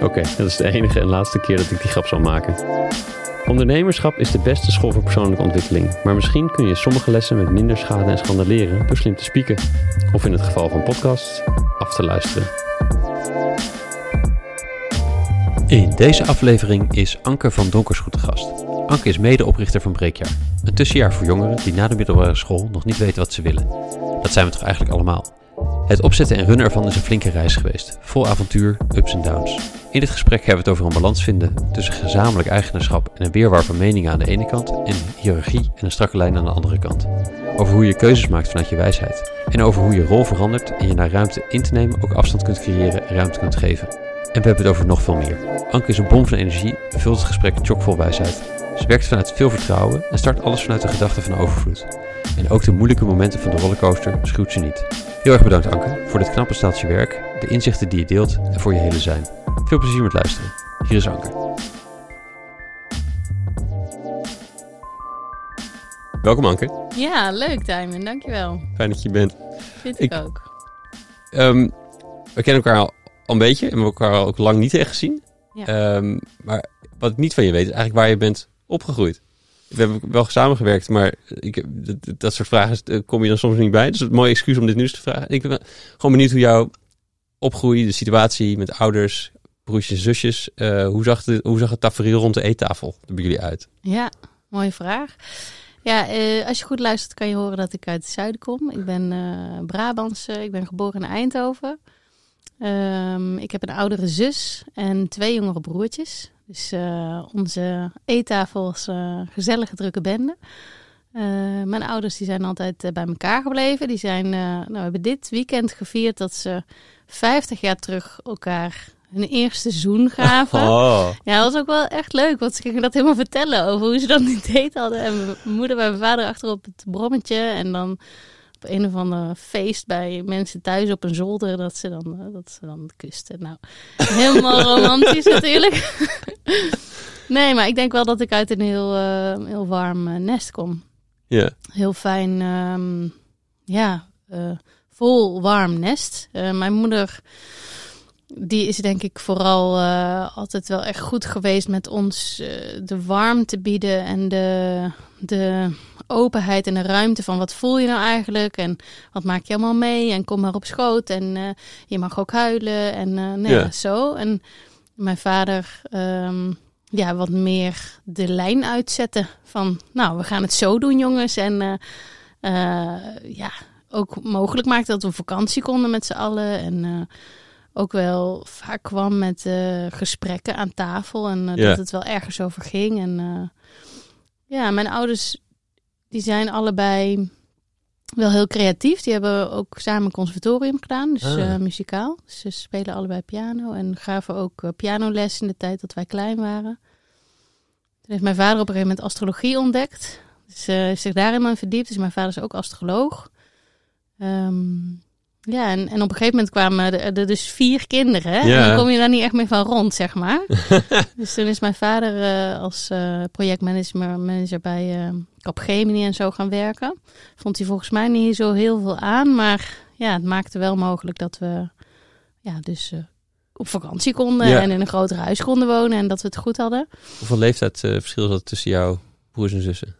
Oké, dat is de enige en laatste keer dat ik die grap zal maken. Ondernemerschap is de beste school voor persoonlijke ontwikkeling, maar misschien kun je sommige lessen met minder schade en schande leren door slim te spieken. Of in het geval van podcasts, af te luisteren. In deze aflevering is Anke van Donkersgoed de gast. Anke is medeoprichter van Breekjaar, een tussenjaar voor jongeren die na de middelbare school nog niet weten wat ze willen. Dat zijn we toch eigenlijk allemaal. Het opzetten en runnen ervan is een flinke reis geweest, vol avontuur, ups en downs. In dit gesprek hebben we het over een balans vinden tussen gezamenlijk eigenaarschap en een weerwar van meningen aan de ene kant en hiërarchie en een strakke lijn aan de andere kant. Over hoe je keuzes maakt vanuit je wijsheid. En over hoe je rol verandert en je naar ruimte in te nemen ook afstand kunt creëren en ruimte kunt geven. En we hebben het over nog veel meer. Anke is een bom van energie, vult het gesprek chockvol wijsheid. Ze werkt vanuit veel vertrouwen en start alles vanuit de gedachte van overvloed. En ook de moeilijke momenten van de rollercoaster schuwt ze niet. Heel erg bedankt Anke voor dit knappe staaltje werk, de inzichten die je deelt en voor je hele zijn. Veel plezier met luisteren. Hier is Anke. Welkom Anke. Ja, leuk Tijmen, dankjewel. Fijn dat je bent. Vind ik, ook. Ehm, we kennen elkaar al een beetje en we hebben elkaar ook lang niet echt gezien. Ja. Ehm, maar wat ik niet van je weet is eigenlijk waar je bent opgegroeid. We hebben wel samengewerkt, maar ik, dat, dat soort vragen eh, kom je dan soms niet bij. Dus het is een excuus om dit nu eens te vragen. Ik ben gewoon benieuwd hoe jouw opgroei, de situatie met ouders, broertjes en zusjes, eh, hoe, zag de, hoe zag het tafereel rond de eettafel er bij jullie uit? Ja, mooie vraag. Ja, eh, als je goed luistert kan je horen dat ik uit het zuiden kom. Ik ben eh Brabantse, ik ben geboren in Eindhoven. Ehm, ik heb een oudere zus en twee jongere broertjes. Dus eh, onze eettafel is eh, gezellige drukke bende. Eh, mijn ouders die zijn altijd bij elkaar gebleven. Die zijn, nou, we hebben dit weekend gevierd dat ze 50 jaar terug elkaar hun eerste zoen gaven. Oh, Ja, dat was ook wel echt leuk, want ze gingen dat helemaal vertellen over hoe ze dat niet deed hadden. En mijn moeder bij mijn vader achter op het brommetje en dan op een of ander feest bij mensen thuis op een zolder dat ze dan, eh, dat ze dan kusten. Nou, helemaal romantisch natuurlijk. nee, maar ik denk wel dat ik uit een heel, eh, heel warm eh, nest kom. ja. Heel fijn, ehm, ja, vol warm nest. Mijn moeder, die is denk ik vooral altijd wel echt goed geweest met ons eh, de warmte bieden en de, de openheid en de ruimte van wat voel je nou eigenlijk en wat maak je allemaal mee en kom maar op schoot en eh, je mag ook huilen en eh nee, Ja. zo. En mijn vader, ehm, ja, wat meer de lijn uitzetten van, nou, we gaan het zo doen jongens en eh, ja, ook mogelijk maakte dat we op vakantie konden met z'n allen en ook wel vaak kwam met gesprekken aan tafel en dat het wel ergens over ging. En ja, mijn ouders die zijn allebei wel heel creatief. Die hebben ook samen een conservatorium gedaan, dus Ah. eh, muzikaal. Dus ze spelen allebei piano en gaven ook eh, pianoles in de tijd dat wij klein waren. Toen heeft mijn vader op een gegeven moment astrologie ontdekt. Dus eh, heeft zich daarin aan verdiept. Dus mijn vader is ook astroloog. Ehm, ja, en, en op een gegeven moment kwamen er, er dus vier kinderen. Ja. En dan kom je daar niet echt meer van rond, zeg maar. dus toen is mijn vader eh, als eh, projectmanager manager bij eh Capgemini en zo gaan werken. Vond hij volgens mij niet zo heel veel aan. Maar ja, het maakte wel mogelijk dat we ja, dus, op vakantie konden. Ja. En in een groter huis konden wonen. En dat we het goed hadden. Hoeveel leeftijd eh, verschil zat tussen jouw broers en zussen?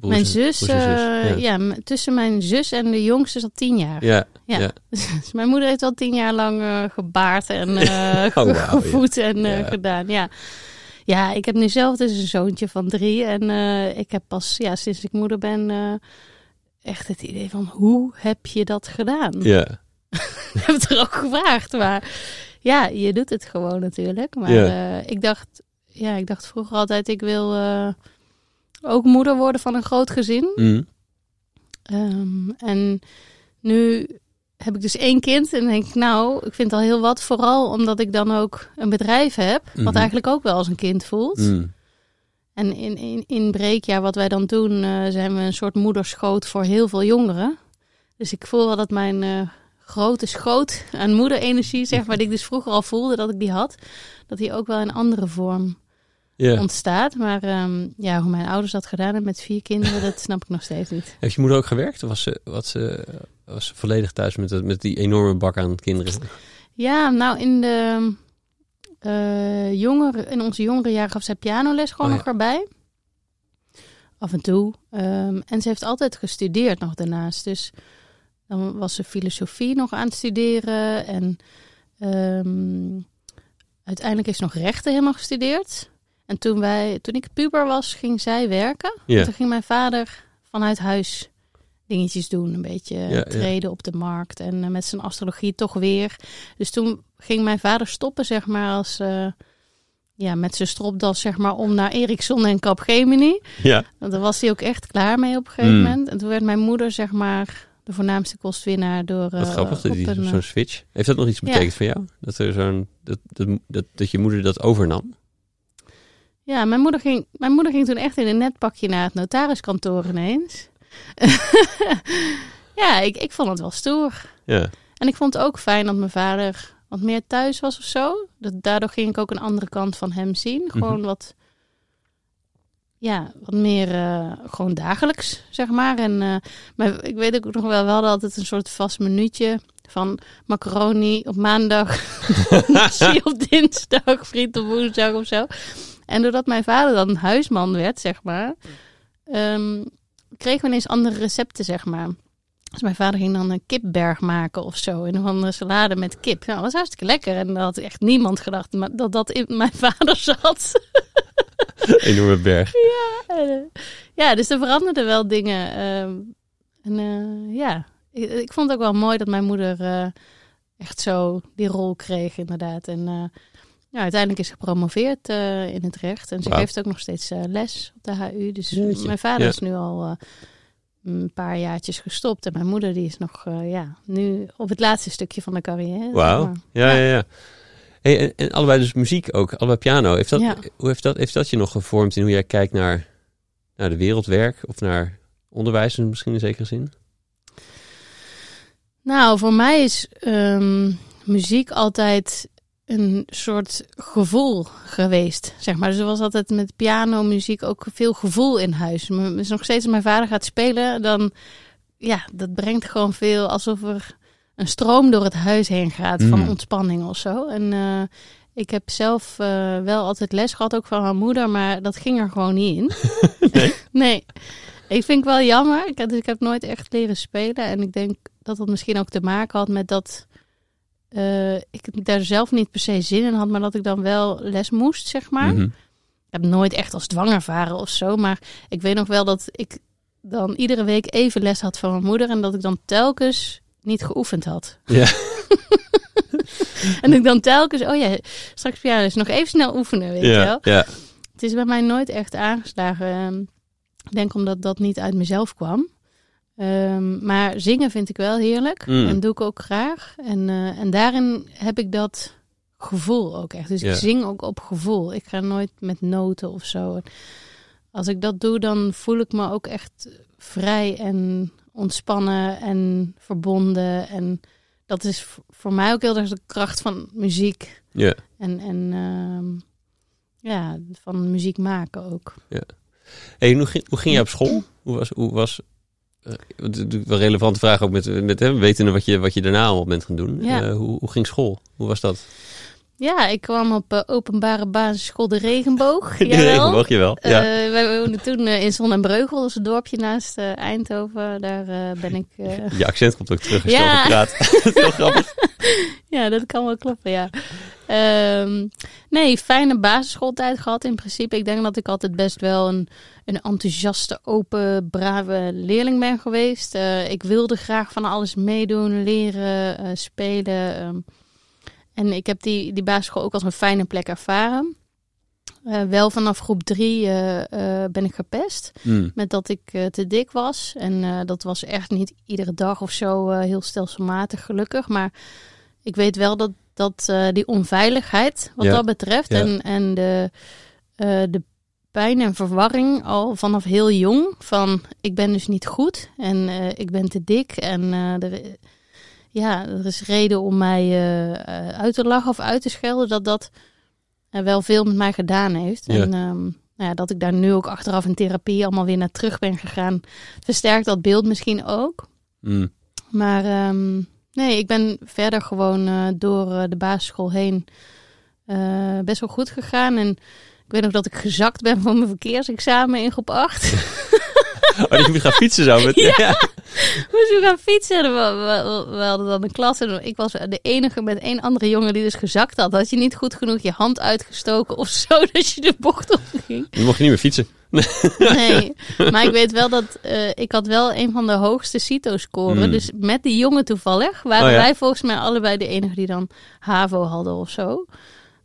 Mijn zus, en eh, ja. tussen mijn zus en de jongste zat tien jaar. Ja, Ja. Dus mijn moeder heeft al tien jaar lang eh, gebaard en eh, Oh, gevoed en gedaan. Ja. ja, ik heb nu zelf dus een zoontje van drie. En ik heb pas ja, sinds ik moeder ben echt het idee van hoe heb je dat gedaan? ja. Ik heb het er ook gevraagd. Maar ja, je doet het gewoon natuurlijk. Maar Ja. ik, dacht, ja, ik dacht vroeger altijd, ik wil ook moeder worden van een groot gezin. Mm. Ehm, en nu heb ik dus één kind en denk ik, nou, ik vind het al heel wat. Vooral omdat ik dan ook een bedrijf heb, wat Mhm. eigenlijk ook wel als een kind voelt. Mm. En in, in, in Breekjaar, wat wij dan doen, eh, zijn we een soort moederschoot voor heel veel jongeren. Dus ik voel wel dat mijn eh, grote schoot aan moederenergie, zeg maar, die ik dus vroeger al voelde dat ik die had, dat die ook wel in andere vorm Ontstaat. Maar ehm, ja, hoe mijn ouders dat gedaan hebben met vier kinderen, dat snap ik nog steeds niet. Heeft je moeder ook gewerkt? Of was ze, wat ze, was ze volledig thuis met, met die enorme bak aan kinderen? Ja, nou in de eh jongere, in onze jongere jaren gaf zij pianoles gewoon Oh, nog erbij. Af en toe. Ehm, en ze heeft altijd gestudeerd nog daarnaast. Dus dan was ze filosofie nog aan het studeren. En ehm, uiteindelijk heeft ze nog rechten helemaal gestudeerd. En toen, wij, toen ik puber was, ging zij werken. Ja. En toen ging mijn vader vanuit huis dingetjes doen. Een beetje ja. treden op de markt. En eh, met zijn astrologie toch weer. Dus toen ging mijn vader stoppen, zeg maar, als... eh, ja, met zijn stropdas, zeg maar, om naar Ericsson en Capgemini. Ja. Want daar was hij ook echt klaar mee op een gegeven Mm. moment. En toen werd mijn moeder, zeg maar, de voornaamste kostwinnaar door... Wat eh, grappig, eh, zo'n switch. Heeft dat nog iets ja. betekend voor jou? Dat, er zo'n, dat, dat, dat, dat je moeder dat overnam? Ja, mijn moeder, ging, mijn moeder ging toen echt in een netpakje naar het notariskantoor ineens. ja, ik, ik vond het wel stoer. Ja. En ik vond het ook fijn dat mijn vader wat meer thuis was of zo. Dat, daardoor ging ik ook een andere kant van hem zien. Gewoon wat, ja, wat meer eh, gewoon dagelijks, zeg maar. En, eh, maar ik weet ook nog wel, wel dat het een soort vast minuutje van macaroni op maandag, op dinsdag, friet op woensdag of zo. En doordat mijn vader dan huisman werd, zeg maar, ehm, kregen we ineens andere recepten, zeg maar. Dus mijn vader ging dan een kipberg maken of zo. In een andere salade met kip. Nou, dat was hartstikke lekker. En dat had echt niemand gedacht dat dat in mijn vader zat. Enorme berg. En, eh, ja, dus er veranderden wel dingen. ehm, en eh, ja, ik, ik vond het ook wel mooi dat mijn moeder eh, echt zo die rol kreeg, inderdaad. En ja, uiteindelijk is ze gepromoveerd eh, in het recht. En ze Wauw. geeft ook nog steeds eh, les op de HU. Dus Jeetje. mijn vader Ja. is nu al eh, een paar jaartjes gestopt. En mijn moeder die is nog ja, nu op het laatste stukje van de carrière. Wauw. zeg maar. Ja, ja, ja. Hey, en, en allebei dus muziek ook, allebei piano. Heeft dat, Ja. hoe heeft, dat, heeft dat je nog gevormd in hoe jij kijkt naar, naar de wereldwerk of naar onderwijs misschien in zekere zin? Nou, voor mij is ehm, muziek altijd een soort gevoel geweest, zeg maar. Dus er was altijd met piano, muziek ook veel gevoel in huis. Dus nog steeds als mijn vader gaat spelen, dan... Ja, dat brengt gewoon veel alsof er een stroom door het huis heen gaat van Mm. ontspanning of zo. En eh, ik heb zelf eh, wel altijd les gehad, ook van mijn moeder, maar dat ging er gewoon niet in. Nee? nee. Ik vind het wel jammer. Ik heb, dus ik heb nooit echt leren spelen. En ik denk dat dat misschien ook te maken had met dat eh, ik daar zelf niet per se zin in had, maar dat ik dan wel les moest, zeg maar. Mhm. Ik heb nooit echt als dwang ervaren of zo. Maar ik weet nog wel dat ik dan iedere week even les had van mijn moeder. En dat ik dan telkens niet geoefend had. Ja. en ik dan telkens, oh ja, straks piano is nog even snel oefenen, weet je wel. ja. Het is bij mij nooit echt aangeslagen. Ehm, Ik denk omdat dat niet uit mezelf kwam. Ehm, maar zingen vind ik wel heerlijk. Mm. En doe ik ook graag. En, eh, en daarin heb ik dat gevoel ook echt. Dus Ja. ik zing ook op gevoel. Ik ga nooit met noten of zo. Als ik dat doe, dan voel ik me ook echt vrij en ontspannen en verbonden. En dat is voor mij ook heel erg de kracht van muziek. Ja. En, en ehm, ja, van muziek maken ook. Hey, hoe, ging, hoe ging jij op school? Hoe was, hoe was eh, natuurlijk wel relevante vraag ook met, met hè, wetende wat je, wat je daarna allemaal bent gaan doen. Ja. Eh, hoe, hoe ging school? Hoe was dat? Ja, ik kwam op eh, openbare basisschool De Regenboog. De regenboog, jawel. Ja. wij woonden toen eh, in Zon en Breugel, dat is een dorpje naast Eindhoven. Daar ben ik... Je accent komt ook terug als je Ja. over praat. dat is heel grappig. ja, dat kan wel kloppen, ja. Ehm, nee, fijne basisschooltijd gehad in principe. Ik denk dat ik altijd best wel een, een enthousiaste, open, brave leerling ben geweest. Ik wilde graag van alles meedoen, leren, spelen. ehm. En ik heb die, die basisschool ook als een fijne plek ervaren. Eh, wel vanaf groep drie eh, eh, ben ik gepest. Mm. Met dat ik te dik was. En dat was echt niet iedere dag of zo heel stelselmatig gelukkig. Maar ik weet wel dat, dat die onveiligheid wat Ja. dat betreft. Ja. En, en de, de pijn en verwarring al vanaf heel jong. Van ik ben dus niet goed en ik ben te dik. En er, ja, er is reden om mij eh, eh, uit te lachen of uit te schelden. Dat dat eh, wel veel met mij gedaan heeft. Ja. En ehm, nou ja, dat ik daar nu ook achteraf in therapie allemaal weer naar terug ben gegaan. Versterkt dat beeld misschien ook. Mm. Maar ehm, nee, ik ben verder gewoon door de basisschool heen best wel goed gegaan. En ik weet nog dat ik gezakt ben voor mijn verkeersexamen in groep 8. Oh, dat je moet gaan fietsen zo. Met, Ja. we gaan fietsen. En We, we, we hadden dan een klas en ik was de enige met één andere jongen die dus gezakt had. Had je niet goed genoeg je hand uitgestoken of zo, dat je de bocht op ging. Dan mocht je niet meer fietsen. Nee, maar ik weet wel dat eh, ik had wel een van de hoogste CITO-scoren. Mm. Dus met die jongen toevallig waren Oh ja. wij volgens mij allebei de enige die dan HAVO hadden of zo.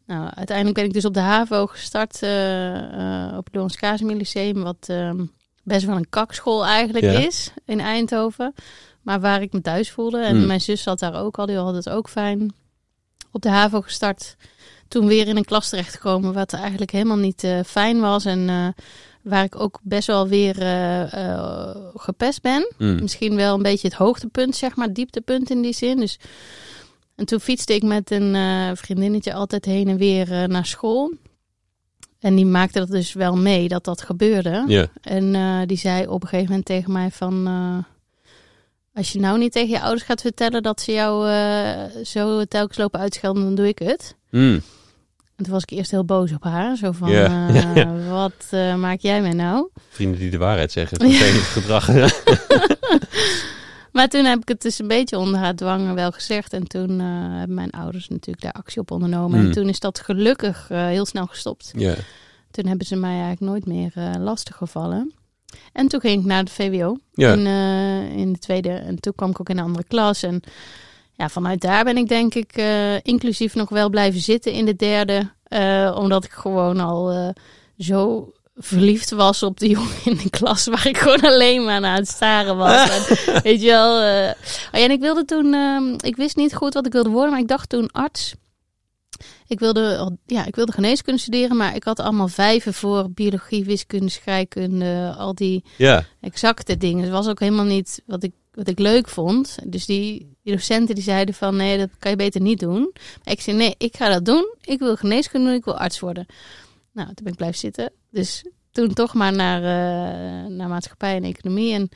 Nou, uiteindelijk ben ik dus op de HAVO gestart eh, eh, op het Casimir Lyceum, wat ehm, best wel een kakschool eigenlijk Ja. is in Eindhoven. Maar waar ik me thuis voelde. En Mm. mijn zus zat daar ook al, die had het ook fijn. Op de HAVO gestart. Toen weer in een klas terechtgekomen wat eigenlijk helemaal niet eh, fijn was. En eh, waar ik ook best wel weer eh, gepest ben. Mm. Misschien wel een beetje het hoogtepunt, zeg maar, dieptepunt in die zin. Dus, en toen fietste ik met een vriendinnetje altijd heen en weer naar school. En die maakte dat dus wel mee dat dat gebeurde. Ja. En eh, die zei op een gegeven moment tegen mij van... eh, als je nou niet tegen je ouders gaat vertellen dat ze jou eh, zo telkens lopen uitschelden, dan doe ik het. Mm. En toen was ik eerst heel boos op haar. Zo van, Ja. wat maak jij mij nou? Vrienden die de waarheid zeggen. Ja. tegen het gedrag. Maar toen heb ik het dus een beetje onder haar dwang wel gezegd. En toen eh, hebben mijn ouders natuurlijk daar actie op ondernomen. Hmm. En toen is dat gelukkig eh, heel snel gestopt. ja. Toen hebben ze mij eigenlijk nooit meer eh lastig gevallen. En toen ging ik naar de VWO Ja. in, in de tweede. En toen kwam ik ook in een andere klas. En ja, vanuit daar ben ik denk ik inclusief nog wel blijven zitten in de derde. omdat ik gewoon al zo verliefd was op de jongen in de klas. Waar ik gewoon alleen maar naar het staren was. En, weet je wel. eh, oh ja, en ik wilde toen... ehm, ik wist niet goed wat ik wilde worden. Maar ik dacht toen arts. Ik wilde, ja, ik wilde geneeskunde studeren. Maar ik had allemaal vijven voor biologie, wiskunde, scheikunde. Al die ja. exacte dingen. Het was ook helemaal niet wat ik, wat ik leuk vond. Dus die, die docenten die zeiden van nee, dat kan je beter niet doen. Maar ik zei nee, ik ga dat doen. Ik wil geneeskunde doen, ik wil arts worden. Nou, toen ben ik blijven zitten. Dus toen toch maar naar, eh, naar maatschappij en economie. En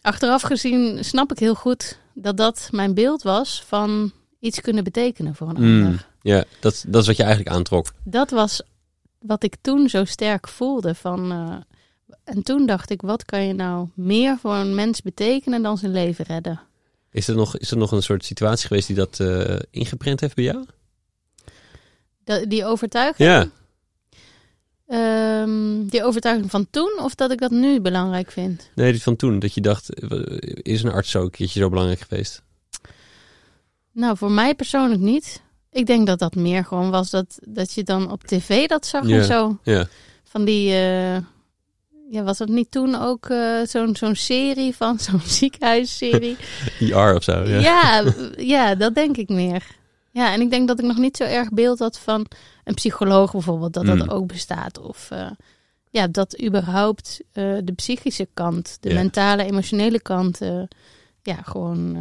achteraf gezien snap ik heel goed dat dat mijn beeld was van iets kunnen betekenen voor een Mm. ander. ja. Dat, dat is wat je eigenlijk aantrok. Dat was wat ik toen zo sterk voelde. Van, eh, en toen dacht ik, wat kan je nou meer voor een mens betekenen dan zijn leven redden? Is er nog, is er nog een soort situatie geweest die dat eh, ingeprent heeft bij jou? Dat, die overtuiging? Ja. Ehm, die overtuiging van toen of dat ik dat nu belangrijk vind? Nee, die van toen. Dat je dacht, eh, is een arts zo een keertje zo belangrijk geweest? Nou, voor mij persoonlijk niet. Ik denk dat dat meer gewoon was dat, dat je dan op tv dat zag Ja. en zo. Ja. Van die, eh, ja, was dat niet toen ook eh, zo'n zo'n serie van, zo'n ziekenhuisserie? IR of zo. Ja. Ja, ja, dat denk ik meer. Ja, en ik denk dat ik nog niet zo erg beeld had van een psycholoog bijvoorbeeld, dat dat Mm. ook bestaat. Of eh, ja, dat überhaupt eh, de psychische kant, de Ja. mentale, emotionele kant, eh, ja, gewoon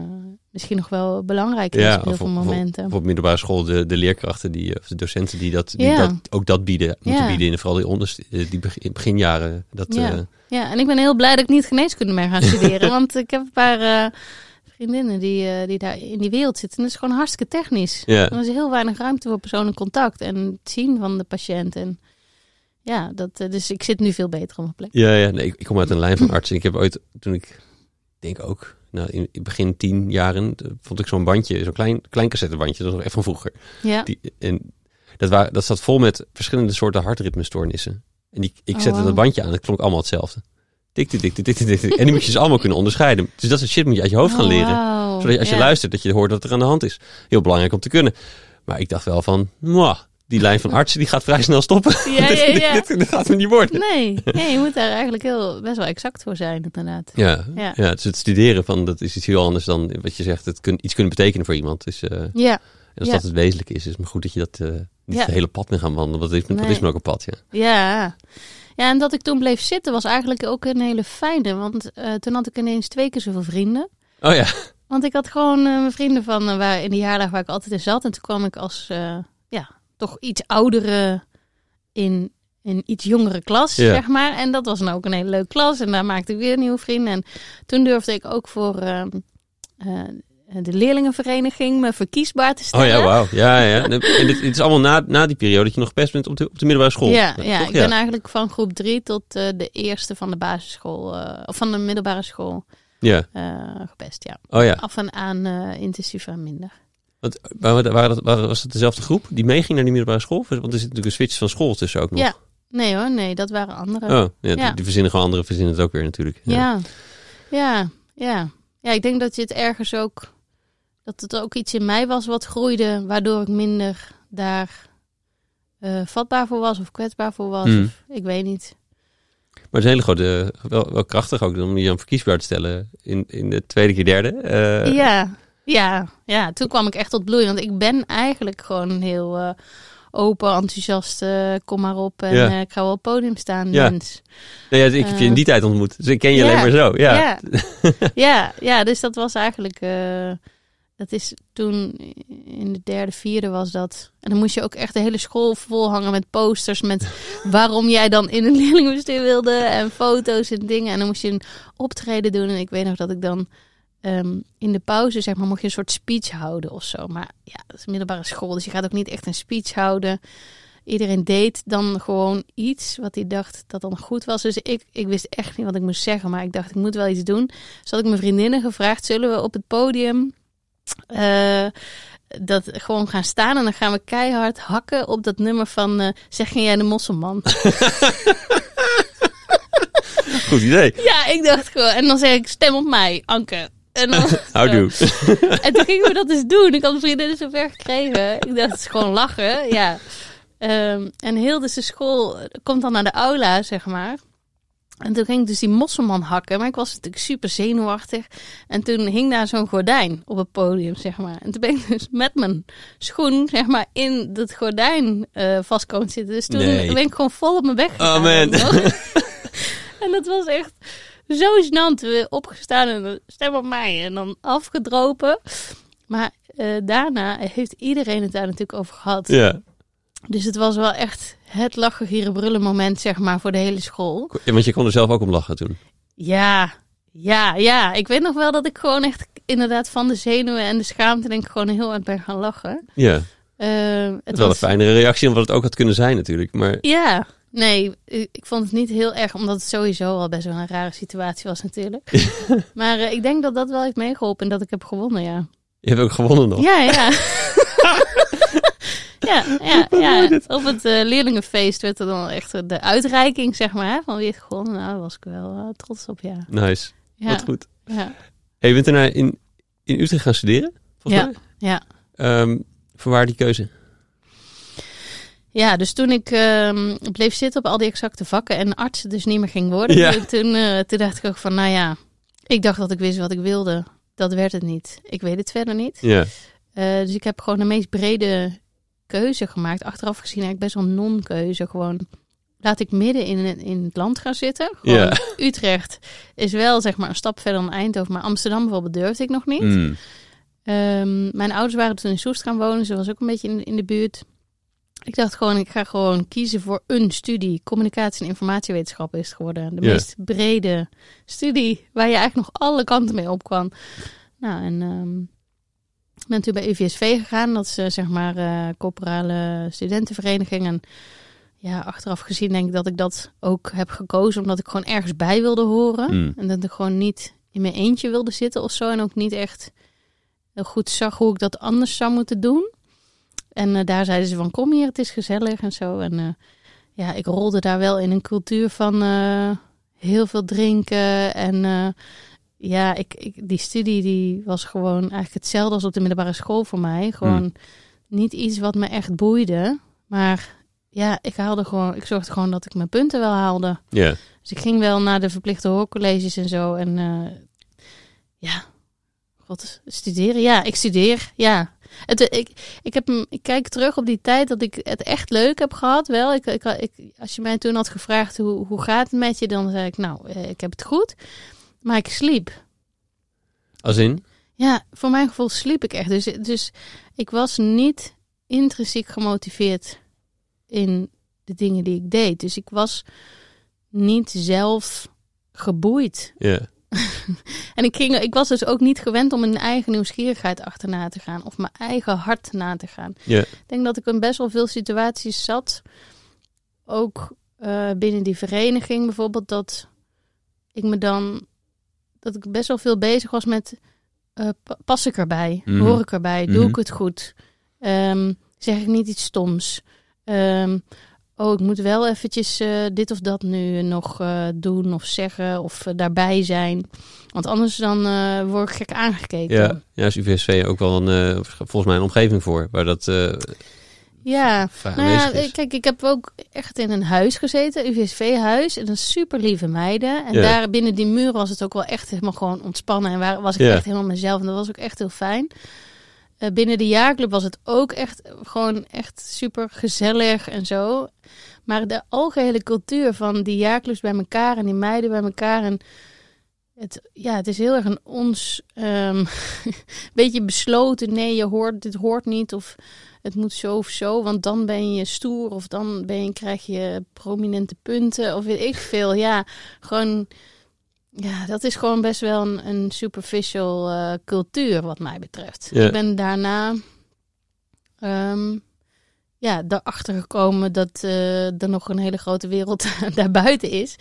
misschien nog wel belangrijk is Ja, op heel veel op- momenten. Of op middelbare school de, de leerkrachten die, of de docenten die, dat, die Ja. dat, ook dat bieden, moeten bieden. In vooral die, onderst, eh, die begin- beginjaren. Dat, Ja. Ja, en ik ben heel blij dat ik niet geneeskunde meer ga studeren, want ik heb een paar vriendinnen die, eh, die daar in die wereld zitten. En dat is gewoon hartstikke technisch. ja. Er is heel weinig ruimte voor persoonlijk contact en het zien van de patiënt. En ja, dat, eh, dus ik zit nu veel beter op mijn plek. Ja, ja nee, ik, ik kom uit een lijn van artsen. Ik heb ooit, toen ik denk ook, nou, in, in begin tien jaren, eh, vond ik zo'n bandje, zo'n klein, klein cassettebandje, dat was nog echt van vroeger. Ja, Die, en dat, waren, dat zat vol met verschillende soorten hartritmestoornissen. En die, ik Oh, zette wauw. dat bandje aan, het klonk allemaal hetzelfde. Tik, tik, tik, tik, tik, tik, tik. En die moet je dus allemaal kunnen onderscheiden. Dus dat soort shit moet je uit je hoofd gaan Oh, leren. Zodat je, als je Ja. luistert, dat je hoort wat er aan de hand is. Heel belangrijk om te kunnen. Maar ik dacht wel van, mwah, die lijn van artsen die gaat vrij snel stoppen. Ja, dit, ja, ja. Dit, dit gaat me niet worden. Nee, nee, je moet daar eigenlijk heel, best wel exact voor zijn, inderdaad. Ja, ja. Ja. dus het studeren van dat is iets heel anders dan wat je zegt. Het kun, iets kunnen betekenen voor iemand. Dus, eh, en Ja, als Ja. dat het wezenlijk is, is het maar goed dat je dat eh, niet Ja. het hele pad mee gaan wandelen. Want dat is, dat Nee. is maar ook een pad, ja. ja. Ja, en dat ik toen bleef zitten was eigenlijk ook een hele fijne. Want eh, toen had ik ineens twee keer zoveel vrienden. Oh ja, Want ik had gewoon eh, mijn vrienden van eh, waar, in de jaardag waar ik altijd in zat. En toen kwam ik als ja, toch iets oudere in een iets jongere klas, Ja. zeg maar. En dat was dan ook een hele leuke klas. En daar maakte ik weer nieuwe vrienden. En toen durfde ik ook voor ehm, eh, de leerlingenvereniging me verkiesbaar te oh stellen. ja, wauw. Ja, ja. En dit, het is allemaal na, na die periode dat je nog best bent op de, op de middelbare school. Ja, ja, ik ben eigenlijk van groep drie tot eh, de eerste van de basisschool, eh, of van de middelbare school Ja, eh, gepest, ja. oh ja. Af en aan eh intensief en minder. Want, waren, waren dat, waren- was het dezelfde groep die meeging naar die middelbare school? Want er zit natuurlijk een switch van school tussen ook nog. Ja, nee hoor, nee, dat waren andere. Oh, ja, Die, Ja. die verzinnen gewoon anderen, verzinnen het ook weer natuurlijk. Ja, ja, ja. Ja, ik denk dat je het ergens ook... Dat het ook iets in mij was wat groeide... waardoor ik minder daar eh, vatbaar voor was of kwetsbaar voor was. Hmm. Of, ik weet niet. Maar het is een hele grote, wel, wel krachtig ook om je dan verkiesbaar te stellen in, in de tweede keer derde. Eh, ja, ja, ja. Toen kwam ik echt tot bloei. Want ik ben eigenlijk gewoon heel eh, open, enthousiast... eh, kom maar op en Ja. eh, ik ga wel op het podium staan, Ja. mens. Nee, ja, ik heb je in die tijd ontmoet, dus ik ken je alleen maar zo. Ja. Ja. Ja. ja, dus dat was eigenlijk. Dat is toen in de derde, vierde was dat. En dan moest je ook echt de hele school volhangen met posters. Met waarom jij dan in een leerlingenbestuur wilde. En foto's en dingen. En dan moest je een optreden doen. En ik weet nog dat ik dan. ehm, in de pauze, zeg maar, mocht je een soort speech houden of zo. Maar ja, dat is een middelbare school, dus je gaat ook niet echt een speech houden. Iedereen deed dan gewoon iets wat hij dacht dat dan goed was. Dus ik, ik wist echt niet wat ik moest zeggen, maar ik dacht ik moet wel iets doen. Dus had ik mijn vriendinnen gevraagd, zullen we op het podium eh, dat gewoon gaan staan en dan gaan we keihard hakken op dat nummer van eh, Zeg jij de mosselman? Goed idee. ja, ik dacht gewoon. En dan zeg ik stem op mij, Anke. En dan, Houdoe. En toen gingen we dat eens doen. Ik had mijn vriendinnen zo ver gekregen. Ik dacht, het is gewoon lachen. Ja. Ehm, en heel dus de school komt dan naar de aula, zeg maar. En toen ging ik dus die mosselman hakken. Maar ik was natuurlijk super zenuwachtig. En toen hing daar zo'n gordijn op het podium, zeg maar. En toen ben ik dus met mijn schoen, zeg maar, in dat gordijn eh vast komen zitten. Dus toen Nee. ben ik gewoon vol op mijn weg gegaan. Oh, man. en dat was echt zo gênant. We opgestaan en stem op mij. En dan afgedropen. Maar eh, daarna heeft iedereen het daar natuurlijk over gehad. Ja. Dus het was wel echt het lachen, gieren, brullen moment, zeg maar, voor de hele school. Ja, Want je kon er zelf ook om lachen toen. Ja, ja, ja. Ik weet nog wel dat ik gewoon echt inderdaad van de zenuwen en de schaamte denk ik gewoon heel hard ben gaan lachen. Ja. Eh, Het is wel een was, fijnere reactie dan wat het ook had kunnen zijn natuurlijk. Maar ja, nee, ik, ik vond het niet heel erg, omdat het sowieso al best wel een rare situatie was natuurlijk. maar eh, ik denk dat dat wel heeft meegeholpen en dat ik heb gewonnen, ja. je hebt ook gewonnen nog. Ja, ja. ja, ja, ja. Op het eh, leerlingenfeest werd er dan echt de uitreiking, zeg maar, hè, van wie heeft gewonnen. Nou, daar was ik wel eh, trots op, ja. Nice. Ja, Wat goed. ja, Hey, je bent daarna in, in Utrecht gaan studeren, volgens Ja. mij. ja. Ehm, voor waar die keuze? Ja, dus toen ik ehm, bleef zitten op al die exacte vakken en arts dus niet meer ging worden, Ja. toen, toen, eh, toen dacht ik ook van, nou ja, ik dacht dat ik wist wat ik wilde. Dat werd het niet. Ik weet het verder niet. Ja. Eh, dus ik heb gewoon de meest brede keuze gemaakt. Achteraf gezien eigenlijk best wel non-keuze. Gewoon laat ik midden in, het- in het land gaan zitten. Gewoon, Ja. Utrecht is wel zeg maar een stap verder dan Eindhoven. Maar Amsterdam bijvoorbeeld durfde ik nog niet. Mm. Ehm, mijn ouders waren toen in Soest gaan wonen. Ze was ook een beetje in, in de buurt. Ik dacht gewoon, ik ga gewoon kiezen voor een studie. Communicatie en informatiewetenschappen is het geworden. De meest brede studie waar je eigenlijk nog alle kanten mee op kwam. Nou, en ehm, ik ben toen bij UVSV gegaan. Dat is eh, zeg maar eh corporale studentenvereniging. En ja, achteraf gezien denk ik dat ik dat ook heb gekozen. Omdat ik gewoon ergens bij wilde horen. Mm. En dat ik gewoon niet in mijn eentje wilde zitten of zo. En ook niet echt heel goed zag hoe ik dat anders zou moeten doen. En eh, daar zeiden ze van kom hier, het is gezellig en zo. En ja, ik rolde daar wel in een cultuur van heel veel drinken. En ja, ik, ik, die studie die was gewoon eigenlijk hetzelfde als op de middelbare school voor mij. Gewoon niet iets wat me echt boeide. Maar ja, ik haalde gewoon, ik zorgde gewoon dat ik mijn punten wel haalde. Ja. Dus ik ging wel naar de verplichte hoorcolleges en zo. En eh, ja, god, studeren. Ja, ik studeer. Ja. Het, ik, ik, heb, ik kijk terug op die tijd dat ik het echt leuk heb gehad. Wel, ik, ik, ik, als je mij toen had gevraagd hoe, hoe gaat het met je, dan zei ik nou, eh, ik heb het goed. Maar ik sliep. Als in? Ja, voor mijn gevoel sliep ik echt. Dus, dus ik was niet intrinsiek gemotiveerd in de dingen die ik deed. Dus ik was niet zelf geboeid. Ja. En ik, ging, ik was dus ook niet gewend om mijn eigen nieuwsgierigheid achterna te gaan. Of mijn eigen hart na te gaan. Ja. Ik denk dat ik in best wel veel situaties zat. Ook eh, binnen die vereniging bijvoorbeeld. Dat ik me dan... Dat ik best wel veel bezig was met... eh, pa- pas ik erbij? Mhm. Hoor ik erbij? Doe Mhm. ik het goed? Ehm, zeg ik niet iets stoms? Ehm, oh, ik moet wel eventjes eh, dit of dat nu nog eh, doen of zeggen of daarbij zijn. Want anders dan word ik gek aangekeken. Ja. Ja, is UVSV ook wel een, volgens mij een omgeving voor, waar dat Ja, Nou ja, is. kijk, ik heb ook echt in een huis gezeten, UVSV-huis, en een super lieve meiden. En Ja. daar binnen die muren was het ook wel echt helemaal gewoon ontspannen en waar, was ik Ja. echt helemaal mezelf. En dat was ook echt heel fijn. Eh, binnen de jaarclub was het ook echt gewoon echt super gezellig en zo. Maar de algehele cultuur van die jaarclubs bij elkaar en die meiden bij elkaar en het, ja, het is heel erg een ons ehm beetje besloten. Nee, je hoort, dit hoort niet of het moet zo of zo, want dan ben je stoer of dan ben je, krijg je prominente punten of weet ik veel. Ja, gewoon, ja, dat is gewoon best wel een, een superficial eh, cultuur wat mij betreft. Ja. Ik ben daarna ehm, ja, erachter gekomen dat eh, er nog een hele grote wereld daarbuiten is,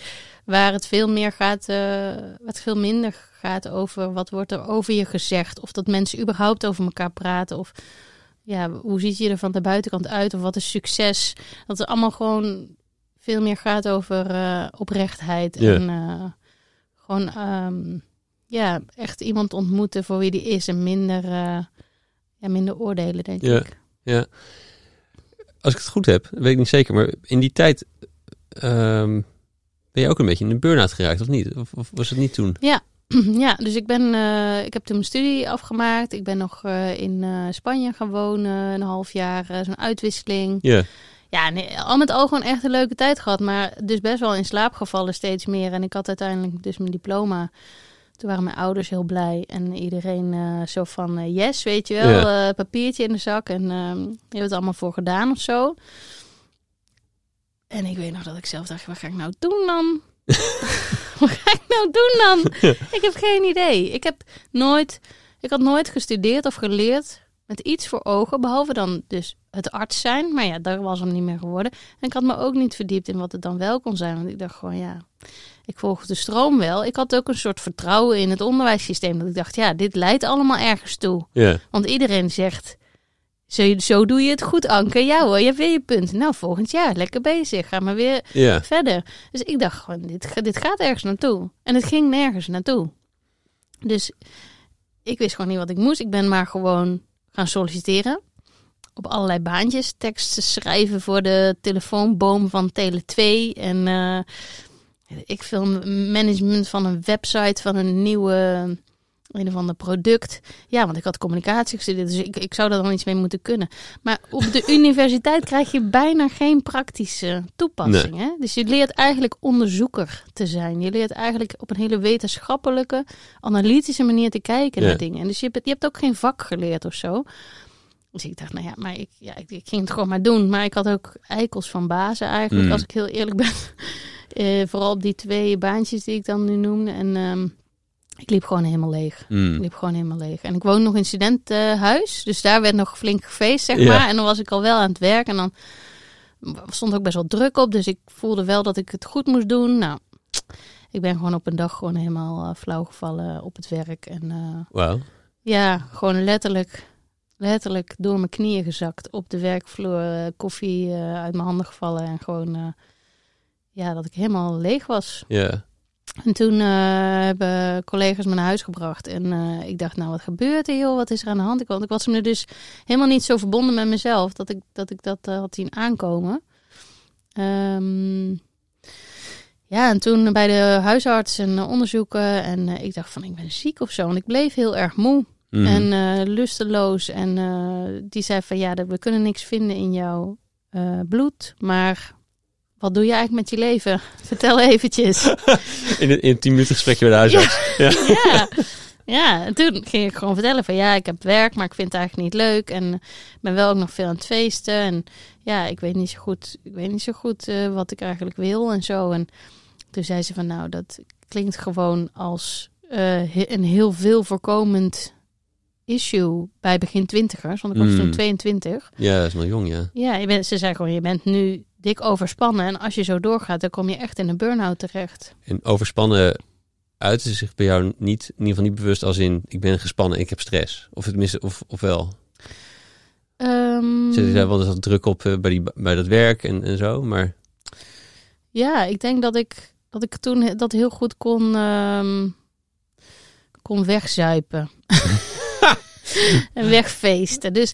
waar het veel meer gaat, eh, wat veel minder gaat over wat wordt er over je gezegd, of dat mensen überhaupt over elkaar praten, of ja, hoe ziet je er van de buitenkant uit, of wat is succes? Dat het allemaal gewoon veel meer gaat over eh, oprechtheid en eh, gewoon ehm, ja, echt iemand ontmoeten voor wie die is en minder, eh, ja, minder oordelen, denk ik. Ja. Als ik het goed heb, weet ik niet zeker, maar in die tijd ehm, ben je ook een beetje in een burn-out geraakt, of niet? Of, of was het niet toen? Ja, dus ik ben, eh, ik heb toen mijn studie afgemaakt. Ik ben nog eh, in eh, Spanje gaan wonen, een half jaar, zo'n uitwisseling. Ja. Ja, nee, al met al gewoon echt een leuke tijd gehad, maar dus best wel in slaap gevallen steeds meer. En ik had uiteindelijk dus mijn diploma. Toen waren mijn ouders heel blij en iedereen zo van yes, weet je wel, eh, papiertje in de zak en je hebt het allemaal voor gedaan of zo. En ik weet nog dat ik zelf dacht, wat ga ik nou doen dan? wat ga ik nou doen dan? ik heb geen idee. Ik heb nooit, ik had nooit gestudeerd of geleerd met iets voor ogen, behalve dan dus het arts zijn. Maar ja, daar was hem niet meer geworden. En ik had me ook niet verdiept in wat het dan wel kon zijn. Want ik dacht gewoon, ja, ik volg de stroom wel. Ik had ook een soort vertrouwen in het onderwijssysteem. Dat ik dacht, ja, dit leidt allemaal ergens toe. Ja. Want iedereen zegt, zo, zo doe je het goed, Anke. Ja hoor, je hebt weer je punt. Nou, volgend jaar, lekker bezig. Ga maar weer Ja. verder. Dus ik dacht gewoon, dit, dit gaat ergens naartoe. En het ging nergens naartoe. Dus ik wist gewoon niet wat ik moest. Ik ben maar gewoon gaan solliciteren. Op allerlei baantjes. Teksten schrijven voor de telefoonboom van Tele2. En eh, ik veel management van een website van een nieuwe... Een of ander product. Ja, want ik had communicatie gestudeerd, dus ik, ik zou daar dan iets mee moeten kunnen. Maar op de universiteit krijg je bijna geen praktische toepassing. Hè? Dus je leert eigenlijk onderzoeker te zijn. Je leert eigenlijk op een hele wetenschappelijke, analytische manier te kijken Ja. naar dingen. En dus je hebt, je hebt ook geen vak geleerd of zo. Dus ik dacht, nou ja, maar ik, ja, ik, ik ging het gewoon maar doen. Maar ik had ook eikels van bazen eigenlijk, Mm. als ik heel eerlijk ben. Eh, vooral op die twee baantjes die ik dan nu noemde. En ehm, ik liep gewoon helemaal leeg. Ik Hmm. liep gewoon helemaal leeg. En ik woon nog in studentenhuis. Dus daar werd nog flink gefeest, zeg maar. En dan was ik al wel aan het werk. En dan stond ook best wel druk op. Dus ik voelde wel dat ik het goed moest doen. Nou, ik ben gewoon op een dag gewoon helemaal eh, flauw gevallen op het werk. En eh, Wauw. ja, gewoon letterlijk, letterlijk door mijn knieën gezakt. Op de werkvloer, eh, koffie uit mijn handen gevallen. En gewoon, ja, dat ik helemaal leeg was. Ja. En toen eh, hebben collega's me naar huis gebracht. En eh, ik dacht, nou, wat gebeurt er, joh? Wat is er aan de hand? Ik, want ik was me dus helemaal niet zo verbonden met mezelf dat ik dat, ik dat eh, had zien aankomen. Ehm, ja, en toen bij de huisarts en onderzoeken. En ik dacht van, ik ben ziek of zo. Want ik bleef heel erg moe. Mhm. En lusteloos. En die zei van ja, we kunnen niks vinden in jouw bloed. Maar wat doe je eigenlijk met je leven? Vertel eventjes. in, een, in tien minuten gesprekje bij de huisarts. Ja. ja. Ja, en toen ging ik gewoon vertellen van ja, ik heb werk, maar ik vind het eigenlijk niet leuk. En ik ben wel ook nog veel aan het feesten. En ja, ik weet niet zo goed, ik weet niet zo goed eh, wat ik eigenlijk wil en zo. En toen zei ze van nou, dat klinkt gewoon als eh, een heel veel voorkomend issue bij begin twintigers. Want ik was Mm. toen 22. ja, dat is nog jong, ja. Ja, je bent, ze zei gewoon, je bent nu dik overspannen. En als je zo doorgaat, dan kom je echt in een burn-out terecht. En overspannen uiten zich bij jou niet, in ieder geval niet bewust als in... ik ben gespannen, ik heb stress. Of tenminste, of, of wel. Ehm, Zit je daar wel eens druk op eh, bij, die, bij dat werk en, en zo? Maar Ja, ik denk dat ik, dat ik toen dat heel goed kon, ehm, kon wegzuipen. en wegfeesten. Dus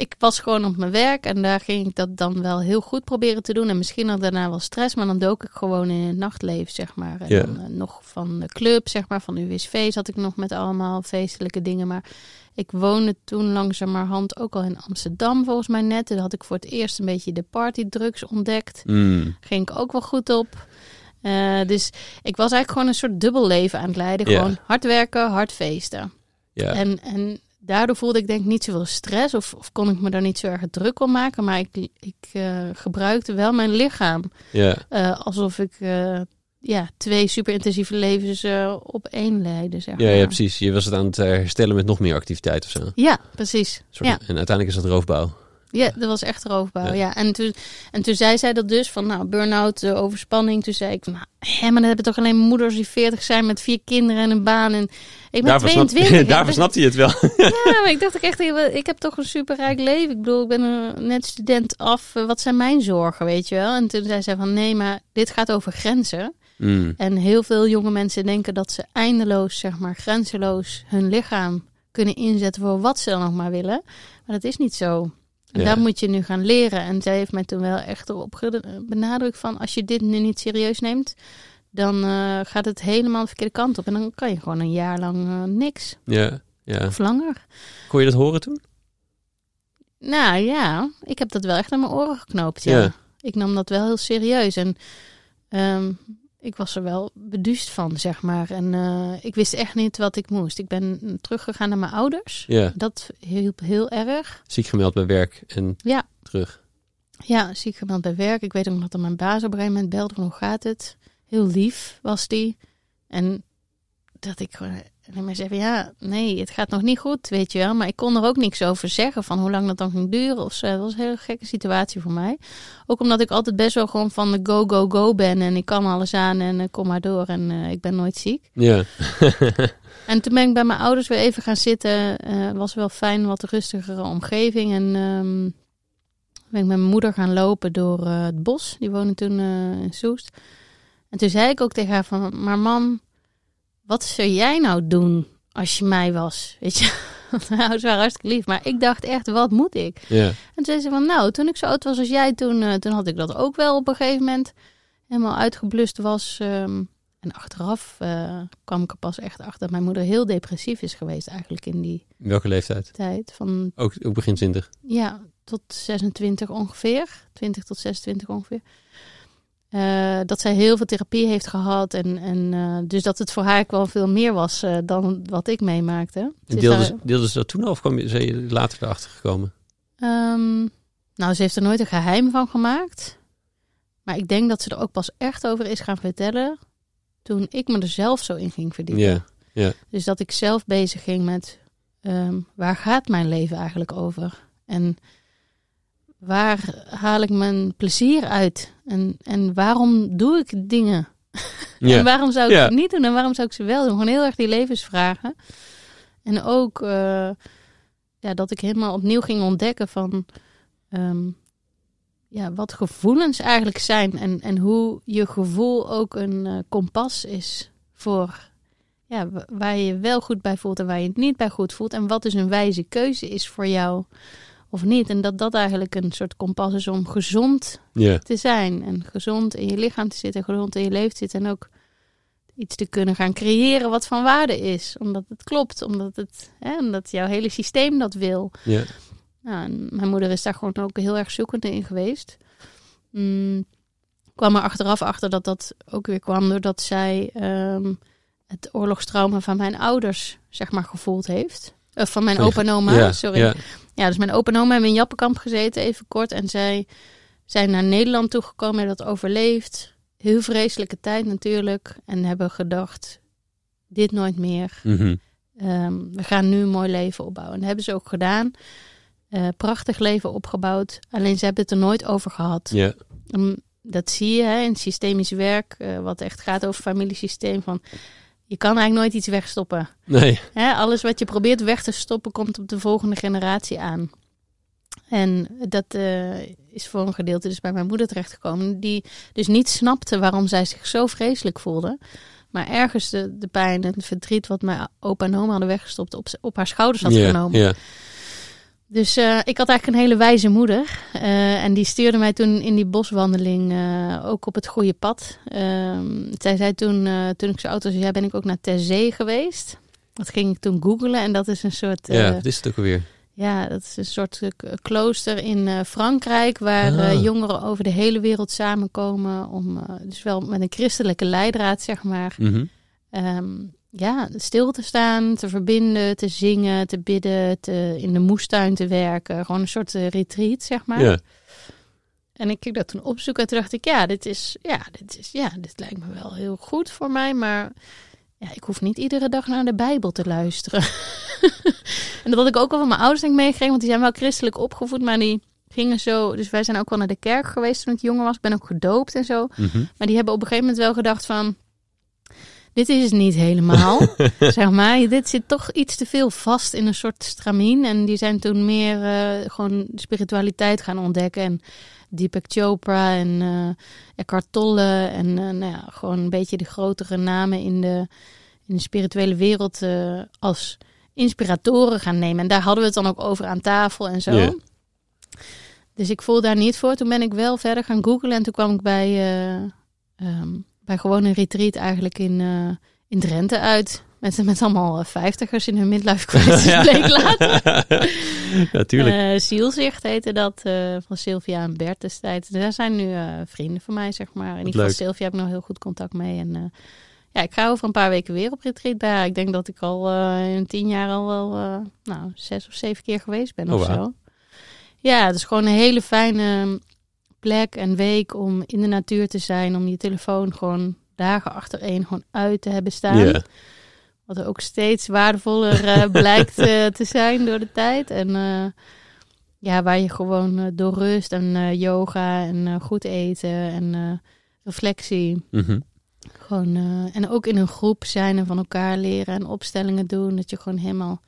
ik was gewoon op mijn werk en daar ging ik dat dan wel heel goed proberen te doen. En misschien had daarna wel stress, maar dan dook ik gewoon in het nachtleven, zeg maar. En dan, eh, nog van de club, zeg maar, van UWSV zat ik nog met allemaal feestelijke dingen. Maar ik woonde toen langzamerhand ook al in Amsterdam, volgens mij net. Toen had ik voor het eerst een beetje de partydrugs ontdekt mm, ging ik ook wel goed op. Eh, dus ik was eigenlijk gewoon een soort dubbel leven aan het leiden. Gewoon hard werken, hard feesten. ja. En, en daardoor voelde ik denk ik niet zoveel stress. Of, of kon ik me daar niet zo erg druk om maken. Maar ik, ik eh, gebruikte wel mijn lichaam. ja. eh, alsof ik eh, ja, twee super intensieve levens op één leidde. Zeg Ja, maar. ja, precies. Je was het aan het herstellen met nog meer activiteit of zo. Ja, precies. soort- Ja. En uiteindelijk is dat roofbouw. Ja, dat was echt roofbouw. Ja. Ja. En, toen, en toen zei zij dat dus van, nou, burn-out, overspanning. Toen zei ik van, nou, hè, maar dan hebben toch alleen moeders die 40 zijn met vier kinderen en een baan. En ik ben Daarvoor, snap, 22. daarvoor Ik snapte je het wel. Ja, maar ik dacht ook echt, ik heb toch een superrijk leven. Ik bedoel, ik ben een net student af. Eh, Wat zijn mijn zorgen, weet je wel? En toen zei zij van, nee, maar dit gaat over grenzen. Mm, En heel veel jonge mensen denken dat ze eindeloos, zeg maar, grenzeloos hun lichaam kunnen inzetten voor wat ze dan nog maar willen. Maar dat is niet zo. En Ja. daar moet je nu gaan leren. En zij heeft mij toen wel echt gede- benadrukt van als je dit nu niet serieus neemt, dan eh, gaat het helemaal de verkeerde kant op. En dan kan je gewoon een jaar lang eh, niks. ja, ja. Of langer. Kon je dat horen toen? Nou ja, ik heb dat wel echt aan mijn oren geknoopt. Ja. Ja. Ik nam dat wel heel serieus. En ehm, ik was er wel beduust van, zeg maar. En eh, ik wist echt niet wat ik moest. Ik ben teruggegaan naar mijn ouders. Ja. Dat hielp heel erg. Ziek gemeld bij werk en Ja. terug. Ja, ziek gemeld bij werk. Ik weet ook nog dat mijn baas op een gegeven moment belde hoe gaat het? Heel lief was die. En dat ik gewoon alleen maar zei van ja, nee, het gaat nog niet goed, weet je wel. Maar ik kon er ook niks over zeggen van hoe lang dat dan ging duren of zo. Dat was een hele gekke situatie voor mij. Ook omdat ik altijd best wel gewoon van de go, go, go ben. En ik kan alles aan en ik kom maar door en eh, ik ben nooit ziek. Ja. En toen ben ik bij mijn ouders weer even gaan zitten. Eh was wel fijn, wat rustigere omgeving. En ehm, ben ik met mijn moeder gaan lopen door eh, het bos. Die woonde toen eh, in Soest. En toen zei ik ook tegen haar van... Maar mam, wat zou jij nou doen als je mij was? Weet je, mijn ouders waren hartstikke lief. Maar ik dacht echt, wat moet ik? Ja. En toen zei ze van, nou, toen ik zo oud was als jij, toen, eh, toen had ik dat ook wel op een gegeven moment helemaal uitgeblust was. ehm, en achteraf eh, kwam ik er pas echt achter dat mijn moeder heel depressief is geweest eigenlijk in die Welke leeftijd? tijd. Van, Ook, ook begin 20. ja, tot 26 ongeveer. 20 tot 26 ongeveer. Eh, dat zij heel veel therapie heeft gehad. En, en eh, dus dat het voor haar wel veel meer was eh, dan wat ik meemaakte. Deelde, ze- deelde ze dat toen al of kwam je, zijn je later erachter gekomen? Ehm, nou, ze heeft er nooit een geheim van gemaakt. Maar ik denk dat ze er ook pas echt over is gaan vertellen toen ik me er zelf zo in ging verdiepen. Ja. Dus dat ik zelf bezig ging met ehm, waar gaat mijn leven eigenlijk over? En waar haal ik mijn plezier uit? En, en waarom doe ik dingen? En waarom zou ik Ja. het niet doen en waarom zou ik ze wel doen? Gewoon heel erg die levensvragen. En ook eh, ja, dat ik helemaal opnieuw ging ontdekken van ehm, ja, wat gevoelens eigenlijk zijn. En, en hoe je gevoel ook een eh, kompas is voor ja, wa- waar je je wel goed bij voelt en waar je het niet bij goed voelt. En wat dus een wijze keuze is voor jou of niet. En dat dat eigenlijk een soort kompas is om gezond te zijn. En gezond in je lichaam te zitten, gezond in je leven te zitten. En ook iets te kunnen gaan creëren wat van waarde is. Omdat het klopt, omdat, het, hè, omdat jouw hele systeem dat wil. Nou, mijn moeder is daar gewoon ook heel erg zoekende in geweest. Mm, kwam er achteraf achter dat dat ook weer kwam doordat zij ehm, het oorlogstrauma van mijn ouders, zeg maar, gevoeld heeft. Of van mijn opa en oma, ja, sorry. Ja. Ja, dus mijn opa en oma hebben in Jappenkamp gezeten, even kort. En zij zijn naar Nederland toegekomen, hebben dat overleefd. Heel vreselijke tijd natuurlijk. En hebben gedacht, dit nooit meer. Mhm. Ehm, we gaan nu een mooi leven opbouwen. En dat hebben ze ook gedaan. Eh, prachtig leven opgebouwd. Alleen ze hebben het er nooit over gehad. Ja. Ehm, dat zie je hè, in systemisch werk, eh, wat echt gaat over familiesysteem. Van, je kan eigenlijk nooit iets wegstoppen. Nee. Hè, alles wat je probeert weg te stoppen, komt op de volgende generatie aan. En dat eh, is voor een gedeelte dus bij mijn moeder terechtgekomen. Die dus niet snapte waarom zij zich zo vreselijk voelde. Maar ergens de, de pijn en het verdriet wat mijn opa en oma hadden weggestopt op, op haar schouders had genomen. Ja. Dus eh, ik had eigenlijk een hele wijze moeder. Eh, en die stuurde mij toen in die boswandeling eh, ook op het goede pad. Ehm, zij zei toen, toen ik zo oud was, ja, ben ik ook naar Terzee geweest. Dat ging ik toen googlen en dat is een soort... ja, wat is het ook alweer? ja, dat is een soort klooster in Frankrijk waar Ah. jongeren over de hele wereld samenkomen om dus wel met een christelijke leidraad zeg maar ehm, ja stil te staan, te verbinden, te zingen, te bidden, te, in de moestuin te werken, gewoon een soort eh, retreat zeg maar. Ja. En ik keek dat toen opzoeken en toen dacht ik ja dit is ja dit is ja dit lijkt me wel heel goed voor mij, maar ja, ik hoef niet iedere dag naar de Bijbel te luisteren. en dat had ik ook wel van mijn ouders denk ik meegekregen, want die zijn wel christelijk opgevoed, maar die gingen zo. Dus wij zijn ook wel naar de kerk geweest toen ik jonger was. Ik ben ook gedoopt en zo. Mhm. Maar die hebben op een gegeven moment wel gedacht van. Dit is het niet helemaal. zeg maar. Dit zit toch iets te veel vast in een soort stramien. En die zijn toen meer eh, gewoon spiritualiteit gaan ontdekken. En Deepak Chopra en eh Eckhart Tolle. En eh, nou ja, gewoon een beetje de grotere namen in de, in de spirituele wereld als inspiratoren gaan nemen. En daar hadden we het dan ook over aan tafel en zo. Dus ik voel daar niet voor. Toen ben ik wel verder gaan googlen. En toen kwam ik bij, eh, ehm, bij gewoon een retreat eigenlijk in, eh, in Drenthe uit. Met, met allemaal eh, vijftigers in hun midlife crisis, Ja. bleek later. ja, tuurlijk. Eh, Zielzicht heette dat, van Sylvia en Bert destijds. Daar zijn nu vrienden van mij, zeg maar. In ieder geval. Sylvia heb ik nog heel goed contact mee. En ja, ik ga over een paar weken weer op retreat bij haar. Ik denk dat ik al in tien jaar al wel, nou, zes of zeven keer geweest ben Oh, of zo. Ja, het is gewoon een hele fijne plek en week om in de natuur te zijn. Om je telefoon gewoon dagen achtereen gewoon uit te hebben staan. Wat ook steeds waardevoller eh, blijkt eh, te zijn door de tijd. En eh, ja, waar je gewoon door rust en yoga en goed eten en reflectie. Mhm. Gewoon, en ook in een groep zijn en van elkaar leren en opstellingen doen. Dat je gewoon helemaal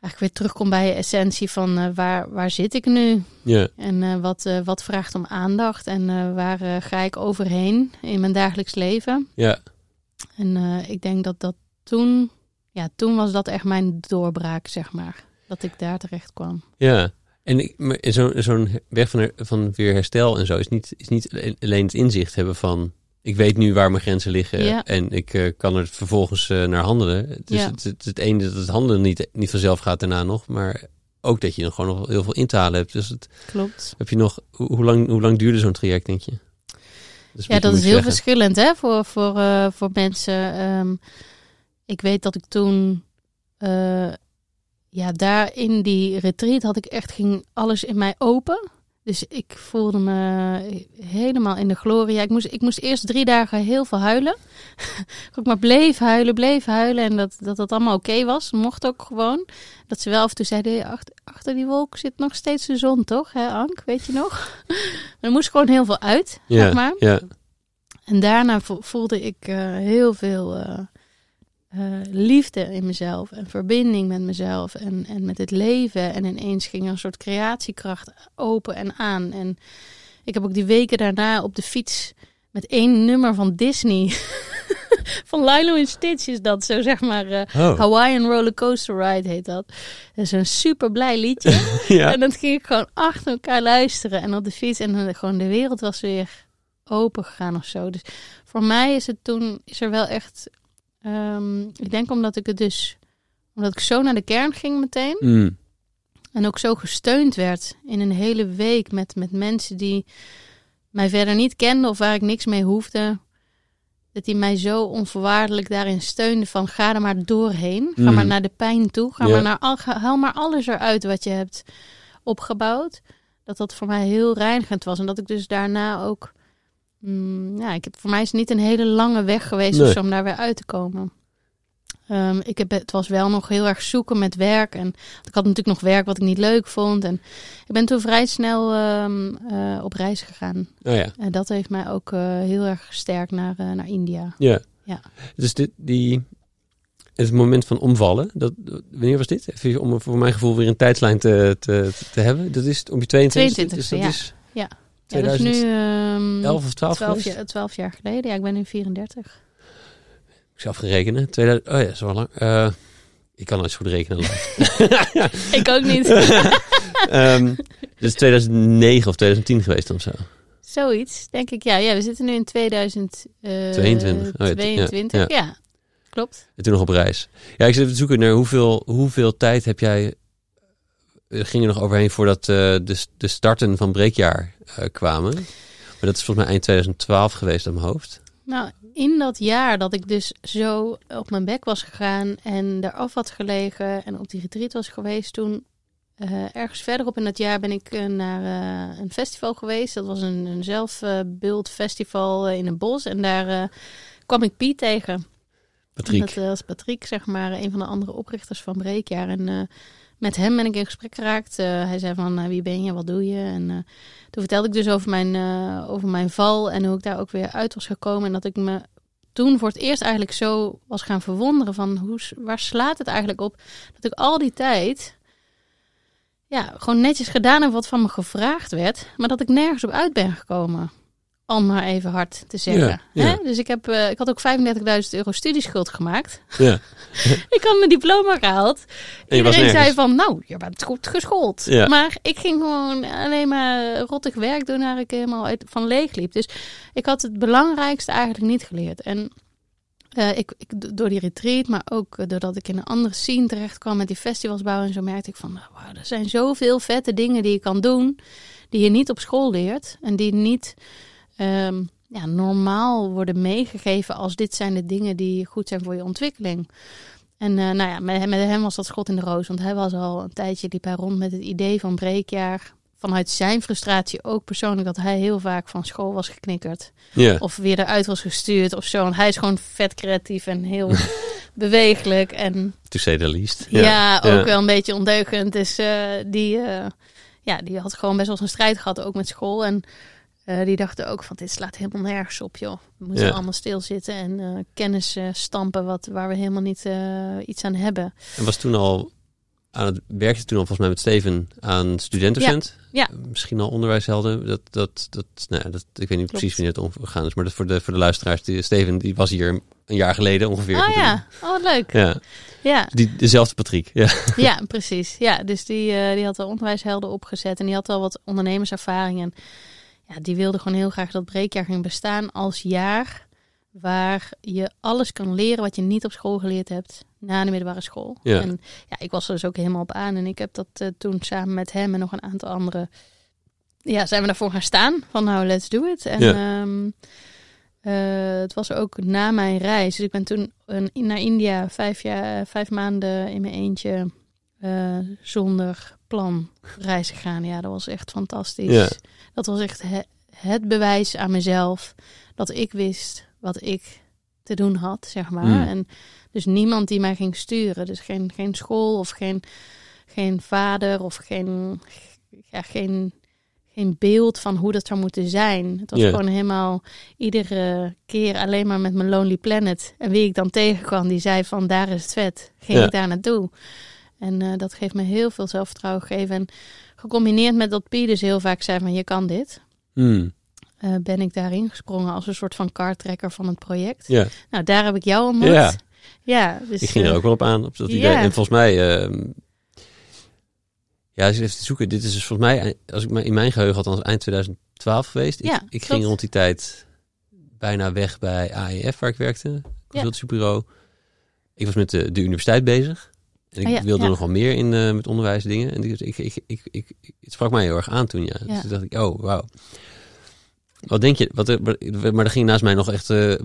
eigenlijk weer terugkomt bij je essentie van eh, waar, waar zit ik nu? ja. En eh, wat, eh, wat vraagt om aandacht? En waar ga ik overheen in mijn dagelijks leven? ja. En ik denk dat dat toen, ja, toen was dat echt mijn doorbraak, zeg maar. Dat ik daar terecht kwam. Ja, en ik- maar zo- zo'n weg van, her- van weer herstel en zo is niet, is niet alleen het inzicht hebben van... ik weet nu waar mijn grenzen liggen Ja. en ik eh, kan er vervolgens eh, naar handelen. Ja. het, het, het ene dat het handelen niet, niet vanzelf gaat daarna nog, maar ook dat je nog gewoon nog heel veel in te halen hebt. Dus het, Klopt. heb je nog, hoe, hoe lang, hoe lang duurde zo'n traject, denk je? Dat Ja, dat is heel verschillend hè, voor, voor, eh, voor mensen. Ehm, ik weet dat ik toen, ja, daar in die retreat had ik echt, ging alles in mij open. Dus ik voelde me helemaal in de gloria. Ik moest, ik moest eerst drie dagen heel veel huilen. ik maar bleef huilen, bleef huilen. En dat dat, dat allemaal oké was. Mocht ook gewoon. Dat ze wel af en toe zeiden, "Hey, achter, achter die wolk zit nog steeds de zon, toch? Hè, Ank, weet je nog? er moest gewoon heel veel uit, Ja, zeg maar. ja, En daarna vo- voelde ik eh, heel veel eh, eh, liefde in mezelf en verbinding met mezelf en, en met het leven. En ineens ging er een soort creatiekracht open en aan. En ik heb ook die weken daarna op de fiets met één nummer van Disney van Lilo en Stitch is dat. Zo zeg maar, eh, Oh. Hawaiian Rollercoaster Ride heet dat. Dat is een super blij liedje. ja. En dat ging ik gewoon achter elkaar luisteren. En op de fiets. En dan gewoon de wereld was weer open gegaan of zo. Dus voor mij is het toen, is er wel echt... ehm, ik denk omdat ik het dus... Omdat ik zo naar de kern ging meteen. Mm. En ook zo gesteund werd in een hele week met, met mensen die mij verder niet kenden of waar ik niks mee hoefde. Dat die mij zo onvoorwaardelijk daarin steunde van ga er maar doorheen. Ga Mm. maar naar de pijn toe. Ga maar naar al, ga- haal maar alles eruit wat je hebt opgebouwd. Dat dat voor mij heel reinigend was. En dat ik dus daarna ook... mm, ja, ik heb, voor mij is het niet een hele lange weg geweest Nee. zo om daar weer uit te komen. Ehm, ik heb, het was wel nog heel erg zoeken met werk. En ik had natuurlijk nog werk wat ik niet leuk vond. En ik ben toen vrij snel ehm, eh, op reis gegaan. Oh ja. En dat heeft mij ook eh, heel erg gesterkt naar, eh, naar India. Ja. Ja. Dus dit, die, het moment van omvallen, dat, wanneer was dit? Even om voor mijn gevoel weer een tijdslijn te, te, te hebben. Dat is om je 22 dus dat 22e, ja. is Ja. Ja, dat is 2011 nu ehm, of 12 12, geweest? jaar, 12 jaar geleden. Ja, ik ben nu 34. Ik zal even rekenen. 2000, oh ja, wel lang. Eh, ik kan nooit zo goed rekenen. ik ook niet. Ehm dus 2009 of 2010 geweest of zo. Zoiets, denk ik. Ja, ja we zitten nu in 2022. 22. Oh ja, 22. ja, ja. klopt. En toen nog op reis. Ja, ik zit even te zoeken naar hoeveel, hoeveel tijd heb jij... Er ging er nog overheen voordat eh, de, de starten van breekjaar eh, kwamen. Maar dat is volgens mij eind 2012 geweest op mijn hoofd. Nou, in dat jaar dat ik dus zo op mijn bek was gegaan en eraf had gelegen en op die retreat was geweest, toen eh, ergens verderop in dat jaar ben ik eh, naar eh, een festival geweest. Dat was een, een zelfbeeld festival eh, in een bos en daar eh, kwam ik Piet tegen. Patrick. Dat was Patrick, zeg maar, een van de andere oprichters van Breekjaar. En eh, met hem ben ik in gesprek geraakt. Eh, hij zei van, eh, wie ben je, wat doe je? En eh, toen vertelde ik dus over mijn, over mijn val en hoe ik daar ook weer uit was gekomen. En dat ik me toen voor het eerst eigenlijk zo was gaan verwonderen van, hoe, waar slaat het eigenlijk op? Dat ik al die tijd... Ja, gewoon netjes gedaan heb wat van me gevraagd werd, maar dat ik nergens op uit ben gekomen. Om maar even hard te zeggen. Ja, ja. Hè? Dus ik, heb, eh, ik had ook 35.000 euro studieschuld gemaakt. Ja. Ik had mijn diploma gehaald. En Iedereen zei van, nou, je bent goed geschoold. Ja. Maar ik ging gewoon alleen maar rottig werk doen waar ik helemaal uit, van leeg liep. Dus ik had het belangrijkste eigenlijk niet geleerd. En eh, ik, ik, door die retreat, maar ook eh, doordat ik in een andere scene terecht kwam met die festivals bouwen en zo, merkte ik van, nou, er zijn zoveel vette dingen die je kan doen, die je niet op school leert. En die niet ehm, ja, normaal worden meegegeven als dit zijn de dingen die goed zijn voor je ontwikkeling. En eh, nou ja, met, hem- met hem was dat schot in de roos. Want hij was al een tijdje liep hij rond met het idee van breekjaar. Vanuit zijn frustratie ook persoonlijk dat hij heel vaak van school was geknikkerd. Of weer eruit was gestuurd of zo. Want hij is gewoon vet creatief en heel bewegelijk. En To say the least. ja, ook wel een beetje ondeugend. Dus eh, die, eh, ja, die had gewoon best wel zijn strijd gehad, ook met school. En eh, die dachten ook van, dit slaat helemaal nergens op, joh. We moeten Ja. allemaal stilzitten en eh, kennis eh, stampen wat, waar we helemaal niet iets aan hebben. En was toen al aan het werkte toen al volgens mij met Steven aan studentdocent. Ja. Misschien al onderwijshelden. Dat, dat, dat, nou, ja, dat, ik weet niet precies wanneer het omgegaan is. Maar dat voor de, voor de luisteraars. Die, Steven die was hier een jaar geleden ongeveer. Oh ja, oh wat leuk. Ja, Ja, die, dezelfde Patrick. Ja. ja precies. Ja, dus die, die had al onderwijshelden opgezet en die had al wat ondernemerservaring. En ja, die wilde gewoon heel graag dat breekjaar ging bestaan als jaar waar je alles kan leren wat je niet op school geleerd hebt na de middelbare school. Ja. En ja, ik was er dus ook helemaal op aan en ik heb dat eh, toen samen met hem en nog een aantal anderen, ja, zijn we daarvoor gaan staan van nou, let's do it. En Ja. ehm, eh, het was ook na mijn reis. Dus ik ben toen een, naar India vijf, jaar, vijf maanden in mijn eentje eh, zonder plan reis gegaan. Ja, dat was echt fantastisch. Ja. Dat was echt he- het bewijs aan mezelf dat ik wist wat ik te doen had, zeg maar. Mm. En dus niemand die mij ging sturen. Dus geen, geen school of geen, geen vader of geen, ja, geen, geen beeld van hoe dat zou moeten zijn. Het was gewoon helemaal iedere keer alleen maar met mijn Lonely Planet. En wie ik dan tegenkwam, die zei van daar is het vet. Ging ik daar naartoe. En eh, dat geeft me heel veel zelfvertrouwen gegeven. En gecombineerd met dat Piet dus heel vaak zei van je kan dit. Hmm. eh, ben ik daarin gesprongen als een soort van kartrekker van het project. Ja. Nou, daar heb ik jou ontmoet. Ja. Ja, dus, Ik ging er eh, ook wel op aan, op dat idee. ja. En volgens mij... ehm, ja, als je even te zoeken. Dit is dus volgens mij, als ik me in mijn geheugen althans eind 2012 geweest. Ja, ik ging rond die tijd bijna weg bij AEF, waar ik werkte. Consultiebureau. Ik was met de, de universiteit bezig. En ik Ah, ja, wilde ja. nog wel meer in eh, met onderwijsdingen. En ik, ik, ik, ik, het sprak mij heel erg aan toen, ja. Ja. Dus toen dacht ik, oh, wauw. Wat denk je? Wat, er- maar er ging naast mij nog echt eh, eh,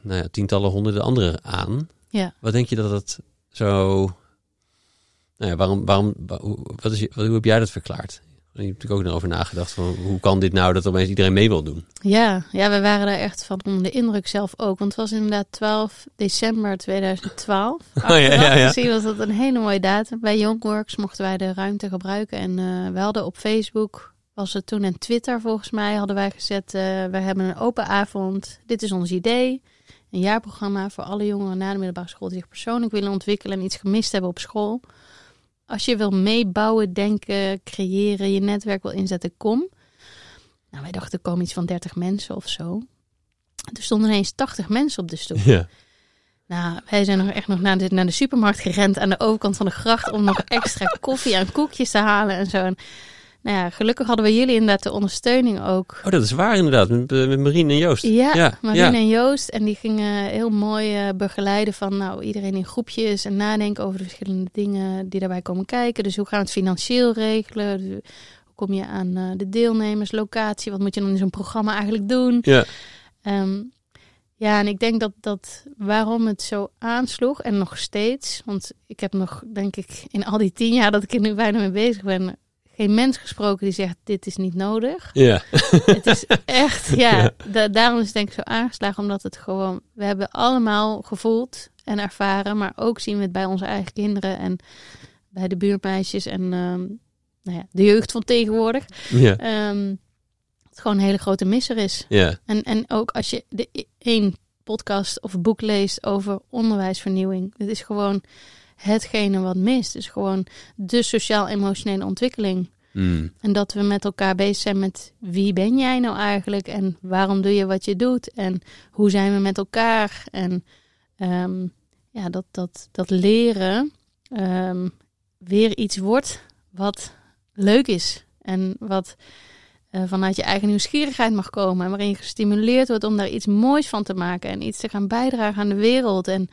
nou ja, tientallen, honderden anderen aan. Ja. Wat denk je dat het zo... Nou ja, waarom, waarom, wat is hoe heb jij dat verklaard? Je hebt natuurlijk ook erover nagedacht van hoe kan dit nou dat opeens iedereen mee wil doen? Ja, ja, we waren daar echt van onder de indruk zelf ook. Want het was inderdaad 12 december 2012. Oh, ja, ja, ja. Gezien was dat een hele mooie datum. Bij Youngworks mochten wij de ruimte gebruiken. En eh, we hadden op Facebook, was het toen en Twitter volgens mij, hadden wij gezet... eh we hebben een open avond, dit is ons idee. Een jaarprogramma voor alle jongeren na de middelbare school... die zich persoonlijk willen ontwikkelen en iets gemist hebben op school. Als je wil meebouwen, denken, creëren, je netwerk wil inzetten, kom... Nou, wij dachten er komen iets van 30 mensen of zo. Er stonden ineens 80 mensen op de stoep. Ja. Nou, wij zijn nog echt nog naar de, naar de supermarkt gerend aan de overkant van de gracht om nog extra koffie en koekjes te halen en zo. En, nou ja, gelukkig hadden we jullie inderdaad de ondersteuning ook. Oh, dat is waar inderdaad, met, eh, met Marien en Joost. Ja, ja, Marien ja. en Joost. En die gingen heel mooi eh, begeleiden van nou, iedereen in groepjes en nadenken over de verschillende dingen die daarbij komen kijken. Dus hoe gaan we het financieel regelen? Dus Hoe kom je aan eh, de deelnemers, locatie? Wat moet je dan in zo'n programma eigenlijk doen? Ja. Ehm, ja, en ik denk dat, dat waarom het zo aansloeg en nog steeds, want ik heb nog, denk ik, in al die tien jaar dat ik er nu bijna mee bezig ben, geen mens gesproken die zegt: Dit is niet nodig. Ja. Het is echt, ja, Ja. da- daarom is het denk ik zo aangeslagen, omdat het gewoon, we hebben allemaal gevoeld en ervaren, maar ook zien we het bij onze eigen kinderen en bij de buurmeisjes en ehm, nou ja, de jeugd van tegenwoordig. Ja. Ehm, het gewoon een hele grote misser is. Ja. En, en ook als je de e- één podcast of boek leest over onderwijsvernieuwing. Dit is gewoon hetgene wat mist. Is gewoon de sociaal-emotionele ontwikkeling. Mm. En dat we met elkaar bezig zijn met wie ben jij nou eigenlijk? En waarom doe je wat je doet? En hoe zijn we met elkaar? En ehm, ja, dat, dat, dat leren ehm, weer iets wordt wat leuk is. En wat eh, vanuit je eigen nieuwsgierigheid mag komen. En waarin je gestimuleerd wordt om daar iets moois van te maken. En iets te gaan bijdragen aan de wereld. En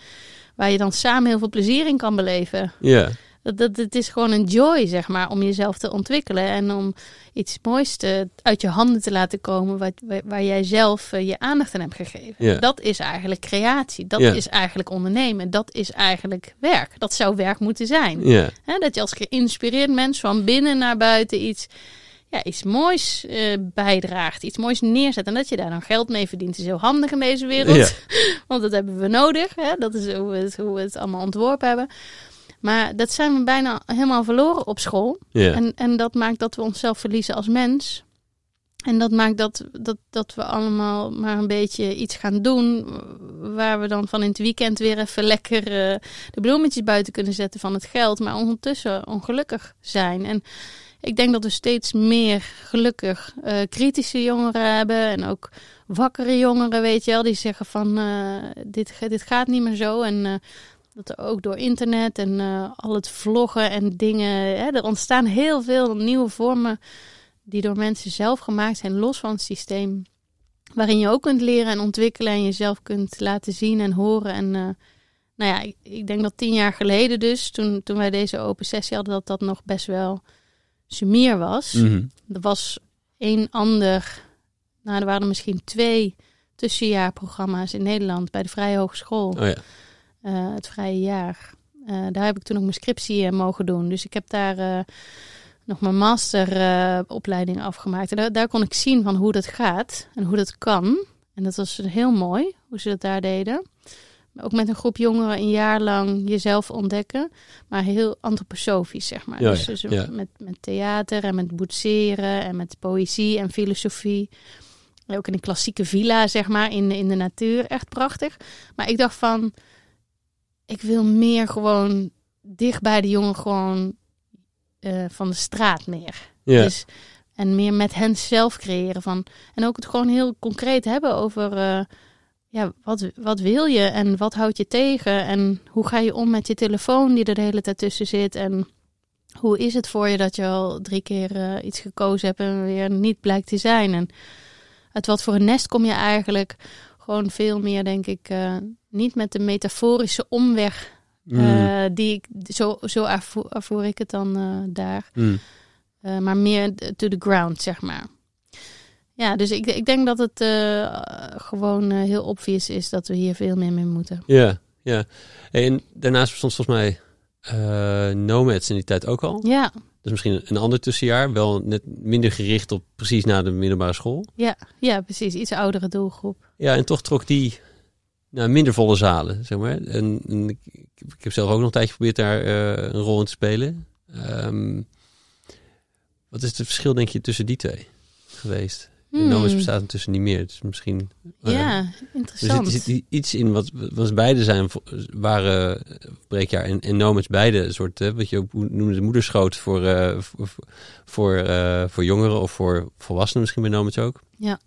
waar je dan samen heel veel plezier in kan beleven. Ja. Dat, dat, het is gewoon een joy, zeg maar, om jezelf te ontwikkelen. En om iets moois te, uit je handen te laten komen. Waar, waar, jij zelf eh, je aandacht aan hebt gegeven. Ja. Dat is eigenlijk creatie. Dat is eigenlijk ondernemen. Dat is eigenlijk werk. Dat zou werk moeten zijn. Ja. Hè, dat je als geïnspireerd mens van binnen naar buiten iets, ja, iets moois eh, bijdraagt. Iets moois neerzet. En dat je daar dan geld mee verdient. is heel handig in deze wereld. Ja. Want dat hebben we nodig. Hè? Dat is hoe we, het, hoe we het allemaal ontworpen hebben. Maar dat zijn we bijna helemaal verloren op school. Ja. En, en dat maakt dat we onszelf verliezen als mens. En dat maakt dat, dat, dat we allemaal maar een beetje iets gaan doen. Waar we dan van in het weekend weer even lekker eh, de bloemetjes buiten kunnen zetten van het geld. Maar ondertussen ongelukkig zijn. En ik denk dat we steeds meer gelukkig eh, kritische jongeren hebben. En ook wakkere jongeren, weet je wel. Die zeggen van eh, dit, dit gaat niet meer zo. En eh, dat er ook door internet en al het vloggen en dingen. Hè, er ontstaan heel veel nieuwe vormen die door mensen zelf gemaakt zijn, los van het systeem. Waarin je ook kunt leren en ontwikkelen en jezelf kunt laten zien en horen. En nou ja, ik, ik denk dat tien jaar geleden dus, toen, toen wij deze open sessie hadden, dat dat nog best wel sumier was. Mhm. Er was één ander, nou er waren er misschien twee tussenjaarprogramma's in Nederland bij de Vrije Hogeschool. Oh ja. Eh, het vrije jaar. Eh, daar heb ik toen ook mijn scriptie eh, mogen doen. Dus ik heb daar nog mijn masteropleiding afgemaakt. En daar, daar kon ik zien van hoe dat gaat en hoe dat kan. En dat was heel mooi, hoe ze dat daar deden. Ook met een groep jongeren een jaar lang jezelf ontdekken. Maar heel antroposofisch, zeg maar. Ja, dus dus ja. Met, met theater en met boetseren en met poëzie en filosofie. Ook in een klassieke villa, zeg maar, in, in de natuur. Echt prachtig. Maar ik dacht van, ik wil meer gewoon dicht bij de jongen gewoon eh, van de straat meer. Ja. Dus, En meer met hen zelf creëren. Van, en ook het gewoon heel concreet hebben over eh, ja, wat, wat wil je en wat houdt je tegen? En hoe ga je om met je telefoon die er de hele tijd tussen zit? En hoe is het voor je dat je al drie keer eh, iets gekozen hebt en weer niet blijkt te zijn? En uit wat voor een nest kom je eigenlijk? Gewoon veel meer, denk ik, eh, niet met de metaforische omweg. Mm. die ik, zo, zo ervoer, ervoer ik het dan daar. Mm. Maar meer to the ground, zeg maar. Ja, dus ik, ik denk dat het uh, gewoon uh, heel obvious is dat we hier veel meer mee moeten. Ja, ja. En daarnaast bestond volgens mij Nomads in die tijd ook al. Ja. Dus misschien een ander tussenjaar, wel net minder gericht op precies na de middelbare school. Ja, ja precies. Iets oudere doelgroep. Ja, en toch trok die naar minder volle zalen, zeg maar. En, en ik, ik, heb zelf ook nog een tijdje geprobeerd daar een rol in te spelen. Um, wat is het verschil, denk je, tussen die twee geweest? Hmm. De Nomads bestaat intussen niet meer. Dus misschien. Ja, uh, interessant. Er zit, zit, iets in wat, wat beide zijn, waren breekjaar en, en Nomads beide een soort, hè, wat je ook noemde, de moederschoot voor, uh, voor, voor, uh, voor jongeren of voor volwassenen misschien bij Nomads ook. Ja.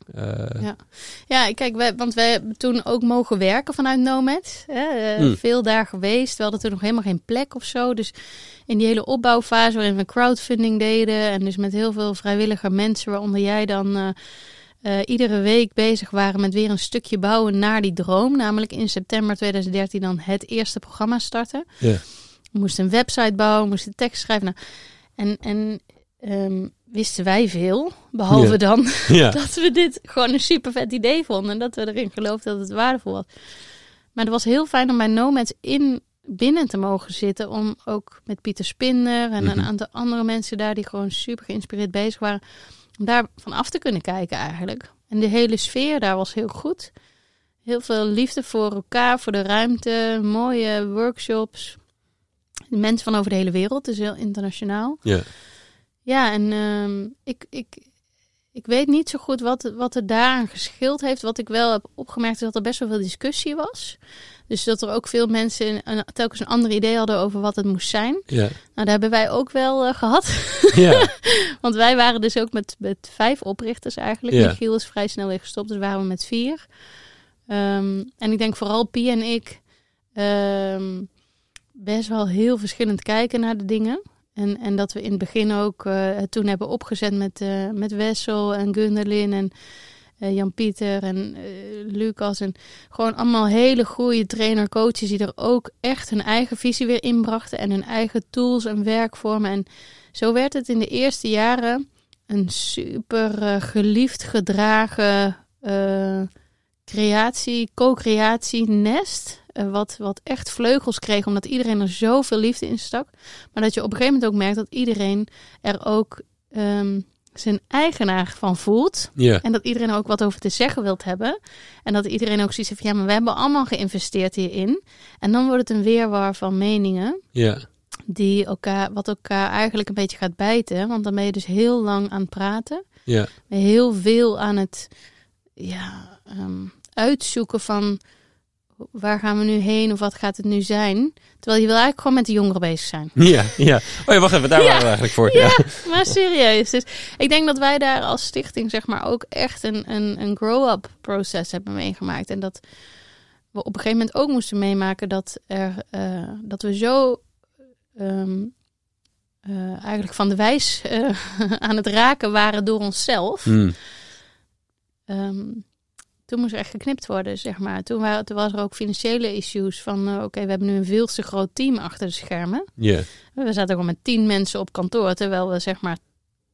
ja. ja, kijk, wij, want wij hebben toen ook mogen werken vanuit Nomad. Hè, hmm. Veel daar geweest. We hadden toen nog helemaal geen plek of zo. Dus in die hele opbouwfase waarin we crowdfunding deden. En dus met heel veel vrijwillige mensen, waaronder jij dan uh, uh, iedere week bezig waren met weer een stukje bouwen naar die droom. Namelijk in september 2013 dan het eerste programma starten. Yeah. We moesten een website bouwen, moesten tekst schrijven. Nou, en en um, wisten wij veel. Behalve Ja. dan Ja. dat we dit gewoon een super vet idee vonden. En dat we erin geloofden dat het waardevol was. Maar het was heel fijn om bij Nomads in binnen te mogen zitten. Om ook met Pieter Spinder en een Mhm. aantal andere mensen daar die gewoon super geïnspireerd bezig waren. Om daar van af te kunnen kijken eigenlijk. En de hele sfeer daar was heel goed. Heel veel liefde voor elkaar, voor de ruimte. Mooie workshops. Mensen van over de hele wereld, dus heel internationaal. Ja. Ja, en ehm, ik, ik, ik weet niet zo goed wat, wat er daaraan geschild heeft. Wat ik wel heb opgemerkt is dat er best wel veel discussie was. Dus dat er ook veel mensen een, telkens een ander idee hadden over wat het moest zijn. Ja. Nou, dat hebben wij ook wel eh, gehad. Ja. Want wij waren dus ook met, met vijf oprichters eigenlijk. Ja. Michiel is vrij snel weer gestopt, dus waren we met vier. Ehm, en ik denk vooral Pia en ik ehm, best wel heel verschillend kijken naar de dingen. En, en dat we in het begin ook eh, toen hebben opgezet met, eh, met Wessel en Gunderlin en eh, Jan-Pieter en Lucas. En gewoon allemaal hele goede trainer-coaches die er ook echt hun eigen visie weer inbrachten. En hun eigen tools en werkvormen. En zo werd het in de eerste jaren een super geliefd gedragen creatie, co-creatie nest. Eh, wat, wat echt vleugels kreeg, omdat iedereen er zoveel liefde in stak. Maar dat je op een gegeven moment ook merkt dat iedereen er ook ehm, zijn eigenaar van voelt. En dat iedereen er ook wat over te zeggen wilt hebben. En dat iedereen ook zoiets heeft van, ja, maar we hebben allemaal geïnvesteerd hierin. En dan wordt het een weerwar van meningen Ja. die elkaar, wat elkaar eigenlijk een beetje gaat bijten. Want dan ben je dus heel lang aan het praten. Ja. Heel veel aan het ja, ehm, uitzoeken van waar gaan we nu heen of wat gaat het nu zijn. Terwijl je wil eigenlijk gewoon met de jongeren bezig zijn. Ja. Ja. Oh ja, wacht even. Daar Ja. waren we eigenlijk voor. Ja. Maar serieus. Dus ik denk dat wij daar als stichting zeg maar ook echt een, een, een grow-up proces hebben meegemaakt. En dat we op een gegeven moment ook moesten meemaken dat, er, eh, dat we zo ehm, eh, eigenlijk van de wijs eh, aan het raken waren door onszelf. Hmm. Ehm, toen moest er echt geknipt worden, zeg maar. Toen, waren, toen was er ook financiële issues van... eh, oké, we hebben nu een veel te groot team achter de schermen. Ja. We zaten gewoon met tien mensen op kantoor, terwijl we zeg maar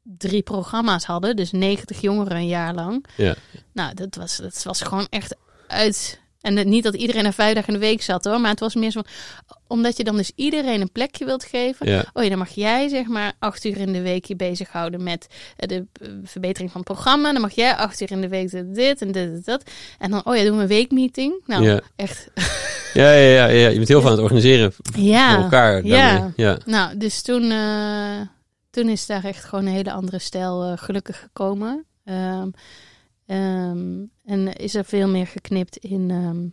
drie programma's hadden. Dus 90 jongeren een jaar lang. Ja. Nou, dat was, dat was gewoon echt uit. En niet dat iedereen er vijf dagen in de week zat hoor. Maar het was meer zo van, omdat je dan dus iedereen een plekje wilt geven. Ja. Oh ja, dan mag jij zeg maar acht uur in de week je bezighouden met eh, de eh, verbetering van het programma. Dan mag jij acht uur in de week dit, en dit en dat. En dan, oh ja, doen we een weekmeeting. Nou, Ja. echt. Ja, ja, ja, ja. Je bent heel aan het organiseren voor Ja. elkaar. ja. Ja. Nou, dus toen, eh, toen is daar echt gewoon een hele andere stijl gelukkig gekomen. Ehm, ehm, en is er veel meer geknipt in ehm,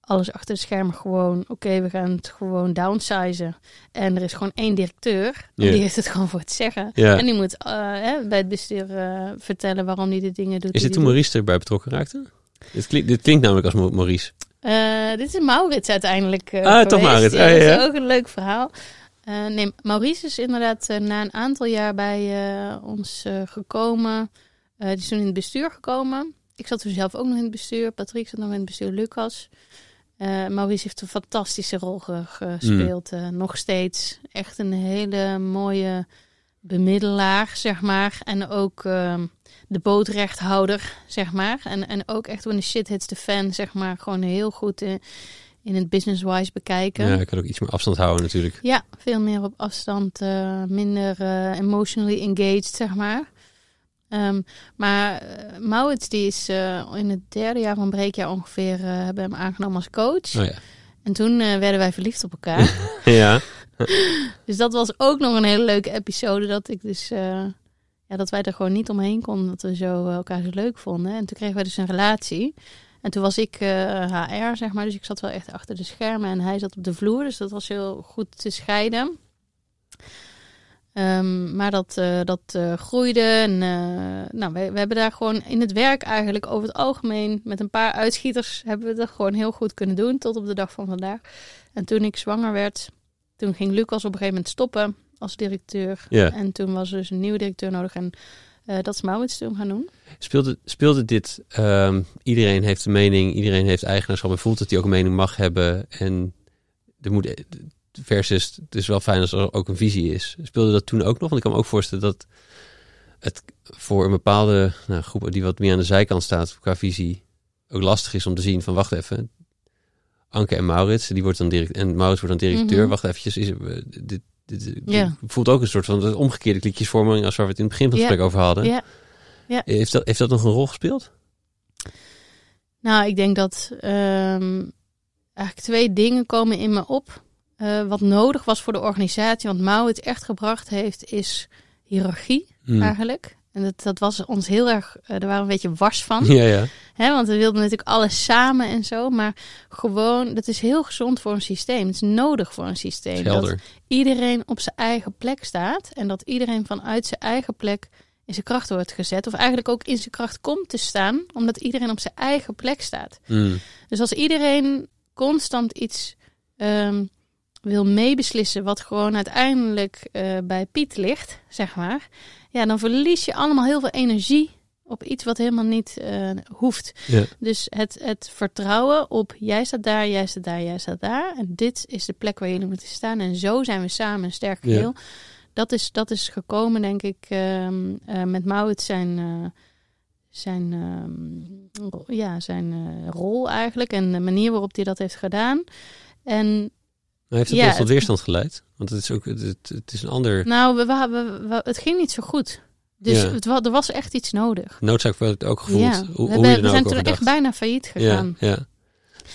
alles achter de schermen gewoon, oké, we gaan het gewoon downsizen. En er is gewoon één directeur, die heeft het gewoon voor het zeggen. En die moet eh, hè, bij het bestuur eh, vertellen waarom hij de dingen doet. Is dit toen Maurice erbij betrokken raakte? Dit klinkt, dit klinkt namelijk als Maurice. Eh, dit is Maurits uiteindelijk Ah, toch. Maurits. Ja, Ah, dat ja. is ook een leuk verhaal. Nee, Maurice is inderdaad na een aantal jaar bij ons gekomen. Eh, die is toen in het bestuur gekomen. Ik zat toen zelf ook nog in het bestuur. Patrick zat nog in het bestuur. Lucas. Eh, Maurice heeft een fantastische rol ge- gespeeld. eh, nog steeds. Echt een hele mooie bemiddelaar, zeg maar. En ook ehm, de bootrechthouder, zeg maar. En, en ook echt when the shit hits the fan, zeg maar. Gewoon heel goed in, in het business-wise bekijken. Ja, ik kan ook iets meer afstand houden natuurlijk. Ja, veel meer op afstand, minder emotionally engaged, zeg maar. Ehm, maar uh, Maurits, die is eh, in het derde jaar van breekjaar ongeveer, eh, hebben hem aangenomen als coach. Oh ja. En toen eh, werden wij verliefd op elkaar. ja. dus dat was ook nog een hele leuke episode, dat ik dus... eh, ja, dat wij er gewoon niet omheen konden, dat we zo eh, elkaar zo leuk vonden. En toen kregen wij dus een relatie. En toen was ik eh, HR, zeg maar, dus ik zat wel echt achter de schermen en hij zat op de vloer. Dus dat was heel goed te scheiden. Um, maar dat, uh, dat uh, groeide. En, uh, nou, we, we, hebben daar gewoon in het werk eigenlijk over het algemeen met een paar uitschieters hebben we het gewoon heel goed kunnen doen tot op de dag van vandaag. En toen ik zwanger werd, toen ging Lucas op een gegeven moment stoppen als directeur. Yeah. En toen was er dus een nieuwe directeur nodig en dat is Maurits toen gaan doen. Speelde, speelde dit, um, iedereen heeft een mening, iedereen heeft eigenaarschap en voelt dat hij ook een mening mag hebben en er moet versus het is wel fijn als er ook een visie is. Speelde dat toen ook nog? Want ik kan me ook voorstellen dat het voor een bepaalde nou, groep die wat meer aan de zijkant staat qua visie ook lastig is om te zien van wacht even. Anke en Maurits, die wordt dan direct en Maurits wordt dan directeur. Mhm. Wacht eventjes, is er, dit, dit, voelt ook een soort van omgekeerde klikjesvorming als waar we het in het begin van het gesprek over hadden. Ja. Ja. Heeft, dat, heeft dat nog een rol gespeeld? Nou, ik denk dat ehm, eigenlijk twee dingen komen in me op. Uh, wat nodig was voor de organisatie, want Mao het echt gebracht heeft, is hiërarchie Hmm. eigenlijk. En dat, dat was ons heel erg, uh, daar waren we een beetje wars van. Ja, ja. Hè, want we wilden natuurlijk alles samen en zo. Maar gewoon, dat is heel gezond voor een systeem. Het is nodig voor een systeem. Dat iedereen op zijn eigen plek staat. En dat iedereen vanuit zijn eigen plek in zijn kracht wordt gezet. Of eigenlijk ook in zijn kracht komt te staan. Omdat iedereen op zijn eigen plek staat. Hmm. Dus als iedereen constant iets um, wil meebeslissen, wat gewoon uiteindelijk uh, bij Piet ligt, zeg maar, ja, dan verlies je allemaal heel veel energie op iets wat helemaal niet uh, hoeft. Ja. Dus het, het vertrouwen op jij staat daar, jij staat daar, jij staat daar. En dit is de plek waar jullie moeten staan. En zo zijn we samen een sterk geheel. Ja. Dat, is, dat is gekomen, denk ik, uh, met Maurits zijn, zijn, uh, ja, zijn uh, rol eigenlijk. En de manier waarop hij dat heeft gedaan. En heeft het ja, tot weerstand geleid? Want het is ook het, het, het is een ander. Nou, we, we, we, het ging niet zo goed. Dus Ja. het, er was echt iets nodig. Noodzaak werd ook gevoeld. Ja, Hoe, we, hebben- er we nou zijn toen echt bijna failliet gegaan. Ja.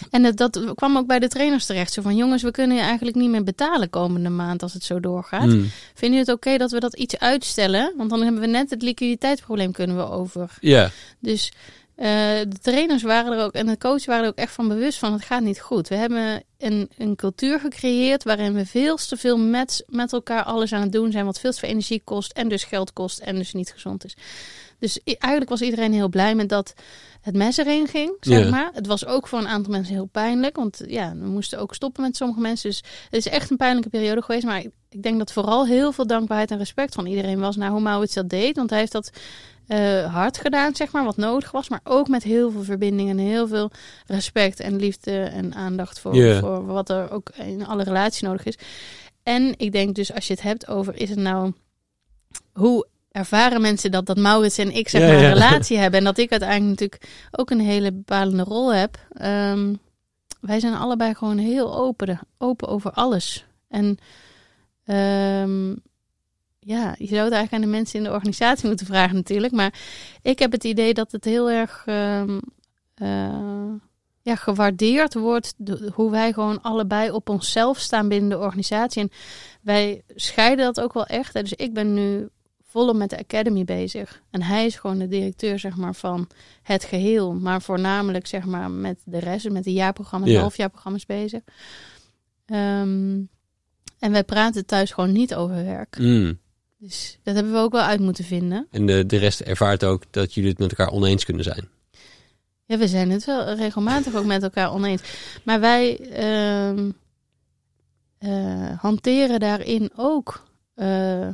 En het, dat kwam ook bij de trainers terecht. Zo van, jongens, we kunnen je eigenlijk niet meer betalen komende maand als het zo doorgaat. Hmm. Vinden jullie het oké dat we dat iets uitstellen? Want dan hebben we net het liquiditeitsprobleem kunnen we over. ja. Dus eh, de trainers waren er ook en de coaches waren er ook echt van bewust van het gaat niet goed. We hebben een, een cultuur gecreëerd waarin we veel te veel met, met elkaar alles aan het doen zijn wat veel te veel energie kost en dus geld kost en dus niet gezond is. Dus eigenlijk was iedereen heel blij met dat het mes erin ging, zeg maar. Het was ook voor een aantal mensen heel pijnlijk, want ja, we moesten ook stoppen met sommige mensen. Dus het is echt een pijnlijke periode geweest, maar ik, ik denk dat vooral heel veel dankbaarheid en respect van iedereen was naar hoe Maurits dat deed, want hij heeft dat eh, hard gedaan, zeg maar, wat nodig was. Maar ook met heel veel verbinding en heel veel respect en liefde en aandacht voor, voor wat er ook in alle relaties nodig is. En ik denk dus, als je het hebt over, is het nou hoe ervaren mensen dat, dat Maurits en ik zeg Ja, maar ja. een relatie hebben. En dat ik uiteindelijk natuurlijk ook een hele bepalende rol heb. Ehm, wij zijn allebei gewoon heel open, open over alles. En ehm, ja, je zou het eigenlijk aan de mensen in de organisatie moeten vragen natuurlijk. Maar ik heb het idee dat het heel erg ehm, eh, ja, gewaardeerd wordt. de- hoe wij gewoon allebei op onszelf staan binnen de organisatie. En wij scheiden dat ook wel echt. hè. Dus ik ben nu volop met de Academy bezig. En hij is gewoon de directeur zeg maar, van het geheel. Maar voornamelijk zeg maar, met de rest, met de jaarprogramma's, Ja. de halfjaarprogramma's bezig. Ehm, en wij praten thuis gewoon niet over werk. Mm. Dus dat hebben we ook wel uit moeten vinden. En de, de rest ervaart ook dat jullie het met elkaar oneens kunnen zijn. Ja, we zijn het wel regelmatig ook met elkaar oneens. Maar wij ehm, eh, hanteren daarin ook. eh,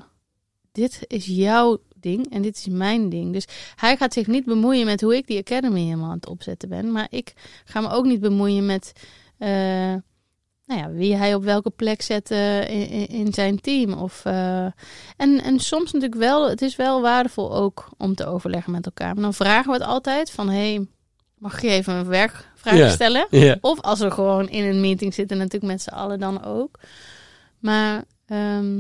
dit is jouw ding en dit is mijn ding. Dus hij gaat zich niet bemoeien met hoe ik die academy helemaal aan het opzetten ben. Maar ik ga me ook niet bemoeien met eh, nou ja, wie hij op welke plek zet in, zijn team. Of, eh, en, en soms natuurlijk wel, het is wel waardevol ook om te overleggen met elkaar. Maar dan vragen we het altijd van, hey, mag je even een werkvraag stellen? Of als we gewoon in een meeting zitten, natuurlijk met z'n allen dan ook. Maar ehm,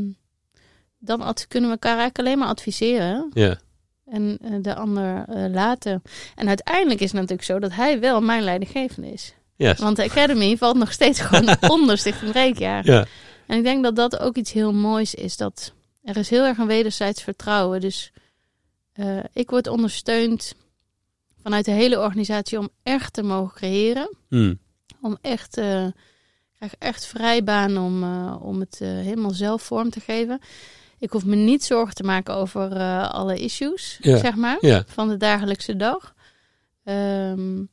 dan kunnen we elkaar eigenlijk alleen maar adviseren Ja. en eh, de ander eh, laten. En uiteindelijk is het natuurlijk zo dat hij wel mijn leidinggevende is. Ja. Want de Academy valt nog steeds gewoon onder Stichting. Ja. En ik denk dat dat ook iets heel moois is. Dat er is heel erg een wederzijds vertrouwen. Dus eh, ik word ondersteund vanuit de hele organisatie om echt te mogen creëren. Mm. Om echt, eh, ik krijg echt vrijbaan om, eh, om het helemaal zelf vorm te geven. Ik hoef me niet zorgen te maken over alle issues, zeg maar, van de dagelijkse dag. Ehm,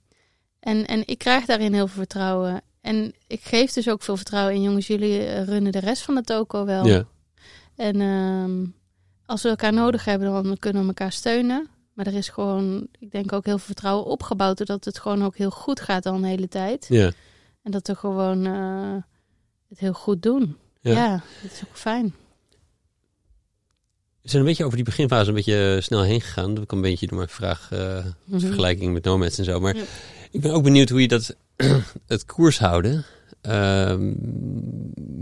en, en ik krijg daarin heel veel vertrouwen. En ik geef dus ook veel vertrouwen in jongens. Jullie runnen de rest van de toko wel. Ja. En ehm, als we elkaar nodig hebben, dan kunnen we elkaar steunen. Maar er is gewoon, ik denk ook heel veel vertrouwen opgebouwd. Doordat het gewoon ook heel goed gaat al een hele tijd. Ja. En dat we gewoon eh, het heel goed doen. Ja. Ja, dat is ook fijn. We zijn een beetje over die beginfase een beetje eh, snel heen gegaan. Dat ik een beetje door mijn vraag Mhm. vergelijking met Nomads en zo. Maar Ja. ik ben ook benieuwd hoe je dat het koers houden. ehm,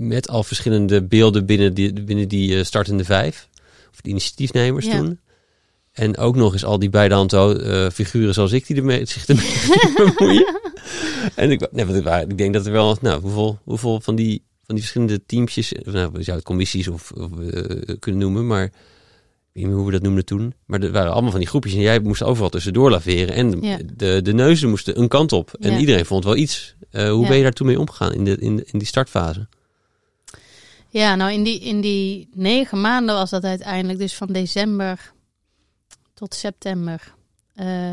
met al verschillende beelden binnen die, binnen die eh, startende vijf. Of de initiatiefnemers Ja. toen. En ook nog eens al die beide uh, figuren zoals ik die ermee, zich ermee bemoeien. en ik, nee, want ik, denk dat er wel, nou, hoeveel, hoeveel van die, van die verschillende teampjes, of nou, we zouden het commissies of, of kunnen noemen, maar weet niet meer hoe we dat noemden toen. Maar er waren allemaal van die groepjes en jij moest overal tussendoor laveren. En de, Ja. de, de neuzen moesten een kant op. En Ja. iedereen vond wel iets. Eh, hoe Ja. ben je daar toen mee omgegaan in, de, in, in die startfase? Ja, nou in die, in die negen maanden was dat uiteindelijk dus van december tot september. Eh,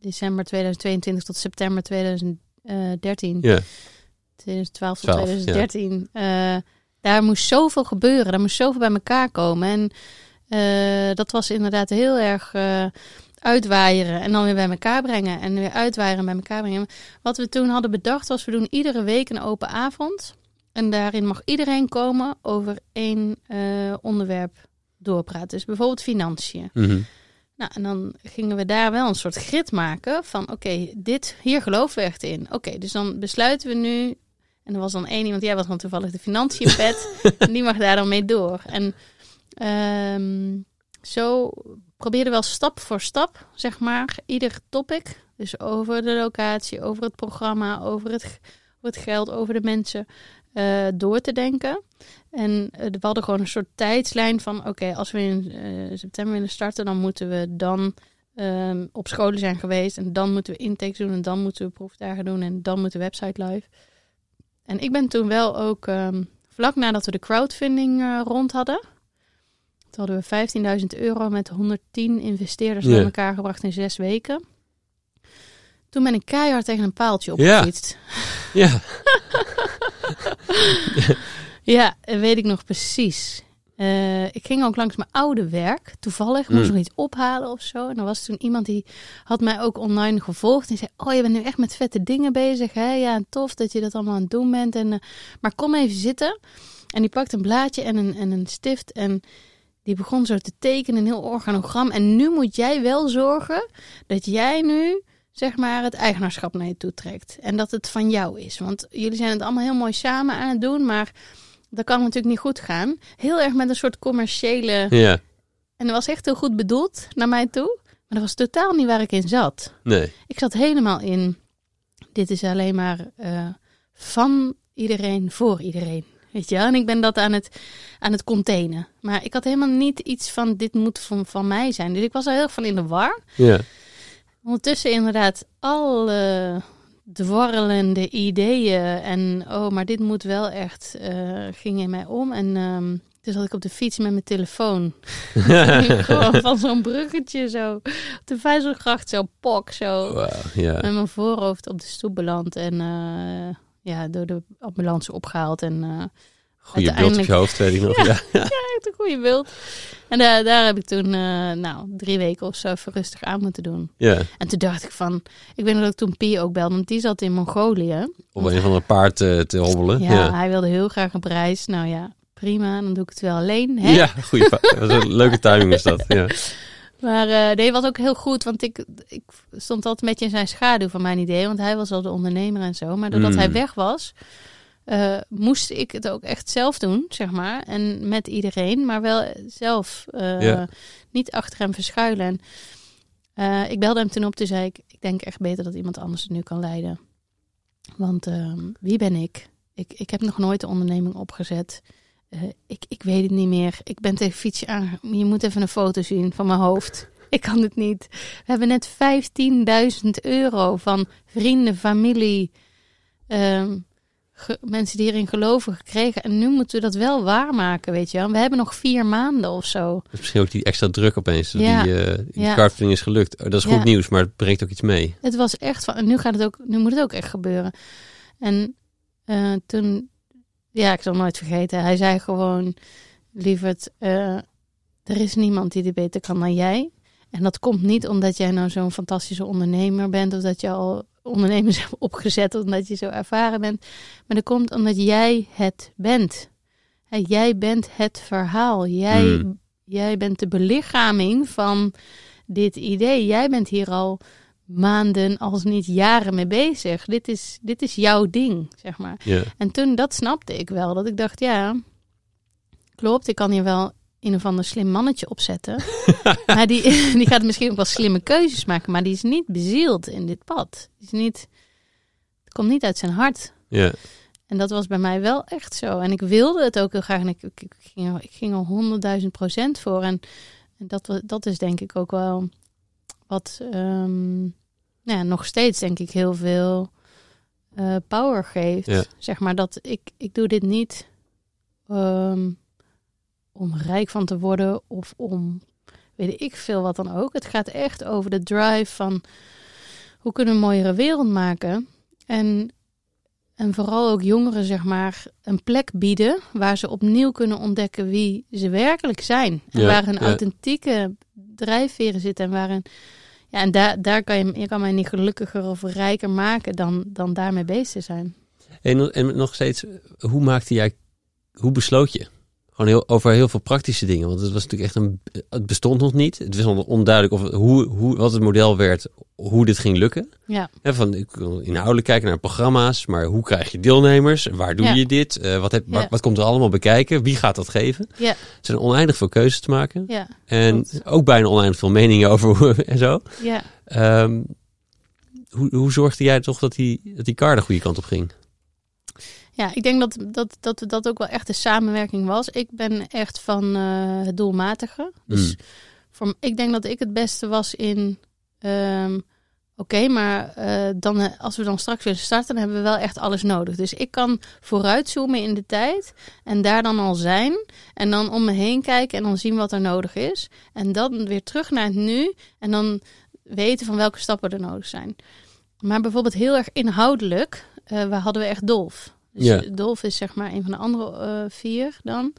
december 2022 tot september 2013. Ja, 2012 tot 12, 2013. Eh, daar moest zoveel gebeuren. Daar moest zoveel bij elkaar komen. En eh, dat was inderdaad heel erg eh, uitwaaieren. En dan weer bij elkaar brengen. En weer uitwaaieren en bij elkaar brengen. Wat we toen hadden bedacht was, we doen iedere week een open avond. En daarin mag iedereen komen over één eh, onderwerp doorpraten. Dus bijvoorbeeld financiën. Mhm. Nou, en dan gingen we daar wel een soort grid maken van, oké, dit, hier geloven we echt in. Oké, dus dan besluiten we nu, en er was dan één iemand, jij was dan toevallig de financiënpet, en die mag daar dan mee door. En ehm, zo probeerden we wel stap voor stap, zeg maar, ieder topic, dus over de locatie, over het programma, over het, over het geld, over de mensen, eh, door te denken. En eh, we hadden gewoon een soort tijdslijn van: oké, als we in eh, september willen starten, dan moeten we dan ehm, op scholen zijn geweest. En dan moeten we intakes doen. En dan moeten we proefdagen doen. En dan moet de website live. En ik ben toen wel ook, ehm, vlak nadat we de crowdfunding rond hadden. Toen hadden we 15.000 euro met 110 investeerders Ja. bij elkaar gebracht in zes weken. Toen ben ik keihard tegen een paaltje Ja. opgefietst. ja. Ja, dat weet ik nog precies. Eh, ik ging ook langs mijn oude werk, toevallig. Moest Mm. nog iets ophalen of zo. En er was toen iemand die had mij ook online gevolgd. En zei, oh, je bent nu echt met vette dingen bezig. Hè? Ja, tof dat je dat allemaal aan het doen bent. En, eh, maar kom even zitten. En die pakt een blaadje en een, en een stift. En die begon zo te tekenen, een heel organogram. En nu moet jij wel zorgen dat jij nu zeg maar, het eigenaarschap naar je toe trekt. En dat het van jou is. Want jullie zijn het allemaal heel mooi samen aan het doen, maar dat kan natuurlijk niet goed gaan. Heel erg met een soort commerciële... ja. En dat was echt heel goed bedoeld naar mij toe. Maar dat was totaal niet waar ik in zat. Nee. Ik zat helemaal in... Dit is alleen maar eh, van iedereen voor iedereen. Weet je wel? En ik ben dat aan het, aan het containen. Maar ik had helemaal niet iets van, dit moet van, van mij zijn. Dus ik was er heel erg van in de war. Ja. Ondertussen inderdaad alle dwarrelende ideeën. En oh, maar dit moet wel echt, eh ging in mij om. En ehm dus zat ik op de fiets met mijn telefoon. Gewoon van zo'n bruggetje zo. Op de Vijzelgracht zo pok zo. Ja. Met mijn voorhoofd op de stoep beland. En eh, ja, door de ambulance opgehaald. En eh, Goeie beeld op uiteindelijk- je hoofd, weet ik nog. Ja. Ja. ja, echt een goede beeld. En daar, daar heb ik toen eh, nou, drie weken of zo even rustig aan moeten doen. ja. En toen dacht ik van, ik weet nog dat ik toen Pie ook belde, want die zat in Mongolië. Op een van een paard te hobbelen. Ja, Ja. hij wilde heel graag op reis. Nou ja, prima, dan doe ik het wel alleen. Hè? Ja, een leuke timing was dat. Ja. Maar eh nee, was ook heel goed, want ik, ik stond altijd een beetje in zijn schaduw van mijn idee. Want hij was al de ondernemer en zo. Maar doordat Mm. hij weg was, eh, moest ik het ook echt zelf doen, zeg maar. En met iedereen, maar wel zelf. eh. Niet achter hem verschuilen. En, ik belde hem toen op, toen zei ik, ik denk echt beter dat iemand anders het nu kan leiden. Want ehm, wie ben ik? ik? Ik heb nog nooit de onderneming opgezet. Eh, ik, ik weet het niet meer. Ik ben tegen fietsje aan. Je moet even een foto zien van mijn hoofd. Ik kan het niet. We hebben net 15.000 euro van vrienden, familie, ge- mensen die erin geloven gekregen. En nu moeten we dat wel waarmaken, weet je wel. We hebben nog vier maanden of zo. Misschien ook die extra druk opeens. Ja. Die, eh die Ja. crowdfunding is gelukt. Oh, dat is goed Ja. nieuws, maar het brengt ook iets mee. Het was echt van, en nu gaat het ook, nu moet het ook echt gebeuren. En eh, toen, ja, ik zal nooit vergeten. Hij zei gewoon, lieverd, eh, er is niemand die dit beter kan dan jij. En dat komt niet omdat jij nou zo'n fantastische ondernemer bent, of dat je al ondernemers hebt opgezet, of omdat je zo ervaren bent. Maar dat komt omdat jij het bent. Jij bent het verhaal. Jij, Hmm. jij bent de belichaming van dit idee. Jij bent hier al maanden, als niet jaren mee bezig. Dit is, dit is jouw ding, zeg maar. En toen, dat snapte ik wel. Dat ik dacht, ja, klopt, ik kan hier wel een of ander slim mannetje opzetten. maar die, die gaat misschien ook wel slimme keuzes maken. Maar die is niet bezield in dit pad. Die is niet, het komt niet uit zijn hart. Ja. En dat was bij mij wel echt zo. En ik wilde het ook heel graag. En ik, ik, ik ging, er, ik ging er honderdduizend procent voor. En, en dat, dat is denk ik ook wel wat ehm, nou ja, nog steeds denk ik heel veel eh, power geeft. Ja. Zeg maar dat ik, ik doe dit niet ehm, om rijk van te worden of om weet ik veel wat dan ook. Het gaat echt over de drive van hoe kunnen we een mooiere wereld maken. En en vooral ook jongeren, zeg maar, een plek bieden waar ze opnieuw kunnen ontdekken wie ze werkelijk zijn. En Ja, waar hun ja. authentieke drijfveren zitten. En waarin, ja, en daar, daar kan je, je kan mij niet gelukkiger of rijker maken dan, dan daarmee bezig te zijn. En, en nog steeds, hoe maakte jij, hoe besloot je? Gewoon heel, over heel veel praktische dingen. Want het was natuurlijk echt een, het bestond nog niet. Het was onduidelijk of, hoe, hoe, wat het model werd, hoe dit ging lukken. Ja, Hè, van, ik wil inhoudelijk kijken naar programma's, maar hoe krijg je deelnemers? Waar doe Ja. je dit? Eh, wat, heb, Ja. wat, wat komt er allemaal bekijken? Wie gaat dat geven? ja, Er zijn oneindig veel keuzes te maken. ja, En ook bijna oneindig veel meningen over hoe en zo. ja. Ehm, hoe, hoe zorgde jij toch dat die, dat die kar de goede kant op ging? Ja, ik denk dat dat, dat dat ook wel echt de samenwerking was. Ik ben echt van eh, het doelmatige. Dus Mm. voor, ik denk dat ik het beste was in. ehm, Oké, maar eh, dan, eh, als we dan straks willen starten, dan hebben we wel echt alles nodig. Dus ik kan vooruitzoomen in de tijd en daar dan al zijn. En dan om me heen kijken en dan zien wat er nodig is. En dan weer terug naar het nu en dan weten van welke stappen er nodig zijn. Maar bijvoorbeeld heel erg inhoudelijk, eh waar hadden we echt Dolf. Dus Ja. Dolf is zeg maar een van de andere eh, vier dan.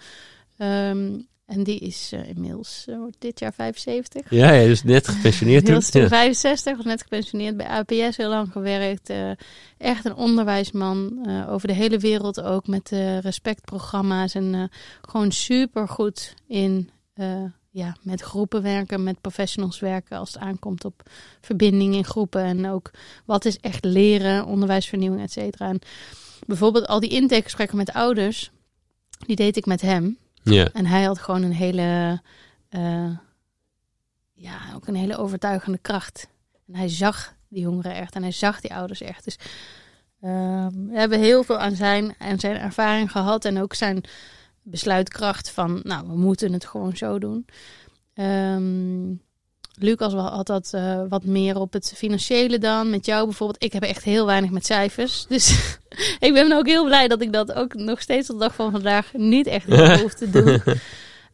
Ehm, en die is eh, inmiddels eh, dit jaar 75. Ja, ja dus net gepensioneerd toen. stil, Ja. 65, was net gepensioneerd bij APS, heel lang gewerkt. echt een onderwijsman, over de hele wereld ook met respectprogramma's. En gewoon super goed in ja, met groepen werken, met professionals werken als het aankomt op verbinding in groepen. En ook wat is echt leren, onderwijsvernieuwing, et cetera. En bijvoorbeeld al die intakegesprekken met ouders, die deed ik met hem. Ja. En hij had gewoon een hele, eh, ja, ook een hele overtuigende kracht. En hij zag die jongeren echt en hij zag die ouders echt. Dus Ehm, we hebben heel veel aan zijn, aan zijn ervaring gehad en ook zijn besluitkracht van, nou, we moeten het gewoon zo doen. Ehm, Lucas had dat uh, wat meer op het financiële dan. Met jou bijvoorbeeld. Ik heb echt heel weinig met cijfers. Dus ik ben ook heel blij dat ik dat ook nog steeds tot de dag van vandaag niet echt hoef te doen.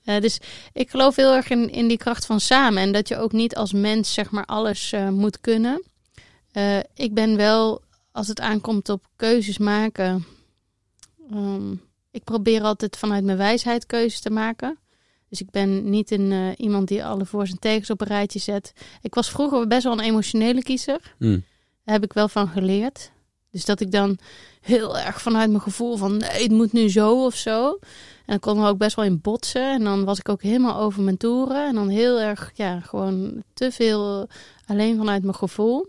Uh, dus ik geloof heel erg in, in die kracht van samen. En dat je ook niet als mens zeg maar alles uh, moet kunnen. ik ben wel, als het aankomt op keuzes maken... Um, ik probeer altijd vanuit mijn wijsheid keuzes te maken. Dus ik ben niet een, uh, iemand die alle voor zijn tegens op een rijtje zet. Ik was vroeger best wel een emotionele kiezer. Mm. Daar heb ik wel van geleerd. Dus dat ik dan heel erg vanuit mijn gevoel van nee, het moet nu zo of zo. En dan kon er ook best wel in botsen. En dan was ik ook helemaal over mijn toeren. En dan heel erg, ja, gewoon te veel alleen vanuit mijn gevoel.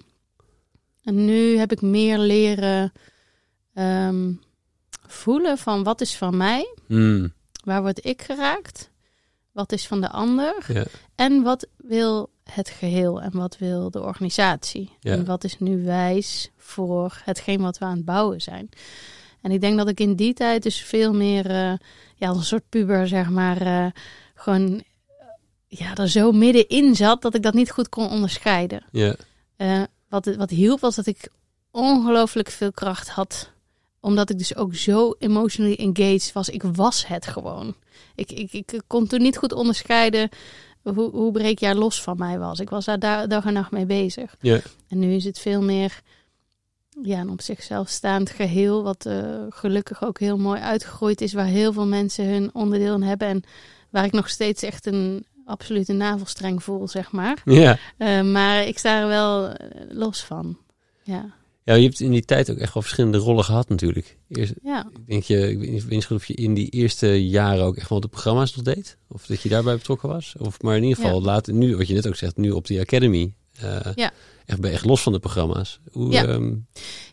En nu heb ik meer leren um, voelen van wat is van mij. Mm. Waar word ik geraakt? Wat is van de ander? Ja. En wat wil het geheel en wat wil de organisatie? Ja. En wat is nu wijs voor hetgeen wat we aan het bouwen zijn? En ik denk dat ik in die tijd dus veel meer, uh, ja, als een soort puber, zeg maar, uh, gewoon ja, er zo middenin zat dat ik dat niet goed kon onderscheiden. Ja. Wat, wat hielp was dat ik ongelooflijk veel kracht had omdat ik dus ook zo emotionally engaged was. Ik was het gewoon. Ik, ik, ik kon toen niet goed onderscheiden hoe, hoe breekjaar los van mij was. Ik was daar dag en nacht mee bezig. Ja. En nu is het veel meer ja, een op zichzelf staand geheel. Wat uh, gelukkig ook heel mooi uitgegroeid is. Waar heel veel mensen hun onderdeel in hebben. En waar ik nog steeds echt een absolute navelstreng voel, zeg maar. Ja. Uh, maar ik sta er wel uh, los van. Ja. Ja, je hebt in die tijd ook echt wel verschillende rollen gehad natuurlijk. Eerst, Ja. Ik denk je, ik weet niet, weet niet of je in die eerste jaren ook echt wel de programma's nog deed. Of dat je daarbij betrokken was. Of maar in ieder geval Ja. later, nu, wat je net ook zegt, nu op die Academy. eh, Ja. Echt, ben je echt los van de programma's. Hoe, Ja. ehm,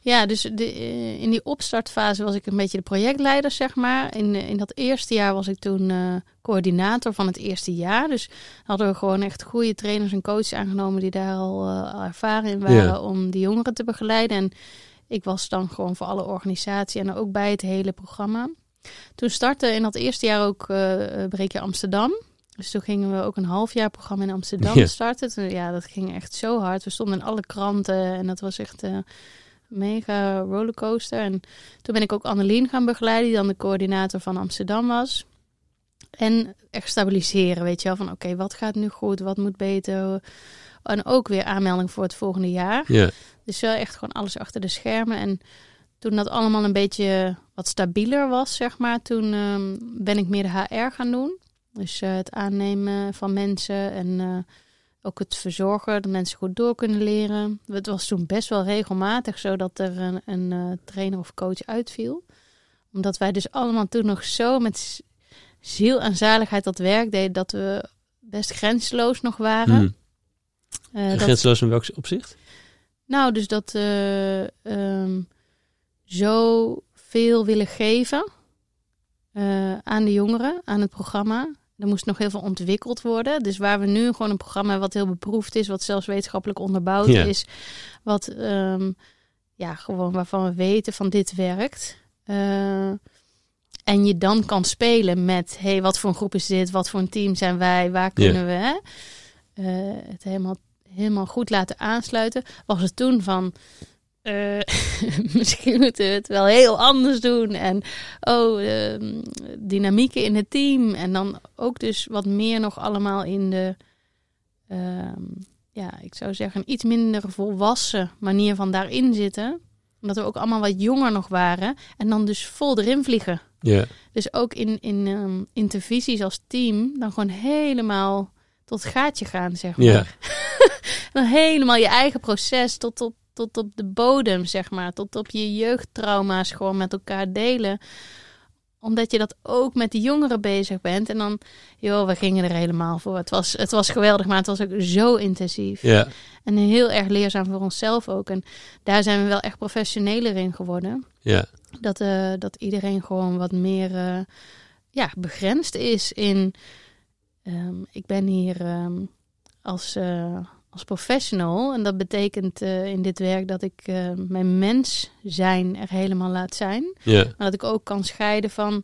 Ja, dus de, eh, in die opstartfase was ik een beetje de projectleider, zeg maar. In, eh, in dat eerste jaar was ik toen eh, coördinator van het eerste jaar. Dus hadden we gewoon echt goede trainers en coaches aangenomen die daar al eh, ervaren in waren Ja. om die jongeren te begeleiden. En ik was dan gewoon voor alle organisatie en ook bij het hele programma. Toen startte in dat eerste jaar ook Breek je Amsterdam. Dus toen gingen we ook een halfjaar programma in Amsterdam Ja. starten. Toen- Ja, dat ging echt zo hard. We stonden in alle kranten en dat was echt eh, mega rollercoaster. En toen ben ik ook Annelien gaan begeleiden, die dan de coördinator van Amsterdam was. En echt stabiliseren, weet je wel, van oké, wat gaat nu goed, wat moet beter. En ook weer aanmelding voor het volgende jaar. ja. Dus wel echt gewoon alles achter de schermen. En toen dat allemaal een beetje wat stabieler was, zeg maar, toen ehm, ben ik meer de HR gaan doen. Dus eh, het aannemen van mensen en eh, ook het verzorgen dat mensen goed door kunnen leren. Het was toen best wel regelmatig zo dat er een, een eh, trainer of coach uitviel. Omdat wij dus allemaal toen nog zo met ziel en zaligheid dat werk deden, dat we best grenzeloos nog waren. Hmm. Dat- Grenzeloos in welk opzicht? nou, dus dat ehm, zo veel willen geven aan de jongeren, aan het programma. Er moest nog heel veel ontwikkeld worden. Dus waar we nu gewoon een programma wat heel beproefd is, wat zelfs wetenschappelijk onderbouwd Ja. is, wat ehm, ja, gewoon waarvan we weten van dit werkt. Eh, en je dan kan spelen met, hey, wat voor een groep is dit? Wat voor een team zijn wij? Waar kunnen we hè? Eh, het helemaal, helemaal goed laten aansluiten? Was het toen van, eh, misschien moeten we het wel heel anders doen. En oh, ehm, dynamieken in het team. En dan ook dus wat meer nog allemaal in de, ehm, ja, ik zou zeggen, een iets minder volwassen manier van daarin zitten. Omdat we ook allemaal wat jonger nog waren. En dan dus vol erin vliegen. Ja. Dus ook in, in ehm, intervisies als team, dan gewoon helemaal tot gaatje gaan, zeg maar. Dan helemaal je eigen proces tot op, tot op de bodem, zeg maar. Tot op je jeugdtrauma's gewoon met elkaar delen. Omdat je dat ook met de jongeren bezig bent. En dan, joh, we gingen er helemaal voor. Het was, het was geweldig, maar het was ook zo intensief. Ja. En heel erg leerzaam voor onszelf ook. En daar zijn we wel echt professioneler in geworden. Ja. Dat, eh, dat iedereen gewoon wat meer eh, ja, begrensd is in. ehm, ik ben hier ehm, als, eh, als professional. En dat betekent eh, in dit werk dat ik eh, mijn mens zijn er helemaal laat zijn. Ja. Maar dat ik ook kan scheiden van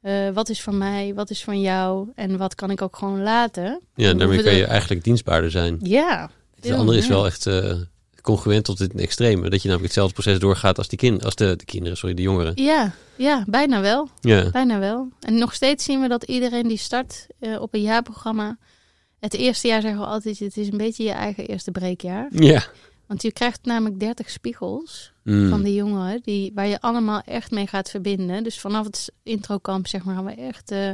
eh, wat is van mij, wat is van jou en wat kan ik ook gewoon laten. Ja, daarmee kan je eigenlijk dienstbaarder zijn. Ja. De andere is wel echt congruent tot het extreme. Dat je namelijk hetzelfde proces doorgaat als, die kind, als de, de kinderen, sorry, de jongeren. Ja, ja, bijna wel. Ja, Bijna wel. En nog steeds zien we dat iedereen die start op een jaarprogramma. Het eerste jaar zeggen we altijd: het is een beetje je eigen eerste breekjaar. ja. Want je krijgt namelijk 30 spiegels Mm. van die jongeren die, waar je allemaal echt mee gaat verbinden. Dus vanaf het introkamp zeg maar, gaan we echt eh,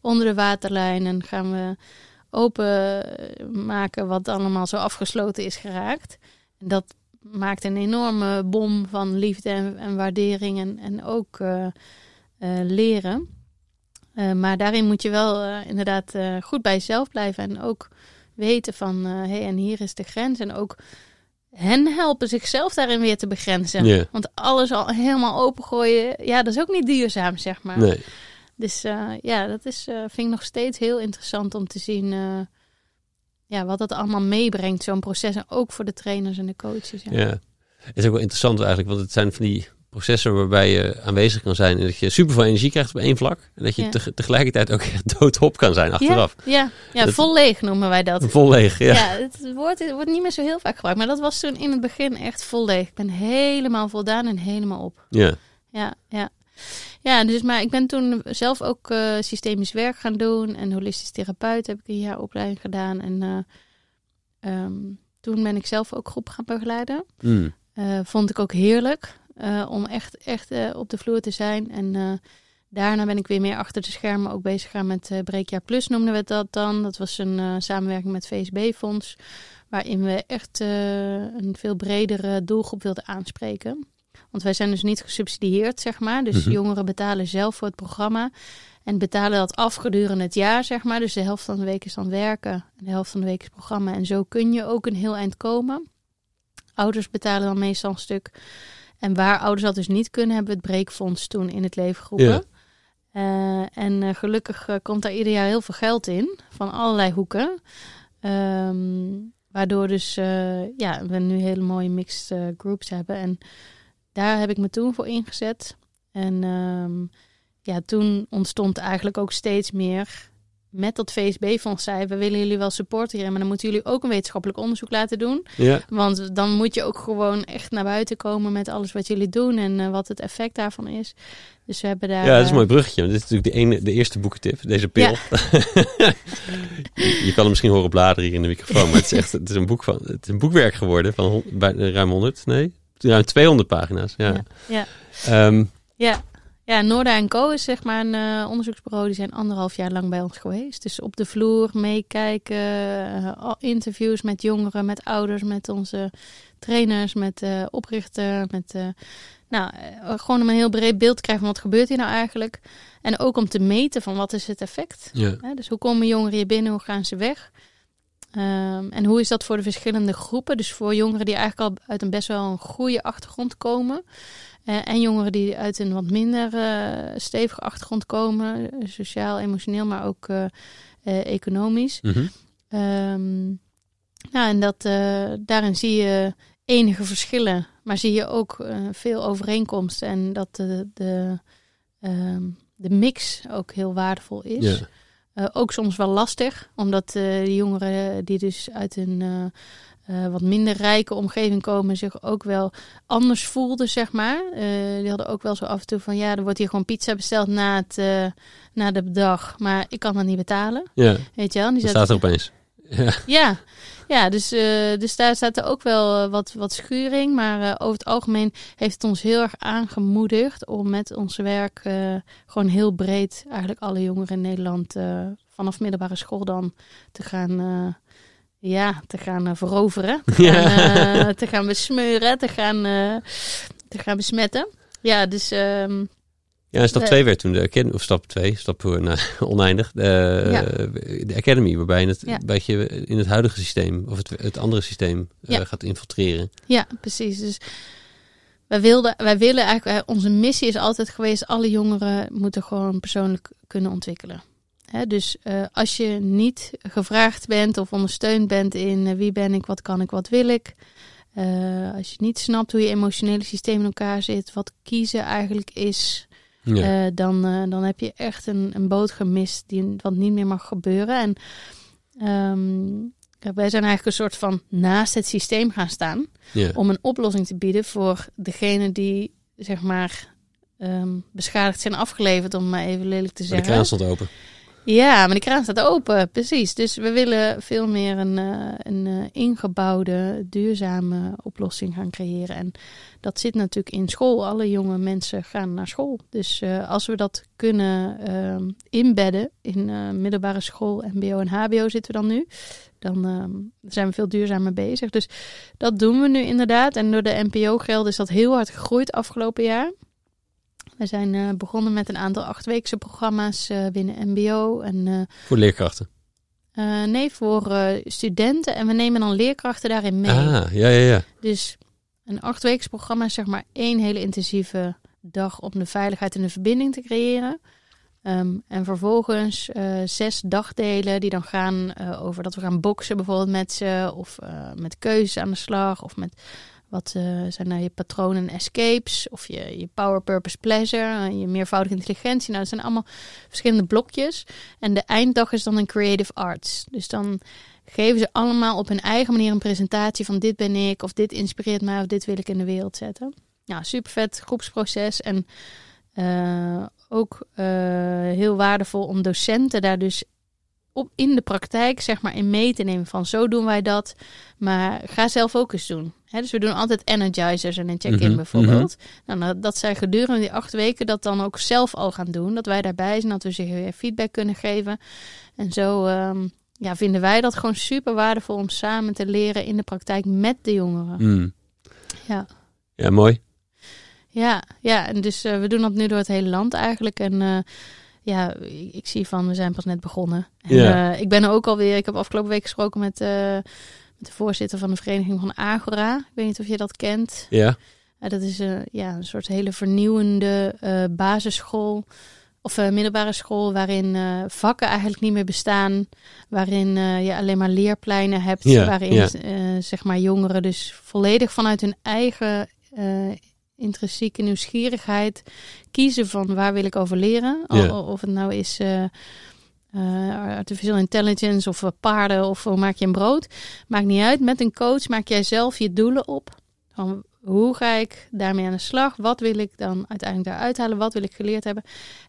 onder de waterlijn en gaan we open eh, maken wat allemaal zo afgesloten is geraakt. En dat maakt een enorme bom van liefde en, en waardering en, en ook eh, leren. Eh, maar daarin moet je wel eh, inderdaad eh, goed bij jezelf blijven en ook weten van hé, hey, en hier is de grens. En ook hen helpen zichzelf daarin weer te begrenzen. Want alles al helemaal opengooien, ja, dat is ook niet duurzaam, zeg maar. Nee. Dus ja, dat is, vind ik nog steeds heel interessant om te zien ja, wat dat allemaal meebrengt, zo'n proces. En ook voor de trainers en de coaches. Ja. Ja. Het is ook wel interessant eigenlijk, want het zijn van die processen waarbij je aanwezig kan zijn en dat je super veel energie krijgt op één vlak. En dat je Ja. tegelijkertijd ook echt doodop kan zijn achteraf. Ja, ja, ja Dat- vol leeg noemen wij dat. Vol leeg, ja. Ja, het woord het wordt niet meer zo heel vaak gebruikt. Maar dat was toen in het begin echt vol leeg. Ik ben helemaal voldaan en helemaal op. Ja. Ja, ja. Ja, dus maar ik ben toen zelf ook eh, systemisch werk gaan doen. En holistisch therapeut heb ik een jaar opleiding gedaan. En eh, ehm, toen ben ik zelf ook groep gaan begeleiden. Mm. Eh, vond ik ook heerlijk eh, om echt, echt eh, op de vloer te zijn. En eh, daarna ben ik weer meer achter de schermen ook bezig gaan met Breekjaar Plus noemden we dat dan. Dat was een samenwerking met VSB-fonds. Waarin we echt een veel bredere doelgroep wilden aanspreken. Want wij zijn dus niet gesubsidieerd, zeg maar. Dus Mhm. jongeren betalen zelf voor het programma. En betalen dat af gedurende het jaar, zeg maar. Dus de helft van de week is dan werken. En de helft van de week is programma. En zo kun je ook een heel eind komen. Ouders betalen dan meestal een stuk. En waar ouders dat dus niet kunnen, hebben we het breekfonds toen in het leven geroepen. Ja. Eh, en eh, gelukkig eh, komt daar ieder jaar heel veel geld in, van allerlei hoeken. Ehm, waardoor dus, ja, we nu hele mooie mixed groups hebben. En daar heb ik me toen voor ingezet. En ehm, ja, toen ontstond eigenlijk ook steeds meer met dat VSB-fonds zei, we willen jullie wel supporten hierin, maar dan moeten jullie ook een wetenschappelijk onderzoek laten doen. Ja. Want dan moet je ook gewoon echt naar buiten komen met alles wat jullie doen en eh, wat het effect daarvan is. Dus we hebben daar. ja, dat is een eh, mooi bruggetje. Dit is natuurlijk de, ene, de eerste boekentip, deze pil. je, je kan hem misschien horen bladeren hier in de microfoon, maar het is echt het is een, boek van, het is een boekwerk geworden van bij- ruim 100, nee, ruim 200 pagina's. Ja. Ja. Ja. Ehm, Ja. Ja, Noorda en Co is zeg maar een eh, onderzoeksbureau. Die zijn anderhalf jaar lang bij ons geweest. Dus op de vloer meekijken, al interviews met jongeren, met ouders, met onze trainers, met eh oprichter, met nou gewoon om een heel breed beeld te krijgen van wat gebeurt hier nou eigenlijk. En ook om te meten van wat is het effect. ja. Hè, dus hoe komen jongeren hier binnen, hoe gaan ze weg? Ehm, en hoe is dat voor de verschillende groepen? Dus voor jongeren die eigenlijk al uit een best wel een goede achtergrond komen. Eh, en jongeren die uit een wat minder eh, stevige achtergrond komen. eh, Sociaal, emotioneel, maar ook economisch. Mhm. Ehm, nou, en dat, daarin zie je enige verschillen. Maar zie je ook veel overeenkomsten. En dat de, de, ehm, de mix ook heel waardevol is. Ook soms wel lastig, omdat de jongeren die dus uit een eh, wat minder rijke omgeving komen, zich ook wel anders voelden, zeg maar. Eh, die hadden ook wel zo af en toe van, ja, er wordt hier gewoon pizza besteld na, het, eh, na de dag, maar ik kan dat niet betalen, ja, weet je wel. Die dat staat er opeens. Ja. ja, ja dus, dus daar staat er ook wel wat, wat schuring. Maar over het algemeen heeft het ons heel erg aangemoedigd om met ons werk gewoon heel breed eigenlijk alle jongeren in Nederland vanaf middelbare school dan te gaan, ja, te gaan eh, veroveren. Te gaan, eh, te gaan besmeuren, te gaan, eh, te gaan besmetten. Ja, dus ehm, Ja, en stap De- 2 werd toen de Academy, of stap 2, stap voor nou, oneindig, de, Ja. de Academy, waarbij je het Ja. beetje in het huidige systeem, of het, het andere systeem, gaat infiltreren. Ja, precies. Dus wij, wilden, wij willen eigenlijk, onze missie is altijd geweest, alle jongeren moeten gewoon persoonlijk kunnen ontwikkelen. Hè, dus uh, als je niet gevraagd bent of ondersteund bent in uh, wie ben ik, wat kan ik, wat wil ik. Uh, als je niet snapt hoe je emotionele systeem in elkaar zit, wat kiezen eigenlijk is, ja. dan, dan heb je echt een, een boot gemist die wat niet meer mag gebeuren. En um, wij zijn eigenlijk een soort van naast het systeem gaan staan ja. om een oplossing te bieden voor degene die zeg maar um, beschadigd zijn afgeleverd, om maar even lelijk te zeggen. Maar de kraan stond open. Ja, maar de kraan staat open, precies. Dus we willen veel meer een, uh, een uh, ingebouwde, duurzame oplossing gaan creëren. En dat zit natuurlijk in school. Alle jonge mensen gaan naar school. Dus uh, als we dat kunnen inbedden in middelbare school, MBO en HBO zitten we dan nu. Dan um, zijn we veel duurzamer bezig. Dus dat doen we nu inderdaad. En door de NPO-geld is dat heel hard gegroeid afgelopen jaar. We zijn uh, begonnen met een aantal achtweekse programma's uh, binnen MBO. En, uh, voor leerkrachten? nee, voor studenten. En we nemen dan leerkrachten daarin mee. Ah, ja, ja, ja. Dus een achtweekse programma is zeg maar één hele intensieve dag om de veiligheid en de verbinding te creëren. Um, en vervolgens zes dagdelen die dan gaan over dat we gaan boksen bijvoorbeeld met ze. Of met keuzes aan de slag. Of met wat uh, zijn nou je patronen en escapes? Of je, je power, purpose, pleasure, je meervoudige intelligentie. Nou, dat zijn allemaal verschillende blokjes. En de einddag is dan een creative arts. Dus dan geven ze allemaal op hun eigen manier een presentatie van dit ben ik, of dit inspireert mij, of dit wil ik in de wereld zetten. Nou, super vet groepsproces. En uh, ook uh, heel waardevol om docenten daar dus op in de praktijk zeg maar in mee te nemen van zo doen wij dat, maar ga zelf ook eens doen. He, dus we doen altijd energizers en een check-in Mhm, bijvoorbeeld. Nou, dat- zij gedurende die acht weken dat dan ook zelf al gaan doen. Dat wij daarbij zijn, dat we ze weer feedback kunnen geven. En zo ehm, ja, vinden wij dat gewoon super waardevol om samen te leren in de praktijk met de jongeren. Mm. Ja. Ja, mooi. Ja, ja, en dus eh, we doen dat nu door het hele land eigenlijk. En eh, ja, ik, ik zie van, we zijn pas net begonnen. En, Ja. eh, ik ben er ook alweer, ik heb afgelopen week gesproken met, met de voorzitter van de vereniging van Agora. Ik weet niet of je dat kent. Ja. Ja, dat is eh, ja, een soort hele vernieuwende eh, basisschool of eh, middelbare school waarin eh, vakken eigenlijk niet meer bestaan, waarin eh, je alleen maar leerpleinen hebt, Ja, waarin ja. eh, zeg maar jongeren dus volledig vanuit hun eigen eh, intrinsieke nieuwsgierigheid kiezen van waar wil ik over leren, Ja. al- of het nou is eh, eh, artificial intelligence of eh, paarden of hoe maak je een brood, maakt niet uit. Met een coach maak jij zelf je doelen op. Van hoe ga ik daarmee aan de slag? Wat wil ik dan uiteindelijk daaruit halen? Wat wil ik geleerd hebben?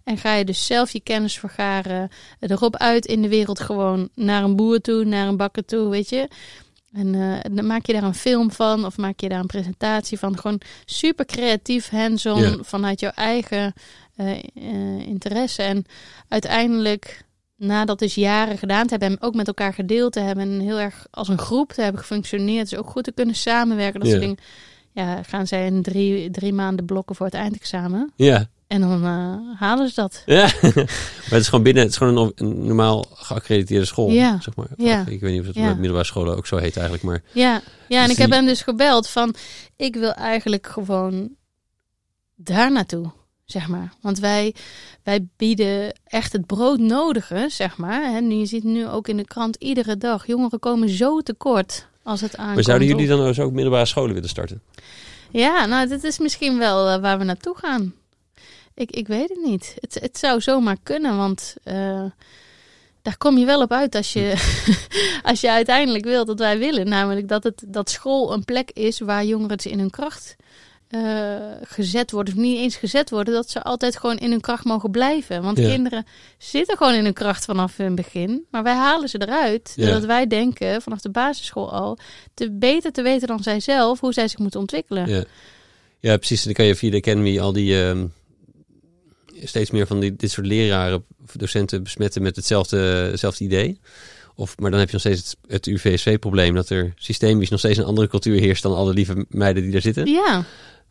En ga je dus zelf je kennis vergaren, erop uit in de wereld gewoon naar een boer toe, naar een bakker toe, weet je? En eh, dan maak je daar een film van of maak je daar een presentatie van. Gewoon super creatief, hands-on, vanuit jouw eigen eh, eh, interesse. En uiteindelijk, na dat dus jaren gedaan te hebben en ook met elkaar gedeeld te hebben en heel erg als een groep te hebben gefunctioneerd, dus ook goed te kunnen samenwerken, dat Ja. soort dingen. Ja, gaan zij in drie, drie maanden blokken voor het eindexamen. Ja. En dan eh, halen ze dat. ja. maar het is gewoon binnen, het is gewoon een, een normaal geaccrediteerde school. Ja. Zeg maar. Ja. Ik weet niet of het Ja. met middelbare scholen ook zo heet eigenlijk, maar Ja, ja en Dus ik heb hem dus gebeld van, ik wil eigenlijk gewoon daar naartoe, zeg maar. Want wij, wij bieden echt het broodnodige, zeg maar. En je ziet nu ook in de krant iedere dag, jongeren komen zo tekort als het aankomt. Maar zouden jullie dan dus ook middelbare scholen willen starten? Ja, nou, dit is misschien wel eh, waar we naartoe gaan. Ik, ik weet het niet. Het, het zou zomaar kunnen, want eh, daar kom je wel op uit als je, als je uiteindelijk wilt dat wij willen. Namelijk dat, het, dat school een plek is waar jongeren in hun kracht eh, gezet worden. Of niet eens gezet worden, dat ze altijd gewoon in hun kracht mogen blijven. Want Ja. kinderen zitten gewoon in hun kracht vanaf hun begin. Maar wij halen ze eruit. Ja. Doordat wij denken, vanaf de basisschool al, te beter te weten dan zij zelf hoe zij zich moeten ontwikkelen. Ja. ja, precies. En dan kan je via de Academy al die ehm, steeds meer van die, dit soort leraren of docenten besmetten met hetzelfde, hetzelfde idee. Of, maar dan heb je nog steeds het, het UVSV-probleem dat er systemisch nog steeds een andere cultuur heerst dan alle lieve meiden die daar zitten. Ja,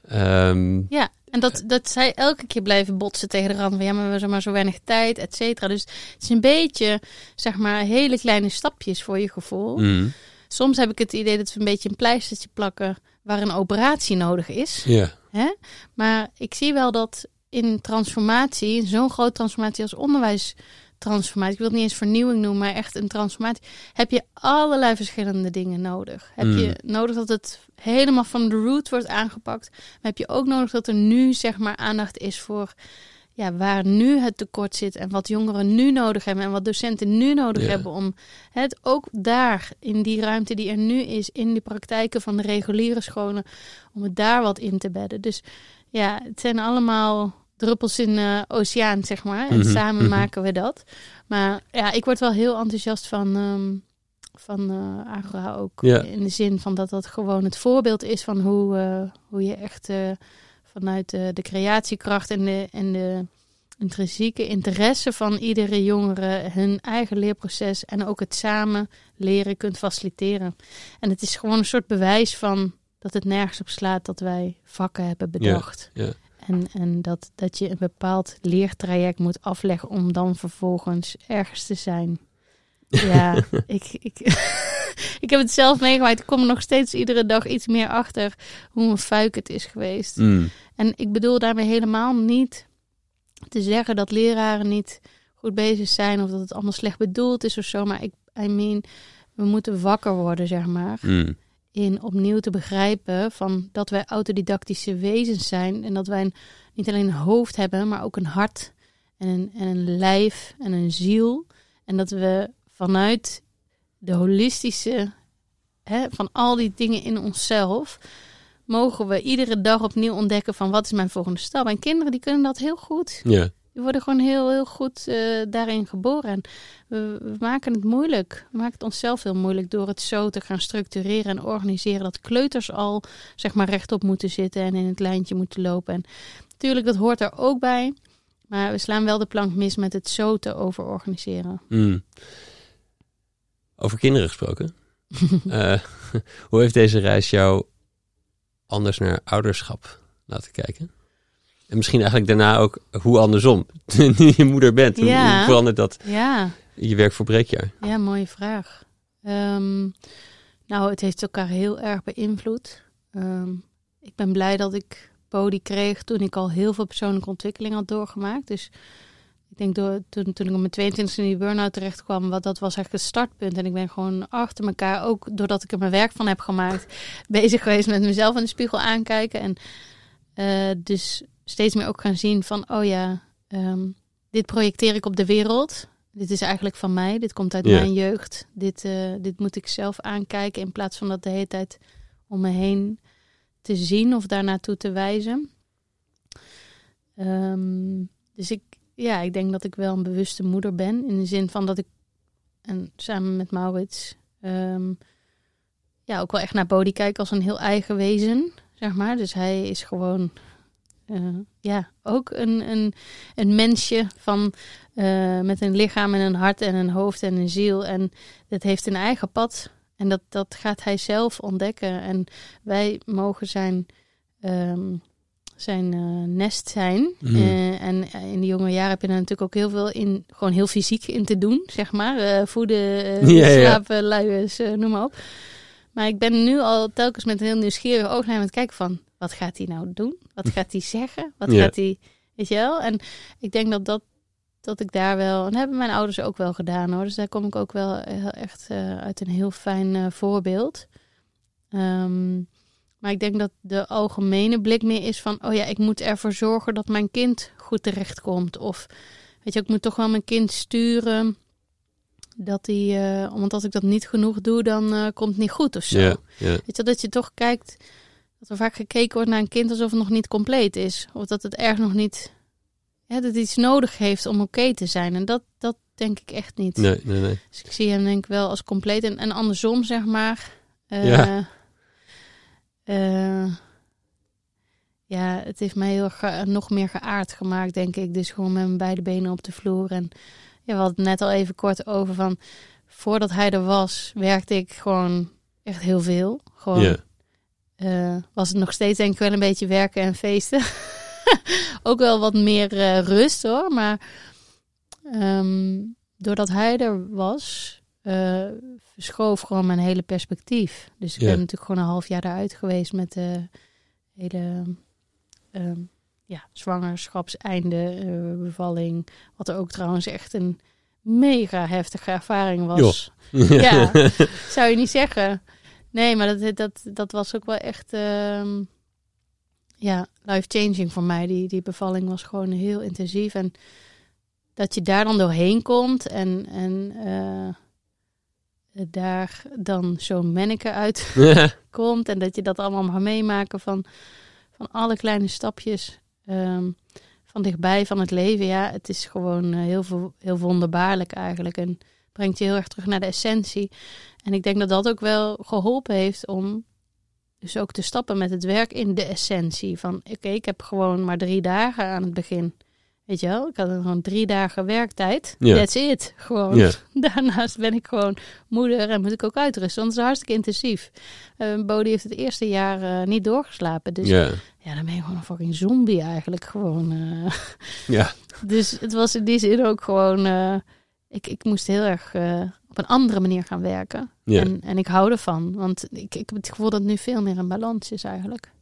Ehm, ja. En dat, dat zij elke keer blijven botsen tegen de rand van ja, maar we hebben maar zo weinig tijd, et cetera. Dus het is een beetje, zeg maar, hele kleine stapjes voor je gevoel. mm, Soms heb ik het idee dat we een beetje een pleistertje plakken waar een operatie nodig is. ja, Hè? Maar ik zie wel dat in transformatie, zo'n grote transformatie als onderwijs transformatie, ik wil het niet eens vernieuwing noemen, maar echt een transformatie, heb je allerlei verschillende dingen nodig. Heb je Mm. nodig dat het helemaal van de root wordt aangepakt, maar heb je ook nodig dat er nu zeg maar aandacht is voor ja, waar nu het tekort zit en wat jongeren nu nodig hebben en wat docenten nu nodig Ja. hebben om het ook daar in die ruimte die er nu is, in die praktijken van de reguliere scholen, om het daar wat in te bedden. Dus ja, het zijn allemaal druppels in de oceaan, zeg maar. En Mhm, samen mhm. maken we dat. Maar ja, ik word wel heel enthousiast van, ehm, van eh, Agora ook. Ja. In de zin van dat dat gewoon het voorbeeld is van hoe, eh, hoe je echt eh, vanuit de, de creatiekracht en de, en de intrinsieke interesse van iedere jongere hun eigen leerproces en ook het samen leren kunt faciliteren. En het is gewoon een soort bewijs van dat het nergens op slaat dat wij vakken hebben bedacht. ja. En, en dat, dat je een bepaald leertraject moet afleggen om dan vervolgens ergens te zijn. Ja, ik, ik, ik heb het zelf meegemaakt. Ik kom er nog steeds iedere dag iets meer achter hoe een fuik het is geweest. Mm. En ik bedoel daarmee helemaal niet te zeggen dat leraren niet goed bezig zijn of dat het allemaal slecht bedoeld is of zo. Maar ik, I mean, we moeten wakker worden, zeg maar, Mm. In opnieuw te begrijpen van dat wij autodidactische wezens zijn en dat wij een- niet alleen een hoofd hebben, maar ook een hart en een, en een lijf en een ziel. En dat we vanuit de holistische, hè, van al die dingen in onszelf, mogen we iedere dag opnieuw ontdekken van wat is mijn volgende stap. En kinderen die kunnen dat heel goed. Ja. Die worden gewoon heel, heel goed eh, daarin geboren. En we, we maken het moeilijk. We maken het onszelf heel moeilijk door het zo te gaan structureren en organiseren. Dat kleuters al zeg maar rechtop moeten zitten en in het lijntje moeten lopen. En natuurlijk, dat hoort er ook bij. Maar we slaan wel de plank mis met het zo te overorganiseren. Mm. Over kinderen gesproken. Eh, hoe heeft deze reis jou anders naar ouderschap laten kijken? En misschien eigenlijk daarna ook hoe andersom. Je moeder bent, hoe- Ja. hoe verandert dat Ja, je werk voor breekjaar? ja mooie vraag. Ehm, nou, het heeft elkaar heel erg beïnvloed. Ehm, ik ben blij dat ik Podi kreeg toen ik al heel veel persoonlijke ontwikkeling had doorgemaakt. Dus ik denk door, toen, toen ik op mijn 22 in die burn-out terecht kwam, wat dat was eigenlijk het startpunt. En ik ben gewoon achter elkaar, ook doordat ik er mijn werk van heb gemaakt, bezig geweest met mezelf in de spiegel aankijken. En eh, dus steeds meer ook gaan zien van, oh ja, ehm, dit projecteer ik op de wereld. Dit is eigenlijk van mij, dit komt uit mijn jeugd. Dit, eh, dit moet ik zelf aankijken in plaats van dat de hele tijd om me heen te zien of daar naartoe te wijzen. Ehm, dus ik, ja, ik denk dat ik wel een bewuste moeder ben. In de zin van dat ik, en samen met Maurits, ehm, ja, ook wel echt naar Bodhi kijk als een heel eigen wezen, zeg maar. Dus hij is gewoon, ja, ook een, een, een mensje van, eh, met een lichaam en een hart en een hoofd en een ziel. En dat heeft een eigen pad. En dat, dat gaat hij zelf ontdekken. En wij mogen zijn, ehm, zijn eh, nest zijn. Mhm. Eh, en in de jonge jaren heb je er natuurlijk ook heel veel in, gewoon heel fysiek in te doen, zeg maar. Eh, voeden, eh, Ja, ja. slapen, luiers, eh, noem maar op. Maar ik ben nu al telkens met een heel nieuwsgierig oog naar hem aan het kijken van... wat gaat hij nou doen? Wat gaat hij zeggen? Wat Ja. gaat hij... Weet je wel? En ik denk dat, dat, dat ik daar wel... En dat hebben mijn ouders ook wel gedaan hoor. Dus daar kom ik ook wel heel- echt eh, uit een heel fijn eh, voorbeeld. Ehm, maar ik denk dat de algemene blik meer is van... oh ja, ik moet ervoor zorgen dat mijn kind goed terechtkomt. Of weet je, ik moet toch wel mijn kind sturen... Dat hij, eh, want als ik dat niet genoeg doe, dan eh, komt het niet goed of zo. Weet je, dat je toch kijkt, dat er vaak gekeken wordt naar een kind alsof het nog niet compleet is. Of dat het erg nog niet, dat het iets nodig heeft om oké te zijn. En dat, dat denk ik echt niet. Nee, nee, nee. Dus ik zie hem denk ik wel als compleet. En, en andersom, zeg maar. eh, Ja. eh, ja, het heeft mij heel ge- nog meer geaard gemaakt, denk ik. Dus gewoon met mijn beide benen op de vloer. En ja, we hadden het net al even kort over van... Voordat hij er was, werkte ik gewoon echt heel veel. Gewoon Ja. Eh, was het nog steeds denk ik wel een beetje werken en feesten. ook wel wat meer eh, rust hoor. Maar ehm, doordat hij er was, verschoof gewoon mijn hele perspectief. Dus ik Ja. ben natuurlijk gewoon een half jaar daaruit geweest met de hele ehm, ja, zwangerschapseinde, eh, bevalling. Wat er ook trouwens echt een mega heftige ervaring was. Ja, zou je niet zeggen. Nee, maar dat, dat, dat was ook wel echt ehm, ja, life-changing voor mij. Die, die bevalling was gewoon heel intensief. En dat je daar dan doorheen komt en, en uh, daar dan zo'n manneke uit komt. En dat je dat allemaal mag meemaken van, van alle kleine stapjes ehm, van dichtbij van het leven. Ja, het is gewoon uh, heel, heel wonderbaarlijk eigenlijk. En brengt je heel erg terug naar de essentie. En ik denk dat dat ook wel geholpen heeft om dus ook te stappen met het werk in de essentie. Van oké, ik heb gewoon maar drie dagen aan het begin. Weet je wel, ik had gewoon drie dagen werktijd. That's it. Gewoon. Daarnaast ben ik gewoon moeder en moet ik ook uitrusten. Want het is hartstikke intensief. Uh, Bodie heeft het eerste jaar uh, niet doorgeslapen. Dus yeah. ja, dan ben je gewoon een fucking zombie eigenlijk. Gewoon. Uh. Ja. Dus het was in die zin ook gewoon. ik, ik moest heel erg op een andere manier gaan werken. En, en ik hou ervan. Want ik, ik heb het gevoel dat het nu veel meer een balans is eigenlijk.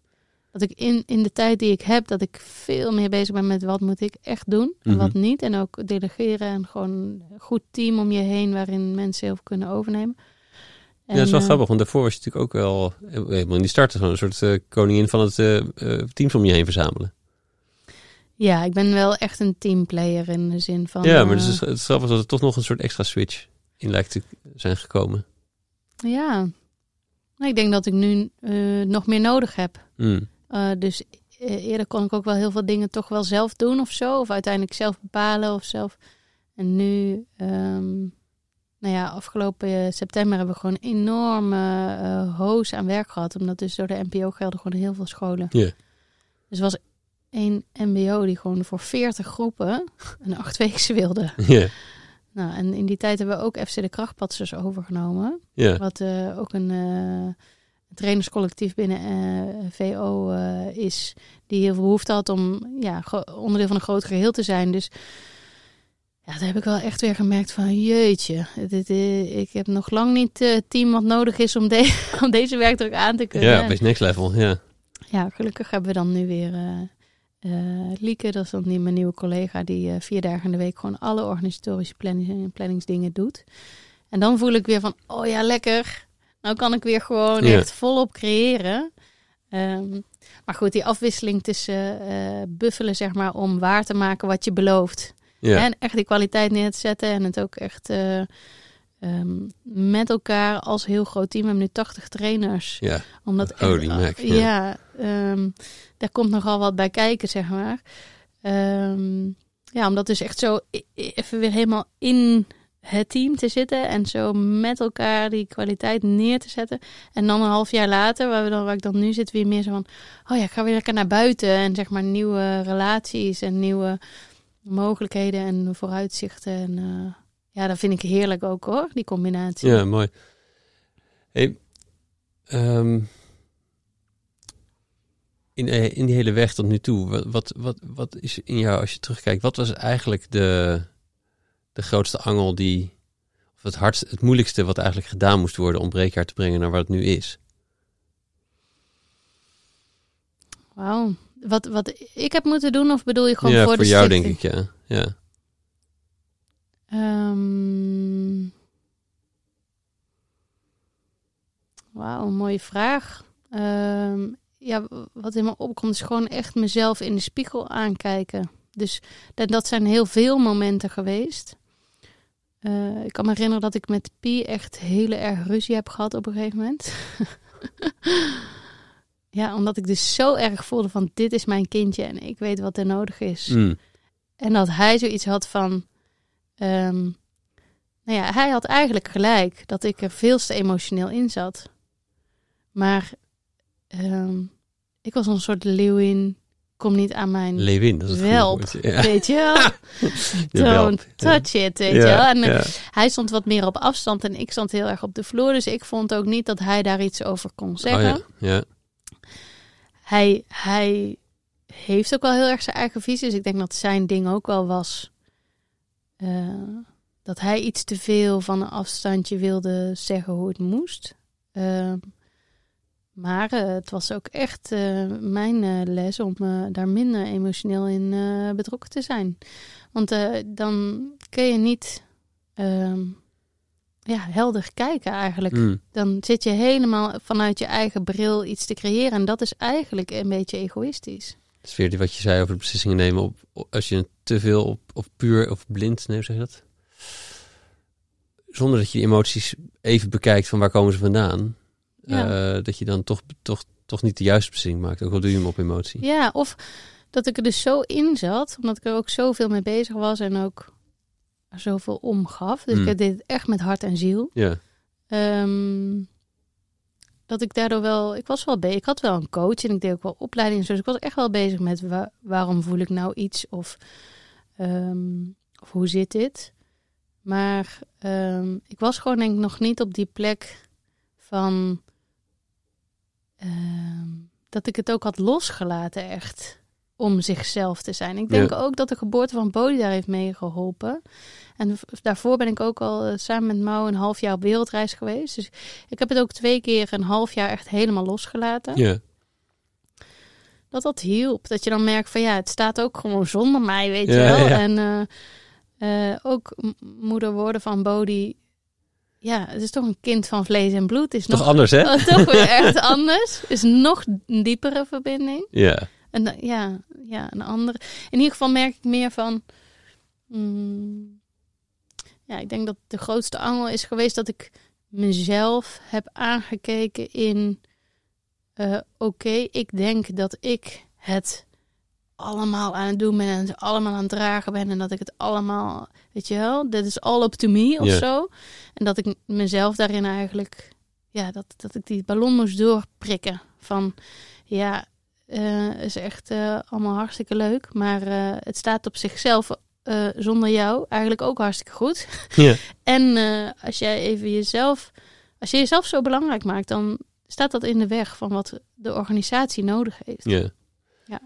Dat ik in, in de tijd die ik heb, dat ik veel meer bezig ben met wat moet ik echt doen en wat mhm. niet. En ook delegeren en gewoon een goed team om je heen waarin mensen heel veel kunnen overnemen. En, ja, dat is wel uh, grappig, want daarvoor was je natuurlijk ook wel helemaal in die start een soort uh, koningin van het uh, teams om je heen verzamelen. Ja, ik ben wel echt een teamplayer in de zin van. Ja, maar dus het is grappig dat er toch nog een soort extra switch in lijkt te zijn gekomen. Ja, ik denk dat ik nu nog meer nodig heb. Mm. Uh, dus eh, eerder kon ik ook wel heel veel dingen toch wel zelf doen of zo. Of uiteindelijk zelf bepalen of zelf. En nu, um, nou ja, afgelopen september hebben we gewoon een enorme uh, hoos aan werk gehad. Omdat dus door de NPO gelden gewoon heel veel scholen. Yeah. Dus was één MBO die gewoon voor 40 groepen een achtweekse wilde. Yeah. Nou, en in die tijd hebben we ook FC de Krachtpatsers overgenomen. Yeah. Wat uh, ook een trainerscollectief binnen uh, eh, VO eh, is, die heel veel behoefte had om ja, onderdeel van een groot geheel te zijn. Dus ja, daar heb ik wel echt weer gemerkt van jeetje, dit, ik heb nog lang niet het team wat nodig is om, de om deze werkdruk aan te kunnen. Ja, best next level, ja. Ja, gelukkig hebben we dan nu weer Lieke, dat is dan mijn nieuwe collega, die vier dagen in de week gewoon alle organisatorische planning, planningsdingen doet. En dan voel ik weer van, oh ja, lekker nou kan ik weer gewoon echt volop creëren. Um, maar goed, die afwisseling tussen uh, buffelen, zeg maar, om waar te maken wat je belooft. Ja. En echt die kwaliteit neer te zetten en het ook echt um, met elkaar als heel groot team. We hebben nu 80 trainers. Ja, Omdat echt. Ja, ja um, daar komt nogal wat bij kijken, zeg maar. Um, ja, omdat dus echt zo even weer helemaal in het team te zitten en zo met elkaar die kwaliteit neer te zetten. En dan een half jaar later, waar, we dan, waar ik dan nu zit, weer meer zo van: oh ja, ik ga weer lekker naar buiten en zeg maar nieuwe relaties en nieuwe mogelijkheden en vooruitzichten. En uh, ja, dat vind ik heerlijk ook hoor, die combinatie. Ja, mooi. Hey, um, in, eh, in die hele weg tot nu toe, wat, wat, wat is in jou, als je terugkijkt, wat was eigenlijk de de grootste angel die, of het hardste, het moeilijkste wat eigenlijk gedaan moest worden om breekjaar te brengen naar wat het nu is? Wauw. Wat, wat ik heb moeten doen, of bedoel je gewoon ja, voor, voor de jou denk ik, ja. ja. Um, Wauw, mooie vraag. Um, ja, wat in me opkomt is gewoon echt mezelf in de spiegel aankijken. Dus dat, dat zijn heel veel momenten geweest. Uh, ik kan me herinneren dat ik met Pi echt hele erg ruzie heb gehad op een gegeven moment. ja, omdat ik dus zo erg voelde van dit is mijn kindje en ik weet wat er nodig is. Mm. En dat hij zoiets had van, um, nou ja, hij had eigenlijk gelijk dat ik er veel te emotioneel in zat. Maar um, ik was een soort leeuwin kom niet aan mijn Lewin, dat is welp, weet je wel. Don't touch it, weet je wel. En eh, hij stond wat meer op afstand en ik stond heel erg op de vloer. Dus ik vond ook niet dat hij daar iets over kon zeggen. Oh, ja. Hij, hij heeft ook wel heel erg zijn eigen visie. Dus ik denk dat zijn ding ook wel was... Uh, dat hij iets te veel van een afstandje wilde zeggen hoe het moest. Uh, maar uh, het was ook echt uh, mijn uh, les om daar minder emotioneel in betrokken te zijn. Want dan kun je niet ehm, ja, helder kijken eigenlijk. Mm. Dan zit je helemaal vanuit je eigen bril iets te creëren. En dat is eigenlijk een beetje egoïstisch. Dat is weer wat je zei over beslissingen nemen. Op, als je te veel op, op puur of blind, nee, hoe zeg je dat? Zonder dat je die emoties even bekijkt van waar komen ze vandaan. Ja. eh, dat je dan toch, toch, toch niet de juiste beslissing maakt. Ook al doe je hem op emotie. Ja, of dat ik er dus zo in zat, omdat ik er ook zoveel mee bezig was en ook zoveel omgaf. Dus Mm. ik deed het echt met hart en ziel. Ja, Ehm, dat ik daardoor wel, ik was wel bezig. Ik had wel een coach en ik deed ook wel opleidingen. Dus ik was echt wel bezig met wa- waarom voel ik nou iets of, ehm, of hoe zit dit. Maar ehm, ik was gewoon denk ik nog niet op die plek van ehm, dat ik het ook had losgelaten echt om zichzelf te zijn. Ik denk Ja. ook dat de geboorte van Bodhi daar heeft meegeholpen. En daarvoor ben ik ook al eh, samen met Mau een half jaar op wereldreis geweest. Dus ik heb het ook twee keer een half jaar echt helemaal losgelaten. ja. Dat dat hielp. Dat je dan merkt van ja, het staat ook gewoon zonder mij, weet je wel. ja. En eh, eh, ook moeder worden van Bodhi. Ja, het is toch een kind van vlees en bloed. Is Toch nog, anders, hè? Oh, toch weer echt anders. Is nog een diepere verbinding. Ja. En ja, ja, een andere. In ieder geval merk ik meer van. mm, ja, ik denk dat de grootste angel is geweest dat ik mezelf heb aangekeken in. eh, Oké, ik denk dat ik het allemaal aan het doen ben en het allemaal aan het dragen ben en dat ik het allemaal, weet je wel, dit is all up to me of zo. En dat ik mezelf daarin eigenlijk, ja, dat, dat ik die ballon moest doorprikken van, ja, eh, is echt eh, allemaal hartstikke leuk. Maar eh, het staat op zichzelf zonder jou eigenlijk ook hartstikke goed. Ja. En als jij even jezelf, als je jezelf zo belangrijk maakt, dan staat dat in de weg van wat de organisatie nodig heeft. Ja. Ja.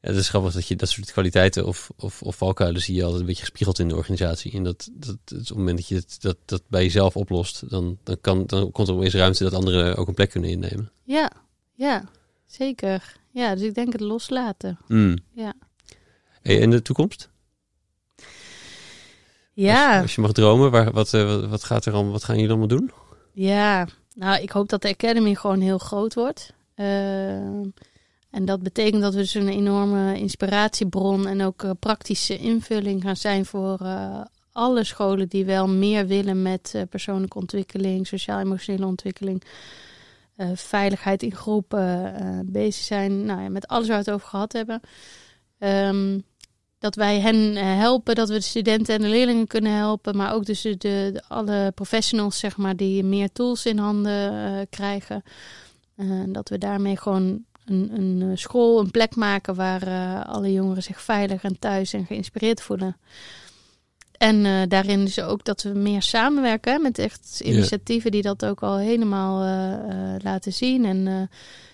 Het is grappig dat je dat soort kwaliteiten of, of, of valkuilen zie je altijd een beetje gespiegeld in de organisatie. En dat, dat, dat op het moment dat je het, dat, dat bij jezelf oplost, dan, dan, kan, dan komt er opeens ruimte dat anderen ook een plek kunnen innemen. Ja, ja, zeker. Ja, dus ik denk het loslaten. Mm. Ja. Hey, en de toekomst? Ja, Als, als je mag dromen, waar, wat, eh, wat, wat, gaat er allemaal, wat gaan jullie allemaal doen? ja. Nou, ik hoop dat de Academy gewoon heel groot wordt. Eh, en dat betekent dat we dus een enorme inspiratiebron en ook eh, praktische invulling gaan zijn voor eh, alle scholen die wel meer willen met eh, persoonlijke ontwikkeling, sociaal-emotionele ontwikkeling, veiligheid in groepen, bezig zijn nou ja, met alles waar we het over gehad hebben. Ehm, dat wij hen helpen, dat we de studenten en de leerlingen kunnen helpen, maar ook dus de, de, alle professionals, zeg maar, die meer tools in handen krijgen. Dat we daarmee gewoon een, een eh, school, een plek maken waar eh, alle jongeren zich veilig en thuis en geïnspireerd voelen. En eh, daarin is ook dat we meer samenwerken hè, met echt initiatieven die dat ook al helemaal laten zien. En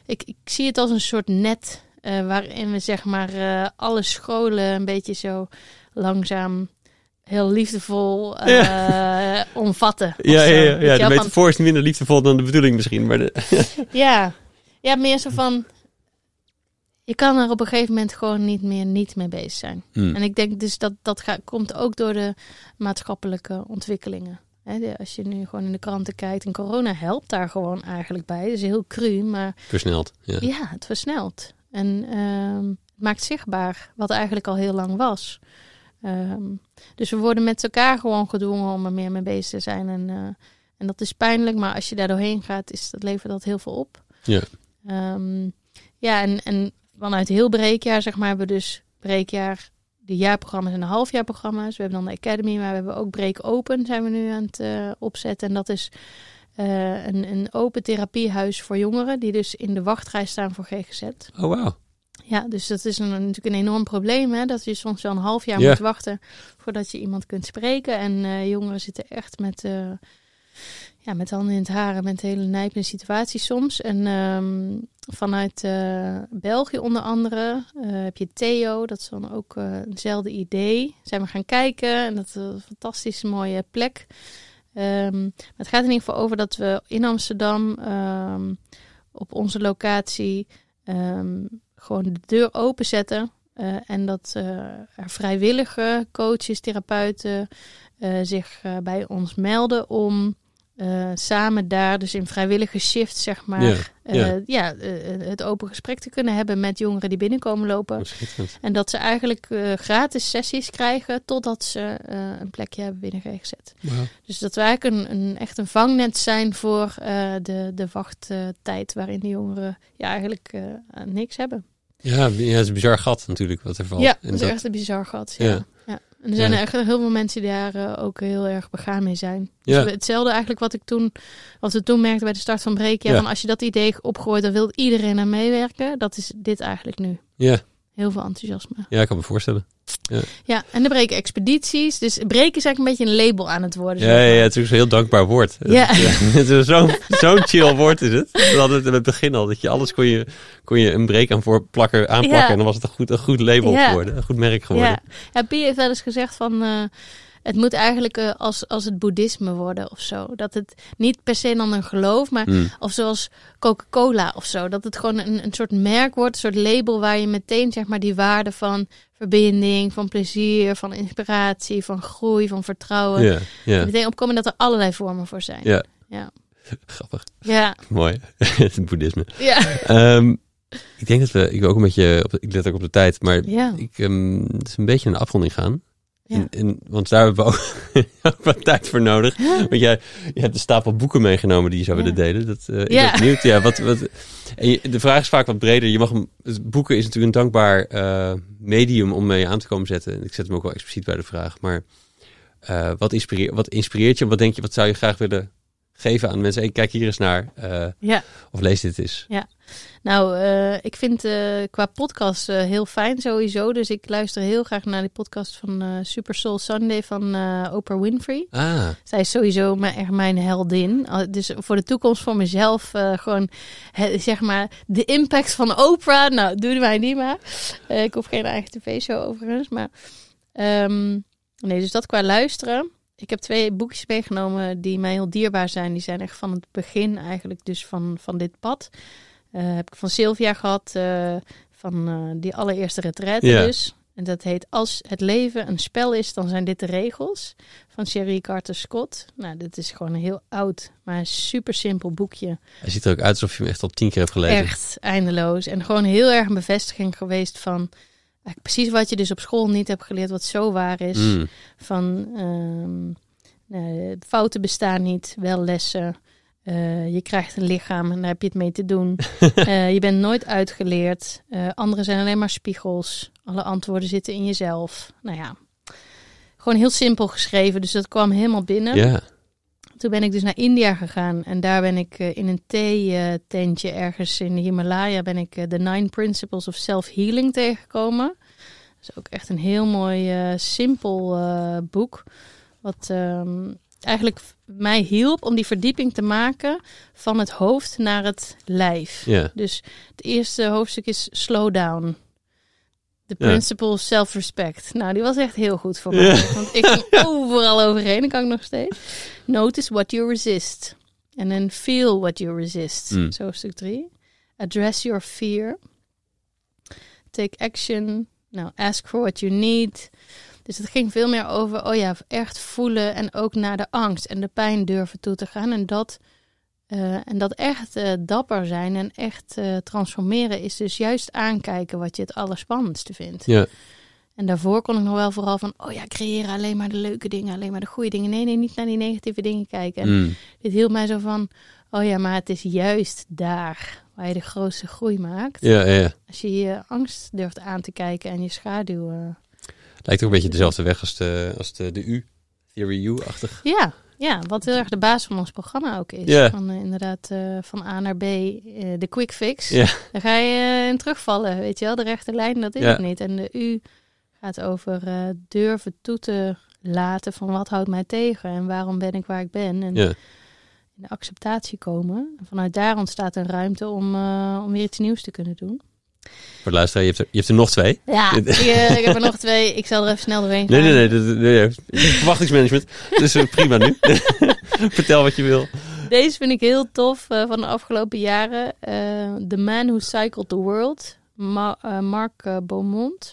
ik, ik zie het als een soort net waarin we zeg maar alle scholen een beetje zo langzaam heel liefdevol omvatten. Ja, ja, ja, ja. de metafoor is minder liefdevol dan de bedoeling misschien. Maar de, ja. ja, meer zo van. Je kan er op een gegeven moment gewoon niet meer niet mee bezig zijn. Mm. En ik denk dus dat dat gaat, komt ook door de maatschappelijke ontwikkelingen. Hè, de- als je nu gewoon in de kranten kijkt en corona helpt daar gewoon eigenlijk bij. Dat is heel cru, maar Versneld. Ja. ja, het versnelt. En ehm, het maakt zichtbaar wat eigenlijk al heel lang was. Ehm, dus we worden met elkaar gewoon gedwongen om er meer mee bezig te zijn. En, eh, en dat is pijnlijk, maar als je daar doorheen gaat, is, dat levert dat heel veel op. Ja. Ehm, ja, en, en vanuit heel breekjaar, zeg maar, hebben we dus breekjaar de jaarprogramma's en de halfjaarprogramma's. We hebben dan de Academy, maar we hebben ook Break Open zijn we nu aan het eh, opzetten. En dat is eh, een, een open therapiehuis voor jongeren die dus in de wachtrij staan voor GGZ. Oh, wauw. Ja, dus dat is een, natuurlijk een enorm probleem, hè, dat je soms wel een half jaar Ja. moet wachten voordat je iemand kunt spreken. En eh, jongeren zitten echt met, ja, met handen in het haar en met hele nijpende situaties soms. En ehm, vanuit eh, België onder andere eh, heb je Theo, dat is dan ook eh, eenzelfde idee. Zijn we gaan kijken en dat is een fantastisch mooie plek. Ehm, het gaat in ieder geval over dat we in Amsterdam ehm, op onze locatie gewoon de deur openzetten. en dat er vrijwillige coaches, therapeuten zich bij ons melden om eh, samen daar, dus in vrijwillige shift, zeg maar, Ja, eh, ja. ja, eh, het open gesprek te kunnen hebben met jongeren die binnenkomen lopen. En dat ze eigenlijk gratis sessies krijgen totdat ze een plekje hebben binnen GGZ. Dus dat we eigenlijk een, een, echt een vangnet zijn voor de, de wachttijd waarin de jongeren ja, eigenlijk niks hebben. Ja, ja, het is een bizar gat natuurlijk wat er valt. Ja, En dat is echt een bizar gat. Ja. Ja. En er zijn Ja. echt heel veel mensen die daar eh, ook heel erg begaan mee zijn. Ja. Dus hetzelfde eigenlijk wat ik toen, wat we toen merkten bij de start van Breek. Ja, Ja. van als je dat idee opgooit, dan wil iedereen aan meewerken. Dat is dit eigenlijk nu. Ja, Heel veel enthousiasme. ja, ik kan me voorstellen. Ja, en de breken expedities. Dus breken is eigenlijk een beetje een label aan het worden. Ja, zeg ja, maar. ja, het is een heel dankbaar woord. Ja. Het is zo'n zo'n chill woord is het. We hadden het in het begin al, dat je alles kon je, kon je een break aan voor plakken, aanplakken. Ja. En dan was het een goed, een goed label Ja. geworden, een goed merk geworden. Ja, ja Pie heeft wel eens gezegd van... eh, het moet eigenlijk eh, als, als het boeddhisme worden of zo. Dat het niet per se dan een geloof, maar Mm. of zoals Coca-Cola of zo. Dat het gewoon een, een soort merk wordt, een soort label waar je meteen zeg maar die waarde van verbinding, van plezier, van inspiratie, van groei, van vertrouwen. Meteen opkomen dat er allerlei vormen voor zijn. ja. Ja. Grappig. Ja, Mooi. het boeddhisme. ja. Ehm, ik denk dat we, ik ook een beetje, op ik let ook op de tijd, maar ja. ik, ehm, het is een beetje een afronding gaan. Ja. En, en, want daar hebben we ook, ook wat tijd voor nodig. Want jij je hebt een stapel boeken meegenomen die je zou Ja. willen delen. Dat, ik Ja. ben benieuwd. Ja, wat, wat, en je- de vraag is vaak wat breder. Je mag hem, het boeken is natuurlijk een dankbaar eh, medium om mee aan te komen zetten. En Ik zet hem ook wel expliciet bij de vraag. Maar eh, wat, inspireert, wat inspireert je? Wat denk je, wat zou je graag willen geven aan mensen? Hey, kijk hier eens naar. ja. of lees dit eens. Nou, eh, ik vind eh, qua podcast eh, heel fijn sowieso. Dus ik luister heel graag naar die podcast van Super Soul Sunday van Oprah Winfrey. Ah, Zij is sowieso mijn, echt mijn heldin. Al- Dus voor de toekomst voor mezelf gewoon, zeg maar, de impact van Oprah. Nou, doe mij niet maar. Ik hoef geen eigen tv-show overigens. Maar ehm, nee, dus dat qua luisteren. Ik heb twee boekjes meegenomen die mij heel dierbaar zijn. Die zijn echt van het begin eigenlijk dus van, van dit pad. Eh, heb ik van Sylvia gehad, eh, van eh, die allereerste retraite dus. En dat heet Als het leven een spel is, dan zijn dit de regels. Van Sherry Carter Scott. Nou, dit is gewoon een heel oud, maar super simpel boekje. hij ziet er ook uit alsof je hem echt al tien keer hebt gelezen. Echt eindeloos. En gewoon heel erg een bevestiging geweest van... precies wat je dus op school niet hebt geleerd, wat zo waar is. Mm. Van ehm, eh, fouten bestaan niet, wel lessen. Eh, je krijgt een lichaam en daar heb je het mee te doen. Eh, je bent nooit uitgeleerd. Eh, anderen zijn alleen maar spiegels. Alle antwoorden zitten in jezelf. Nou ja, gewoon heel simpel geschreven. Dus dat kwam helemaal binnen. Ja. Toen ben ik dus naar India gegaan. En daar ben ik in een thee-tentje ergens in de Himalaya... ben ik de Nine Principles of Self-Healing tegengekomen. Dat is ook echt een heel mooi, simpel boek. Wat ehm, eigenlijk mij hielp om die verdieping te maken... van het hoofd naar het lijf. Ja. Dus het eerste hoofdstuk is Slow Down. The Ja. Principle Self-Respect. Nou, die was echt heel goed voor mij. Want ik ging overal overheen. Dat kan ik nog steeds. Notice what you resist. En then feel what you resist. Mm. Zo stuk drie. Address your fear. Take action. Nou, ask for what you need. Dus het ging veel meer over, oh ja, echt voelen en ook naar de angst en de pijn durven toe te gaan. En dat, eh, en dat echt eh, dapper zijn en echt eh, transformeren is dus juist aankijken wat je het allerspannendste vindt. Ja. En daarvoor kon ik nog wel vooral van, oh ja, creëren alleen maar de leuke dingen, alleen maar de goede dingen. Nee, nee, niet naar die negatieve dingen kijken. En Mm. dit hield mij zo van, oh ja, maar het is juist daar waar je de grootste groei maakt. Ja, ja, ja. Als je je angst durft aan te kijken en je schaduw. Lijkt ook een beetje dezelfde weg als de, als de, de U. Theory U-achtig. Ja, ja, wat heel erg de basis van ons programma ook is. Van, eh, inderdaad, eh, van A naar B, eh, de quick fix. Daar ga je in terugvallen, weet je wel. De rechte lijn, dat is het niet. En de U gaat over durven toe te laten van wat houdt mij tegen en waarom ben ik waar ik ben. En in de acceptatie komen. En vanuit daar ontstaat een ruimte om, om weer iets nieuws te kunnen doen. Voor de luisteraar, je hebt er, je hebt er nog twee. Ja, ik, eh, ik heb er nog twee. Ik zal er even snel doorheen gaan. Nee, nee, nee. dat- nee, nee. Verwachtingsmanagement. Dus eh, prima nu. Vertel wat je wil. Deze vind ik heel tof eh, van de afgelopen jaren. The Man Who Cycled the World. Ma- Mark Beaumont.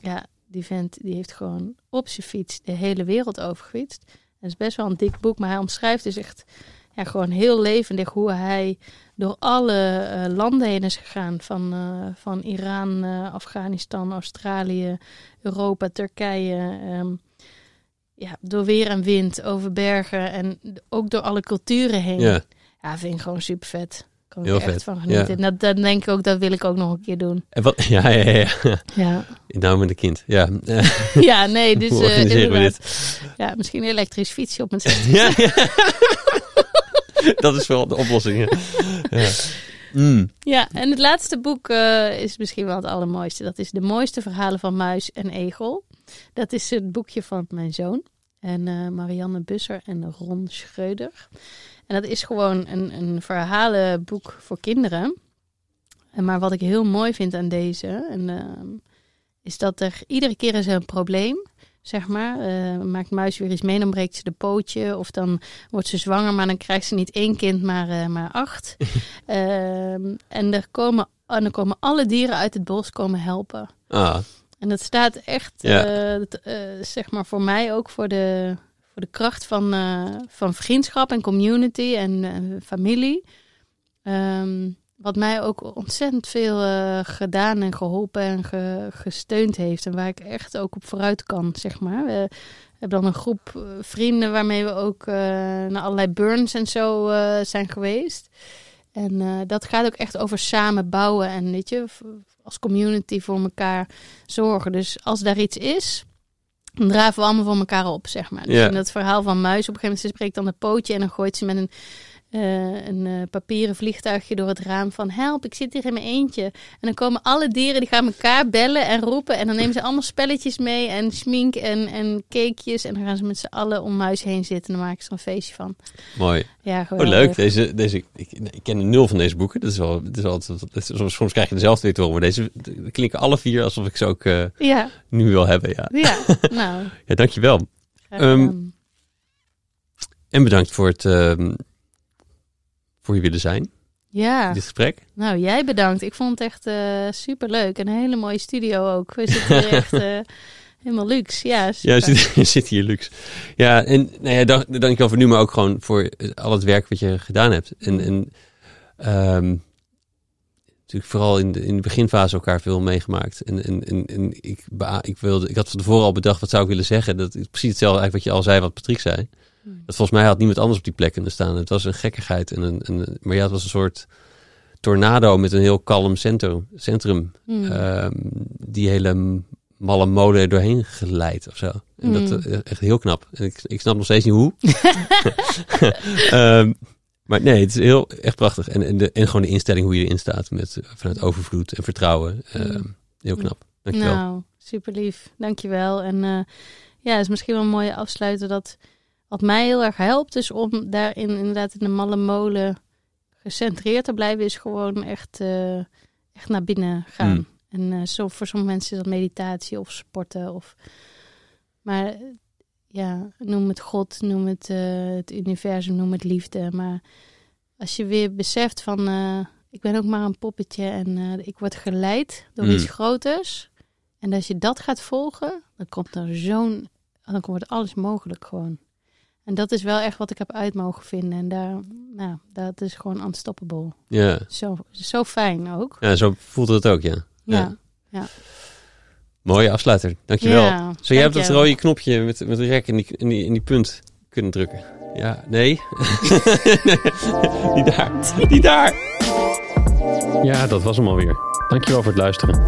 Ja, die vent die heeft gewoon op zijn fiets de hele wereld overfietst. Het is best wel een dik boek, maar hij omschrijft dus echt ja, gewoon heel levendig hoe hij door alle eh, landen heen is gegaan. Van, eh, van Iran, eh, Afghanistan, Australië, Europa, Turkije. ehm, ja, door weer en wind, over bergen en ook door alle culturen heen. Ja, Ja, vind ik gewoon super vet. Kan ik Heel echt vet, van genieten. ja. En dat, dat denk ik ook, dat wil ik ook nog een keer doen. en wat, ja, ja, ja. ja. Ja, Nou met een kind. Ja, ja nee, dus hoe dit? Ja, misschien een elektrisch fietsje op mijn ja. dat is wel de oplossing. Ja. Ja. Mm. En het laatste boek eh, is misschien wel het allermooiste. Dat is De mooiste verhalen van Muis en Egel. Dat is het boekje van mijn zoon. En eh, Marianne Busser en Ron Schreuder. En dat is gewoon een, een verhalenboek voor kinderen. En maar wat ik heel mooi vind aan deze... En, ehm, is dat er iedere keer is er een probleem... Zeg maar, Eh, maakt muis weer iets mee, dan breekt ze de pootje. Of dan wordt ze zwanger, maar dan krijgt ze niet één kind, maar, eh, maar acht. Ehm, en, er komen, en er komen alle dieren uit het bos komen helpen. Ah, En dat staat echt, Ja. eh, zeg maar, voor mij ook voor de, voor de kracht van, van vriendschap en community en familie. Ehm, wat mij ook ontzettend veel eh, gedaan en geholpen en ge- gesteund heeft. En waar ik echt ook op vooruit kan, zeg maar. We hebben dan een groep eh, vrienden waarmee we ook eh, naar allerlei burns en zo zijn geweest. En dat gaat ook echt over samen bouwen en weet je, als community voor elkaar zorgen. Dus als daar iets is, dan draven we allemaal voor elkaar op, zeg maar. Dus Ja. in dat verhaal van Muis, op een gegeven moment ze spreekt dan een pootje en dan gooit ze met een, eh, een eh, papieren vliegtuigje door het raam van help, ik zit hier in mijn eentje. En dan komen alle dieren, die gaan elkaar bellen en roepen en dan nemen ze allemaal spelletjes mee en smink en, en cakejes. En dan gaan ze met z'n allen om Muis heen zitten en dan maken ze er een feestje van. mooi. Ja, Oh, leuk. Deze, deze, ik, ik ken nul van deze boeken. Dat is wel, dat is wel, dat is- soms, soms krijg je dezelfde weer te horen. Maar deze klinken alle vier alsof ik ze ook eh, Ja, nu wil hebben. Ja, ja, nou. ja dankjewel. gedaan. En bedankt voor het ehm, voor je willen zijn. ja. Dit gesprek. Nou, jij bedankt. Ik vond het echt eh super leuk. Een hele mooie studio ook. We zitten hier echt eh, helemaal luxe. Ja, Ja, super. je zit, je zit hier luxe. Ja, en nou ja, dank, dankjewel voor nu, maar ook gewoon voor al het werk wat je gedaan hebt. En, en ehm, natuurlijk vooral in de, in de beginfase elkaar veel meegemaakt. En, en, en, en ik, ik, wilde, ik had van tevoren al bedacht, wat zou ik willen zeggen? Dat is precies hetzelfde eigenlijk wat je al zei, wat Patrick zei. Hmm. Dat volgens mij had niemand anders op die plek kunnen staan. Het was een gekkigheid. En een, een, maar ja, het was een soort tornado met een heel kalm centrum. centrum Hmm. ehm, die hele malle molen er doorheen geleid of zo. En dat Mm. eh, echt heel knap. En ik, ik snap nog steeds niet hoe. Ehm, maar nee, het is heel echt prachtig. En, en, de, en gewoon de instelling hoe je erin staat met vanuit overvloed en vertrouwen. Ehm, Mm. Heel knap. Dankjewel. Nou, super lief. Dankjewel. En eh, ja, het is misschien wel een mooie afsluiter dat wat mij heel erg helpt is om daarin inderdaad in de malle molen gecentreerd te blijven, is gewoon echt, eh, echt naar binnen gaan. Mm. En eh, zo, voor sommige mensen is dat meditatie of sporten. Of... Maar ja, noem het God, noem het eh, het universum, noem het liefde. Maar als je weer beseft van, ik ben ook maar een poppetje en ik word geleid door Mm. iets groters. En als je dat gaat volgen, dan komt er zo'n, dan wordt alles mogelijk gewoon. En dat is wel echt wat ik heb uit mogen vinden. En daar, nou, dat is gewoon unstoppable. Ja. Zo, zo fijn ook. ja, zo voelt het ook, ja. Ja. Mooie afsluiter. Dankjewel. Ja, Zo, jij hebt dat rode knopje met, met de rek in die, in, die, in die punt kunnen drukken. Ja, nee. die daar. Die daar. Ja, dat was hem alweer. Dankjewel voor het luisteren.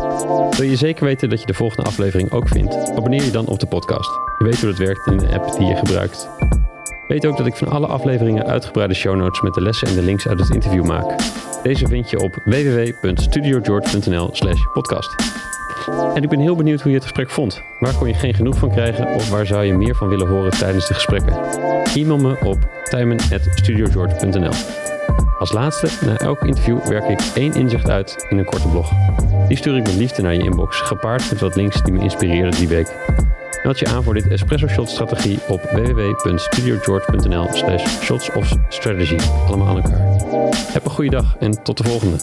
Wil je zeker weten dat je de volgende aflevering ook vindt? Abonneer je dan op de podcast. Je weet hoe dat werkt in de app die je gebruikt. Weet ook dat ik van alle afleveringen uitgebreide show notes met de lessen en de links uit het interview maak. Deze vind je op www.studiogeorge.nl slash podcast. En ik ben heel benieuwd hoe je het gesprek vond. Waar kon je geen genoeg van krijgen of waar zou je meer van willen horen tijdens de gesprekken? E-mail me op tijmen.studiogeorge.nl Als laatste, na elk interview werk ik één inzicht uit in een korte blog. Die stuur ik met liefde naar je inbox, gepaard met wat links die me inspireerden die week. Meld je aan voor dit Espresso Shot strategie op www.studiogeorge.nl slash shots of strategy. Allemaal aan elkaar. Heb een goede dag en tot de volgende.